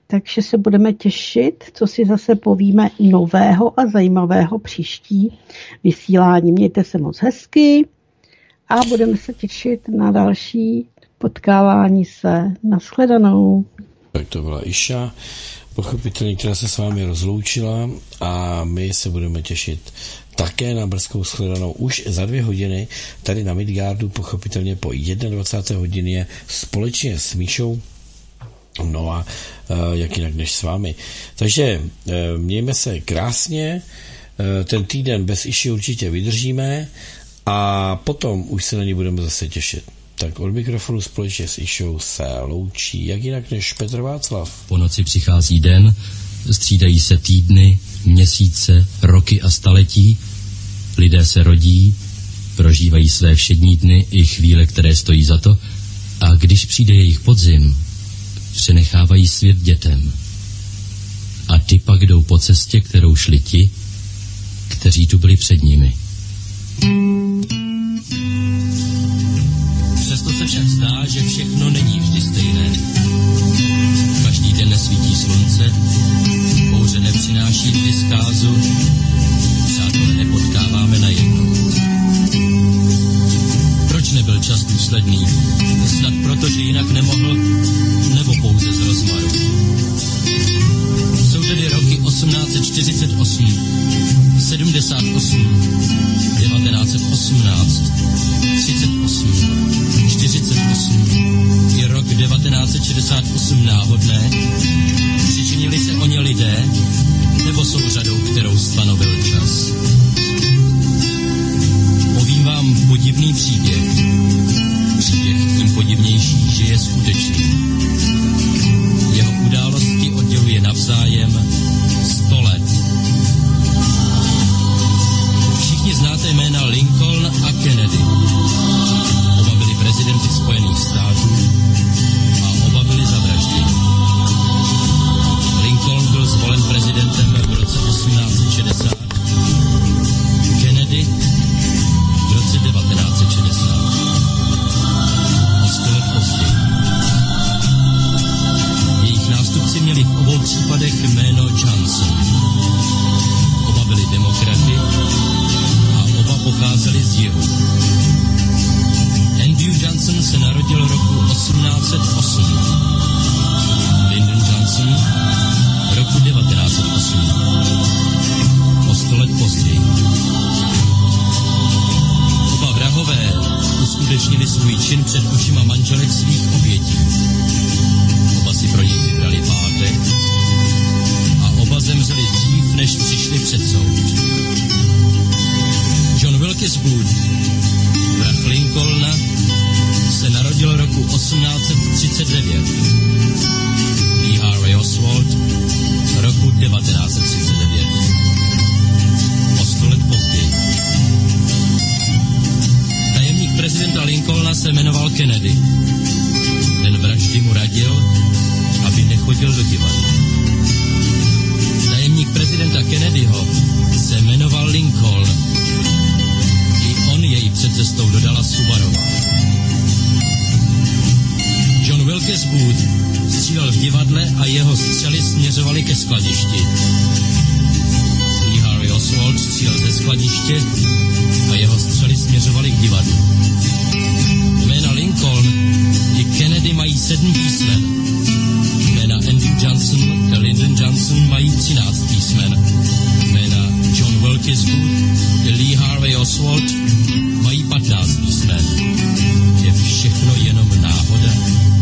Takže se budeme těšit, co si zase povíme nového a zajímavého příští vysílání. Mějte se moc hezky a budeme se těšit na další potkávání se. Naschledanou. Tak to byla Iša pochopitelně, která se s vámi rozloučila a my se budeme těšit také na brzkou shledanou už za dvě hodiny tady na Midgardu, pochopitelně po 21. hodině společně s Míšou No a jak jinak než s vámi. Takže e, mějme se krásně, e, ten týden bez iši určitě vydržíme a potom už se na ně budeme zase těšit. Tak od mikrofonu společně s Išou se loučí, jak jinak než Petr Václav. Po noci přichází den, střídají se týdny, měsíce, roky a staletí, lidé se rodí, prožívají své všední dny i chvíle, které stojí za to, a když přijde jejich podzim, přenechávají svět dětem. A ty pak jdou po cestě, kterou šli ti, kteří tu byli před nimi. Přesto se však zdá, že všechno není vždy stejné. Každý den nesvítí slunce, bouře nepřináší vždy zkázu, přátelé nepotkáváme na jedno. Proč nebyl čas důsledný? Snad proto, že jinak nemohl, nebo pouze z rozmaru. Jsou tedy roky 1848, 78, 1918, 38, 48 je rok 1968 náhodné? Přičinili se o ně lidé, nebo jsou řadou, kterou stanovil čas? Povím vám podivný příběh, je skutečný. Jeho události odděluje navzájem 100 let. Všichni znáte jména Lincoln a Kennedy. Oba byli prezidenty Spojených států a zvolen prezidentem v roce 1860, Kennedy v roce 1960. O sto let později. Jejich nástupci měli v obou případech jméno Johnson. Oba byli demokraty a oba pocházeli z jihu. Andrew Johnson se narodil roku 1808. Lyndon Johnson 1908. O sto let později. Oba vrahové uskutečnili svůj čin před očima manželek svých obětí. Oba si pro nich vybrali pátek a oba zemřeli dřív, než přišli před soud. John Wilkes Booth, vrah Lincolna, se narodil roku 1839. Harvey Oswald roku 1939. O sto let později. Tajemník prezidenta Lincolna se jmenoval Kennedy. Ten vraždy mu radil, aby nechodil do divadla. Tajemník prezidenta Kennedyho se jmenoval Lincoln. I on jej před cestou dodala Subarová. John Wilkes Booth střílel v divadle a jeho střely směřovaly ke skladišti. Lee Harvey Oswald střílel ze skladiště a jeho střely směřovaly k divadlu. Jména Lincoln i Kennedy mají sedm písmen. Jména Andy Johnson a Lyndon Johnson mají třináct písmen. Jména John Wilkes Booth i Lee Harvey Oswald mají patnáct písmen. Je všechno jenom náhoda.